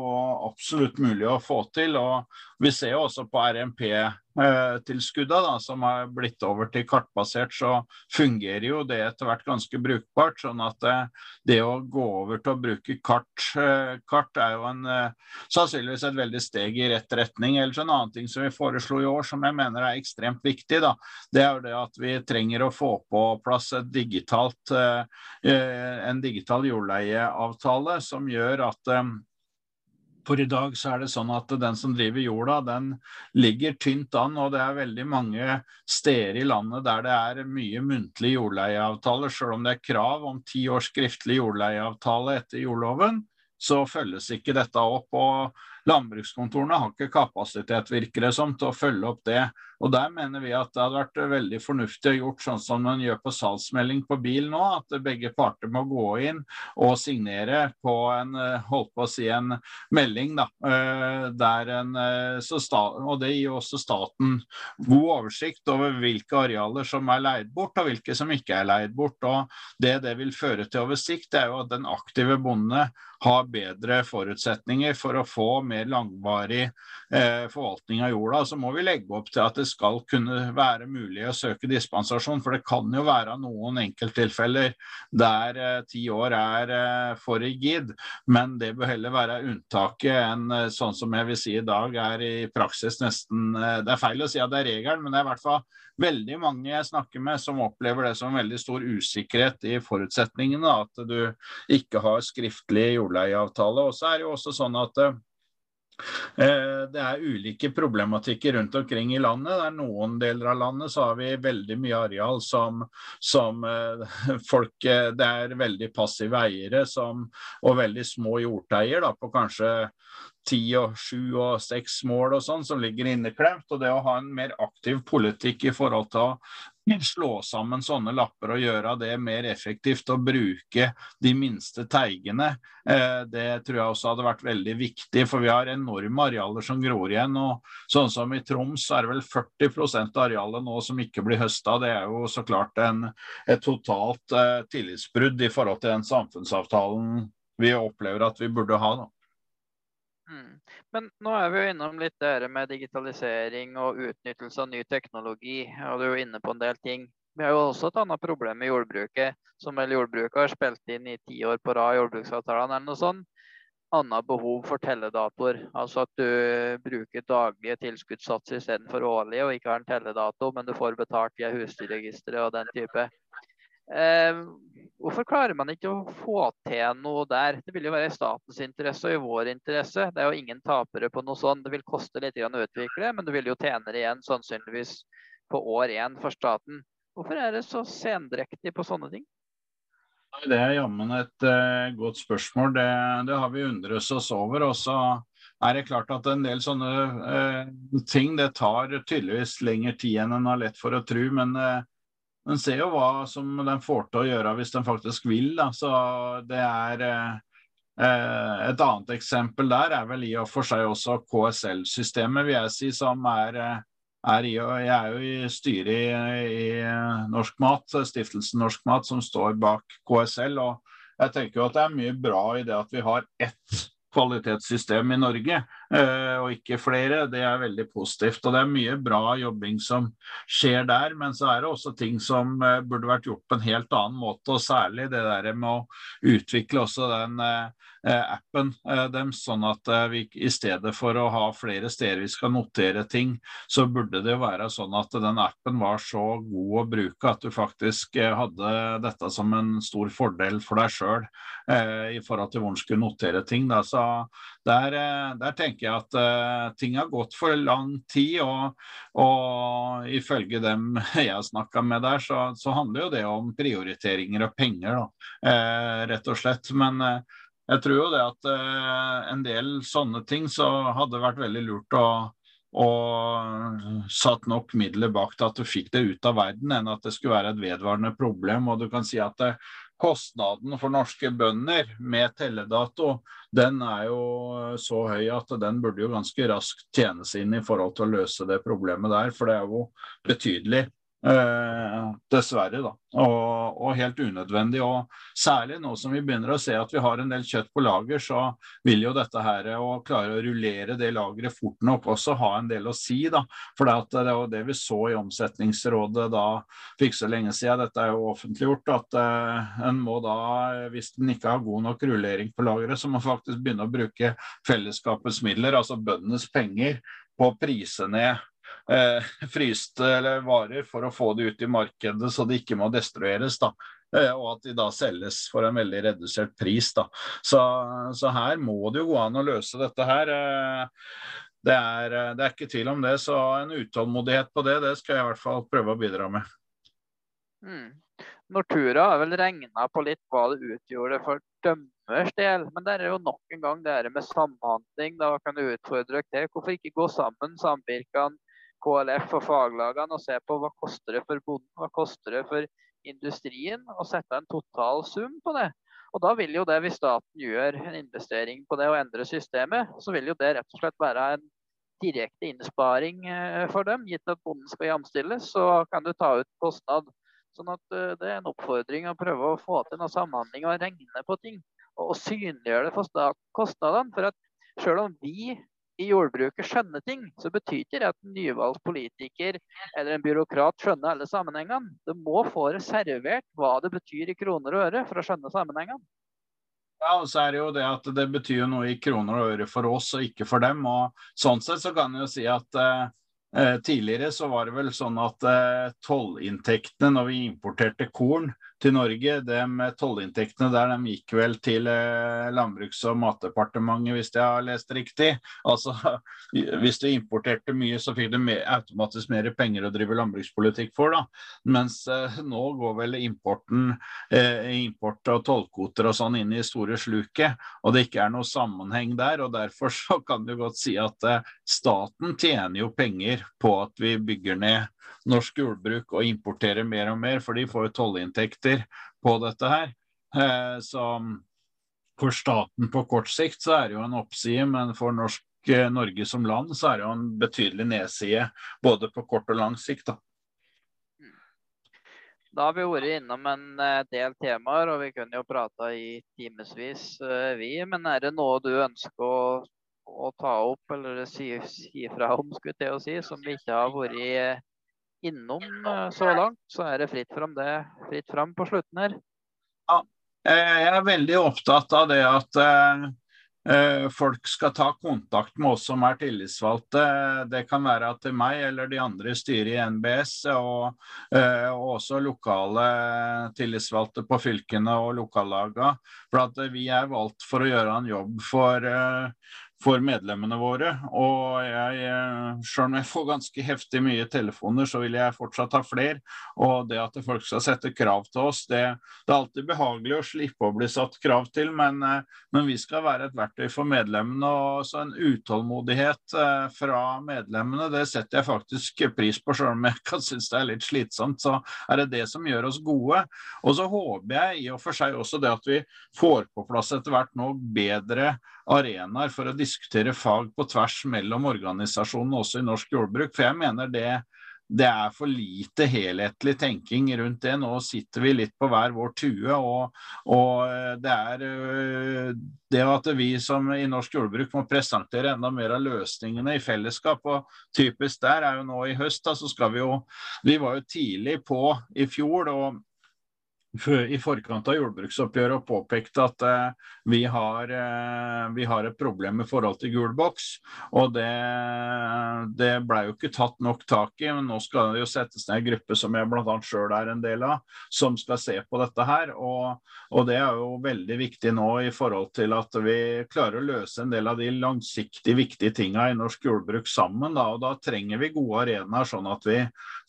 absolutt mulig å få til. og Vi ser jo også på RMP-tilskudda som har blitt over til kartbasert, så fungerer jo det etter hvert ganske brukbart. sånn at eh, det å gå over til å bruke kart, eh, kart er jo en, sannsynligvis et veldig steg i rett retning. Ellers en annen ting som vi foreslo i år som jeg mener er ekstremt viktig, da, det er jo det at vi trenger å få på plass digitalt, en digital jordleieavtale som gjør at for i dag så er det sånn at den som driver jorda, den ligger tynt an. Og det er veldig mange steder i landet der det er mye muntlig jordleieavtaler. Selv om det er krav om ti års skriftlig jordleieavtale etter jordloven, så følges ikke dette opp. og Landbrukskontorene har ikke kapasitet, virker det som, til å følge opp det. Og Der mener vi at det hadde vært veldig fornuftig å gjort sånn som man gjør på salgsmelding på bil nå, at begge parter må gå inn og signere på en holdt på å si en melding. da, eh, der en, eh, og Det gir også staten god oversikt over hvilke arealer som er leid bort, og hvilke som ikke er leid bort. og Det det vil føre til over sikt, er jo at den aktive bonde har bedre forutsetninger for å få mer langvarig eh, forvaltning av jorda. Så må vi legge opp til at det skal kunne være mulig å søke dispensasjon. For det kan jo være noen enkelttilfeller der eh, ti år er eh, for rigid. Men det bør heller være unntaket enn eh, sånn som jeg vil si i dag er i praksis nesten Det er feil å si at det er regelen, men det er i hvert fall veldig mange jeg snakker med som opplever det som veldig stor usikkerhet i forutsetningene. At du ikke har skriftlig jordleieavtale. Og så er det jo også sånn at det er ulike problematikker rundt omkring i landet. Det er noen deler av landet så har vi veldig mye areal som, som eh, folk eh, Det er veldig passive eiere som, og veldig små jordteier da, på kanskje ti og sju og seks mål og sånn som ligger inneklemt. Og det å ha en mer aktiv politikk i forhold til å slå sammen sånne lapper og gjøre det mer effektivt og bruke de minste teigene, eh, det tror jeg også hadde vært veldig viktig. For vi har enorme arealer som gror igjen. og Sånn som i Troms er det vel 40% av arealet nå som ikke blir høsta. Det er jo så klart en, et totalt eh, tillitsbrudd i forhold til den samfunnsavtalen vi opplever at vi burde ha. da. Mm. Men nå er vi jo innom litt det her med digitalisering og utnyttelse av ny teknologi. og Du er jo inne på en del ting. Vi har jo også et annet problem med jordbruket, som vel jordbruket har spilt inn i ti år på rad i jordbruksavtalene eller noe sånt. Annet behov for telledatoer. Altså at du bruker daglige tilskuddssatser istedenfor årlige, og ikke har en telledato, men du får betalt via husdyrregisteret og den type. Eh, hvorfor klarer man ikke å få til noe der? Det vil jo være i statens interesse og i vår interesse. Det er jo ingen tapere på noe sånt. Det vil koste litt å utvikle, men du vil jo tjene det igjen sannsynligvis på år én for staten. Hvorfor er det så sendrektig på sånne ting? Det er jammen et uh, godt spørsmål. Det, det, har vi undret oss over. Og så er det klart at en del sånne uh, ting det tar tydeligvis lengre tid enn en har lett for å tro. Men uh, den ser jo hva som den får til å gjøre hvis den faktisk vil. Da. Så det er eh, Et annet eksempel der er vel i og for seg også KSL-systemet, vil jeg si, som er, eh, er i, Jeg er jo i styret i, i, Norsk Mat, stiftelsen Norsk Mat, som står bak KSL. og jeg tenker jo at det er mye bra i det at vi har ett kvalitetssystem i Norge, eh, og ikke flere. Det er veldig positivt. Og det er mye bra jobbing som skjer der, men så er det også ting som eh, burde vært gjort på en helt annen måte, og særlig det der med å utvikle også den eh, appen deres, sånn at vi i stedet for å ha flere steder vi skal notere ting, så burde det være sånn at den appen var så god å bruke at du faktisk hadde dette som en stor fordel for deg sjøl i forhold til hvor du skulle notere ting. Så der, eh, der, tenker jeg at uh, ting har gått for lang tid. Og, og ifølge dem jeg har snakka med der, så, så, handler jo det om prioriteringer og penger, da, uh, rett og slett. Men uh, jeg tror jo det at en del sånne ting så hadde vært veldig lurt å og satt nok midler bak til at du fikk det ut av verden, enn at det skulle være et vedvarende problem. Og du kan si at det, kostnaden for norske bønder med telledato, den er jo så høy at den burde jo ganske raskt tjenes inn i forhold til å løse det problemet der. For det er jo betydelig. Eh, dessverre, da. Og, og, helt unødvendig. Og særlig nå som vi begynner å se at vi har en del kjøtt på lager, så vil jo dette her å klare å rullere det lageret fort nok også ha en del å si. da. For det er jo det vi så i Omsetningsrådet da fikk så lenge siden, dette er jo offentliggjort, at uh, en må da, hvis en ikke har god nok rullering på lageret, så må en faktisk begynne å bruke fellesskapets midler, altså bøndenes penger, på å prise ned eh, fryste varer for å få det ut i markedet så det ikke må destrueres. da. Eh, og at de da selges for en veldig redusert pris. da. Så, så her må det jo gå an å løse dette her. Eh, det er, eh, det er, ikke tvil om det, så en utålmodighet på det, det skal jeg i hvert fall prøve å bidra med. Mm. Nortura har vel regna på litt hva det utgjorde for dømmers del, men det er jo nok en gang det med samhandling. Da kan du utfordre dere. Hvorfor ikke gå sammen, samvirkene, KLF og faglagene og se på hva koster det for bonden, hva koster det for industrien, og sette en total sum på det. Og da vil jo det, hvis staten gjør en investering på det og endrer systemet, så vil jo det rett og slett være en direkte innsparing eh, for dem. Gitt at bonden skal jamstilles, så kan du ta ut kostnad. Sånn at eh, det er en oppfordring å prøve å få til noe samhandling og regne på ting. Og synliggjøre det for kostnadene. For at selv om vi i jordbruket skjønner ting, så betyr ikke det at en nyvalgt politiker eller en byråkrat skjønner alle sammenhengene. Du må få reservert hva det betyr i kroner og øre for å skjønne sammenhengene. Ja, og så er det jo det at det betyr noe i kroner og øre for oss og ikke for dem. og Sånn sett så kan jeg jo si at eh, eh tidligere så var det vel sånn at eh, tollinntektene når vi importerte korn, til Norge. De tollinntektene der de gikk vel til eh, Landbruks- og matdepartementet, hvis jeg har lest riktig. Altså, Hvis du importerte mye, så fikk du automatisk mer penger å drive landbrukspolitikk for. da. Mens eh, nå går vel importen, eh, import og tollkvoter og sånn inn i store sluket, og det ikke er noe sammenheng der. og Derfor så kan du godt si at staten tjener jo penger på at vi bygger ned norsk jordbruk og importerer mer og mer, for de får jo tollinntekter på dette her. Eh, så for staten på kort sikt så er det jo en oppside, men for norsk, eh, Norge som land så er det jo en betydelig nedside både på kort og lang sikt. da. Da har vi vært innom en eh, del temaer, og vi kunne jo prata i timevis, vi. Men er det noe du ønsker å å ta opp eller si, si fra om, skulle jeg si, som vi ikke har vært innom så langt, så er det fritt fram, det, fritt fram på slutten her. Ja, jeg er veldig opptatt av det at Eh, folk skal ta kontakt med oss som er tillitsvalgte. Det kan være til meg eller de andre i styret i NBS, og, eh, og også lokale tillitsvalgte på fylkene og lokallagene. For at vi er valgt for å gjøre en jobb for, eh, for medlemmene våre. Og jeg, eh, selv om jeg får ganske heftig mye telefoner, så vil jeg fortsatt ha flere. Og det at folk skal sette krav til oss, det, det er alltid behagelig å slippe å bli satt krav til, men, eh, men vi skal være et verktøy for medlemmene. Og så en utålmodighet eh, fra medlemmene, det setter jeg faktisk pris på, selv om jeg kan synes det er litt slitsomt. Så er det det som gjør oss gode. Og så håper jeg i og for seg også det at vi får på plass etter hvert nå bedre arenaer for å diskutere fag på tvers mellom organisasjonene også i norsk jordbruk. For jeg mener det, det er for lite helhetlig tenking rundt det. Nå sitter vi litt på hver vår tue. Og, og eh, det er eh, det at vi som i norsk jordbruk må presentere enda mer av løsningene i fellesskap. og Typisk der er jo nå i høst, da, så skal vi jo Vi var jo tidlig på i fjor. og i forkant av jordbruksoppgjøret og påpekte at eh, vi, har, eh, vi, har, et problem i forhold til gul boks. Og det, det ble jo ikke tatt nok tak i. Men nå skal det jo settes ned en gruppe som jeg bl.a. sjøl er en del av, som skal se på dette her. Og, og, det er jo veldig viktig nå i forhold til at vi klarer å løse en del av de langsiktig viktige tinga i norsk jordbruk sammen. Da, og da trenger vi gode arenaer, sånn at vi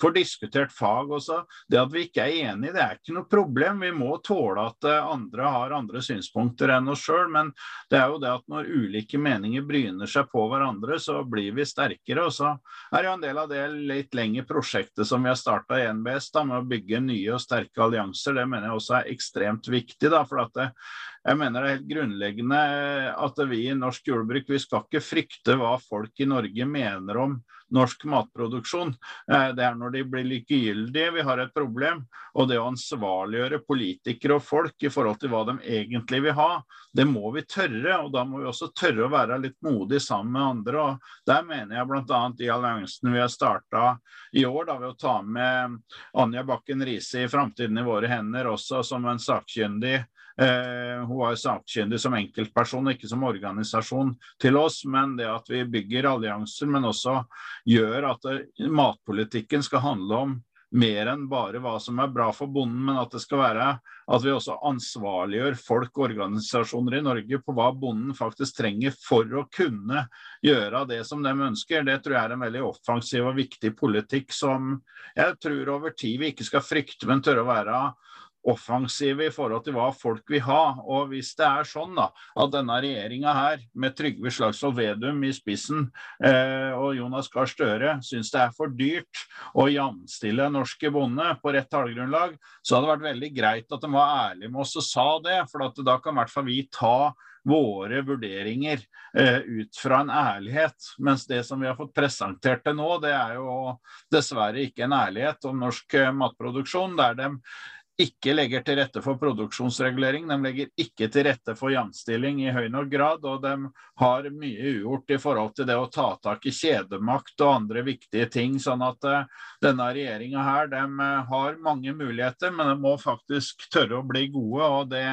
får diskutert fag også. Det at vi ikke er enige, det er ikke noe problem problem. Vi må tåle at eh, andre har andre synspunkter enn oss sjøl. Men det er jo det at når ulike meninger bryner seg på hverandre, så blir vi sterkere. Og så er jo en del av det litt lengre prosjektet som vi har starta i NBS, da, med å bygge nye og sterke allianser. Det mener jeg også er ekstremt viktig. da, for at det, jeg mener det er helt grunnleggende at vi i norsk jordbruk vi skal ikke frykte hva folk i Norge mener om norsk matproduksjon. Eh, det er når de blir likegyldige vi har et problem. Og det å ansvarliggjøre politikere og folk i forhold til hva de egentlig vil ha, det må vi tørre. Og da må vi også tørre å være litt modige sammen med andre. Og der mener jeg bl.a. i alliansen vi har starta i år, da ved å ta med Anja Bakken Riise i Framtiden i våre hender også som en sakkyndig Eh, hun var jo sakkyndig som enkeltperson, ikke som organisasjon til oss. Men det at vi bygger allianser, men også gjør at det, matpolitikken skal handle om mer enn bare hva som er bra for bonden, men at det skal være at vi også ansvarliggjør folk og organisasjoner i Norge på hva bonden faktisk trenger for å kunne gjøre det som de ønsker. Det tror jeg er en veldig offensiv og viktig politikk som jeg tror over tid vi ikke skal frykte, men tørre å være offensive i forhold til hva folk vil ha. Og hvis det er sånn da, at denne regjeringa her, med Trygve Slagsvold Vedum i spissen eh, og Jonas Gahr Støre, syns det er for dyrt å jamstille norske bonde på rett tallgrunnlag, så hadde det vært veldig greit at de var ærlige med oss og sa det. For da kan i hvert fall vi ta våre vurderinger eh, ut fra en ærlighet. Mens det som vi har fått presentert til nå, det er jo dessverre ikke en ærlighet om norsk eh, matproduksjon. Der de ikke legger til rette for produksjonsregulering. De legger ikke til rette for jamstilling i høy nok grad, og de har mye ugjort i forhold til det å ta tak i kjedemakt og andre viktige ting. Sånn at uh, denne regjeringa her, de uh, har mange muligheter, men de må faktisk tørre å bli gode, og det,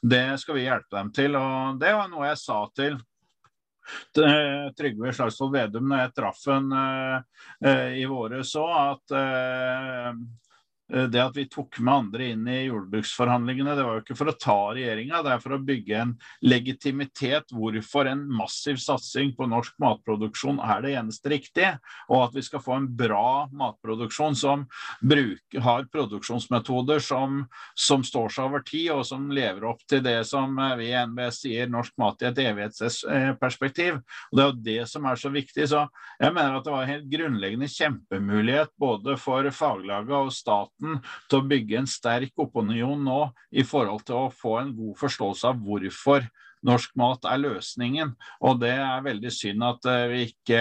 det skal vi hjelpe dem til. Og det var noe jeg sa til Trygve Slagsvold Vedum når jeg traff ham uh, uh, i våre så at uh, Eh, det at vi tok med andre inn i jordbruksforhandlingene, det var jo ikke for å ta regjeringa, det er for å bygge en legitimitet hvorfor en massiv satsing på norsk matproduksjon er det eneste riktige. Og at vi skal få en bra matproduksjon som bruker, har produksjonsmetoder som, som, står seg over tid, og som lever opp til det som eh, vi i NBS sier norsk mat i et evighetsperspektiv. Og Det er jo det som er så viktig. Så jeg mener at det var en helt grunnleggende kjempemulighet både for faglaget og staten staten til å bygge en sterk opinion nå i forhold til å få en god forståelse av hvorfor norsk mat er løsningen. Og det er veldig synd at vi ikke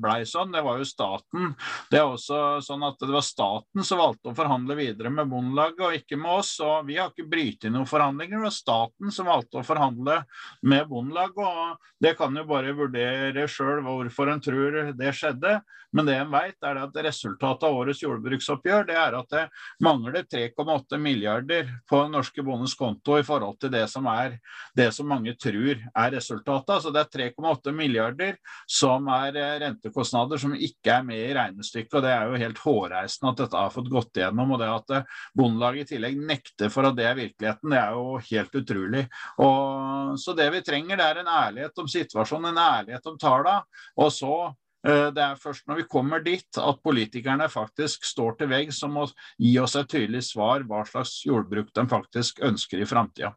blei sånn. Det var jo staten. Det er også sånn at det var staten som valgte å forhandle videre med Bondelaget, og ikke med oss. Og vi har ikke brytet noen forhandlinger. Det var staten som valgte å forhandle med Bondelaget. Og det kan jo bare vurdere sjøl hvorfor en tror det skjedde. Men det en vet, er at resultatet av årets jordbruksoppgjør det er at det mangler 3,8 milliarder på norske bondens konto i forhold til det som er det som mange tror er resultatet. Altså det er 3,8 milliarder som er eh, rentekostnader som ikke er med i regnestykket. og Det er jo helt hårreisende at dette har fått gått igjennom. og det At eh, Bondelaget i tillegg nekter for at det er virkeligheten, det er jo helt utrolig. Og, så det vi trenger, det er en ærlighet om situasjonen, en ærlighet om tallene. Og så Eh, det er først når vi kommer dit at politikerne faktisk står til veggs og må gi oss et tydelig svar hva slags jordbruk de faktisk ønsker i framtida.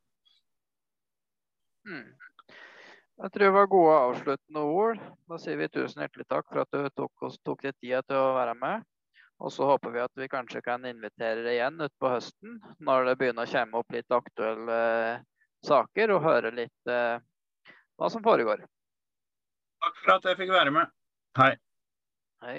Mm. Jeg tror det var gode avsluttende ord. Da sier vi tusen hjertelig takk for at du tok, oss, tok deg tida til å være med. Og så håper vi at vi kanskje kan invitere deg igjen utpå høsten, når det begynner å komme opp litt aktuelle eh, saker, og høre litt eh, hva som foregår. Takk for at jeg fikk være med. Hei. Hei.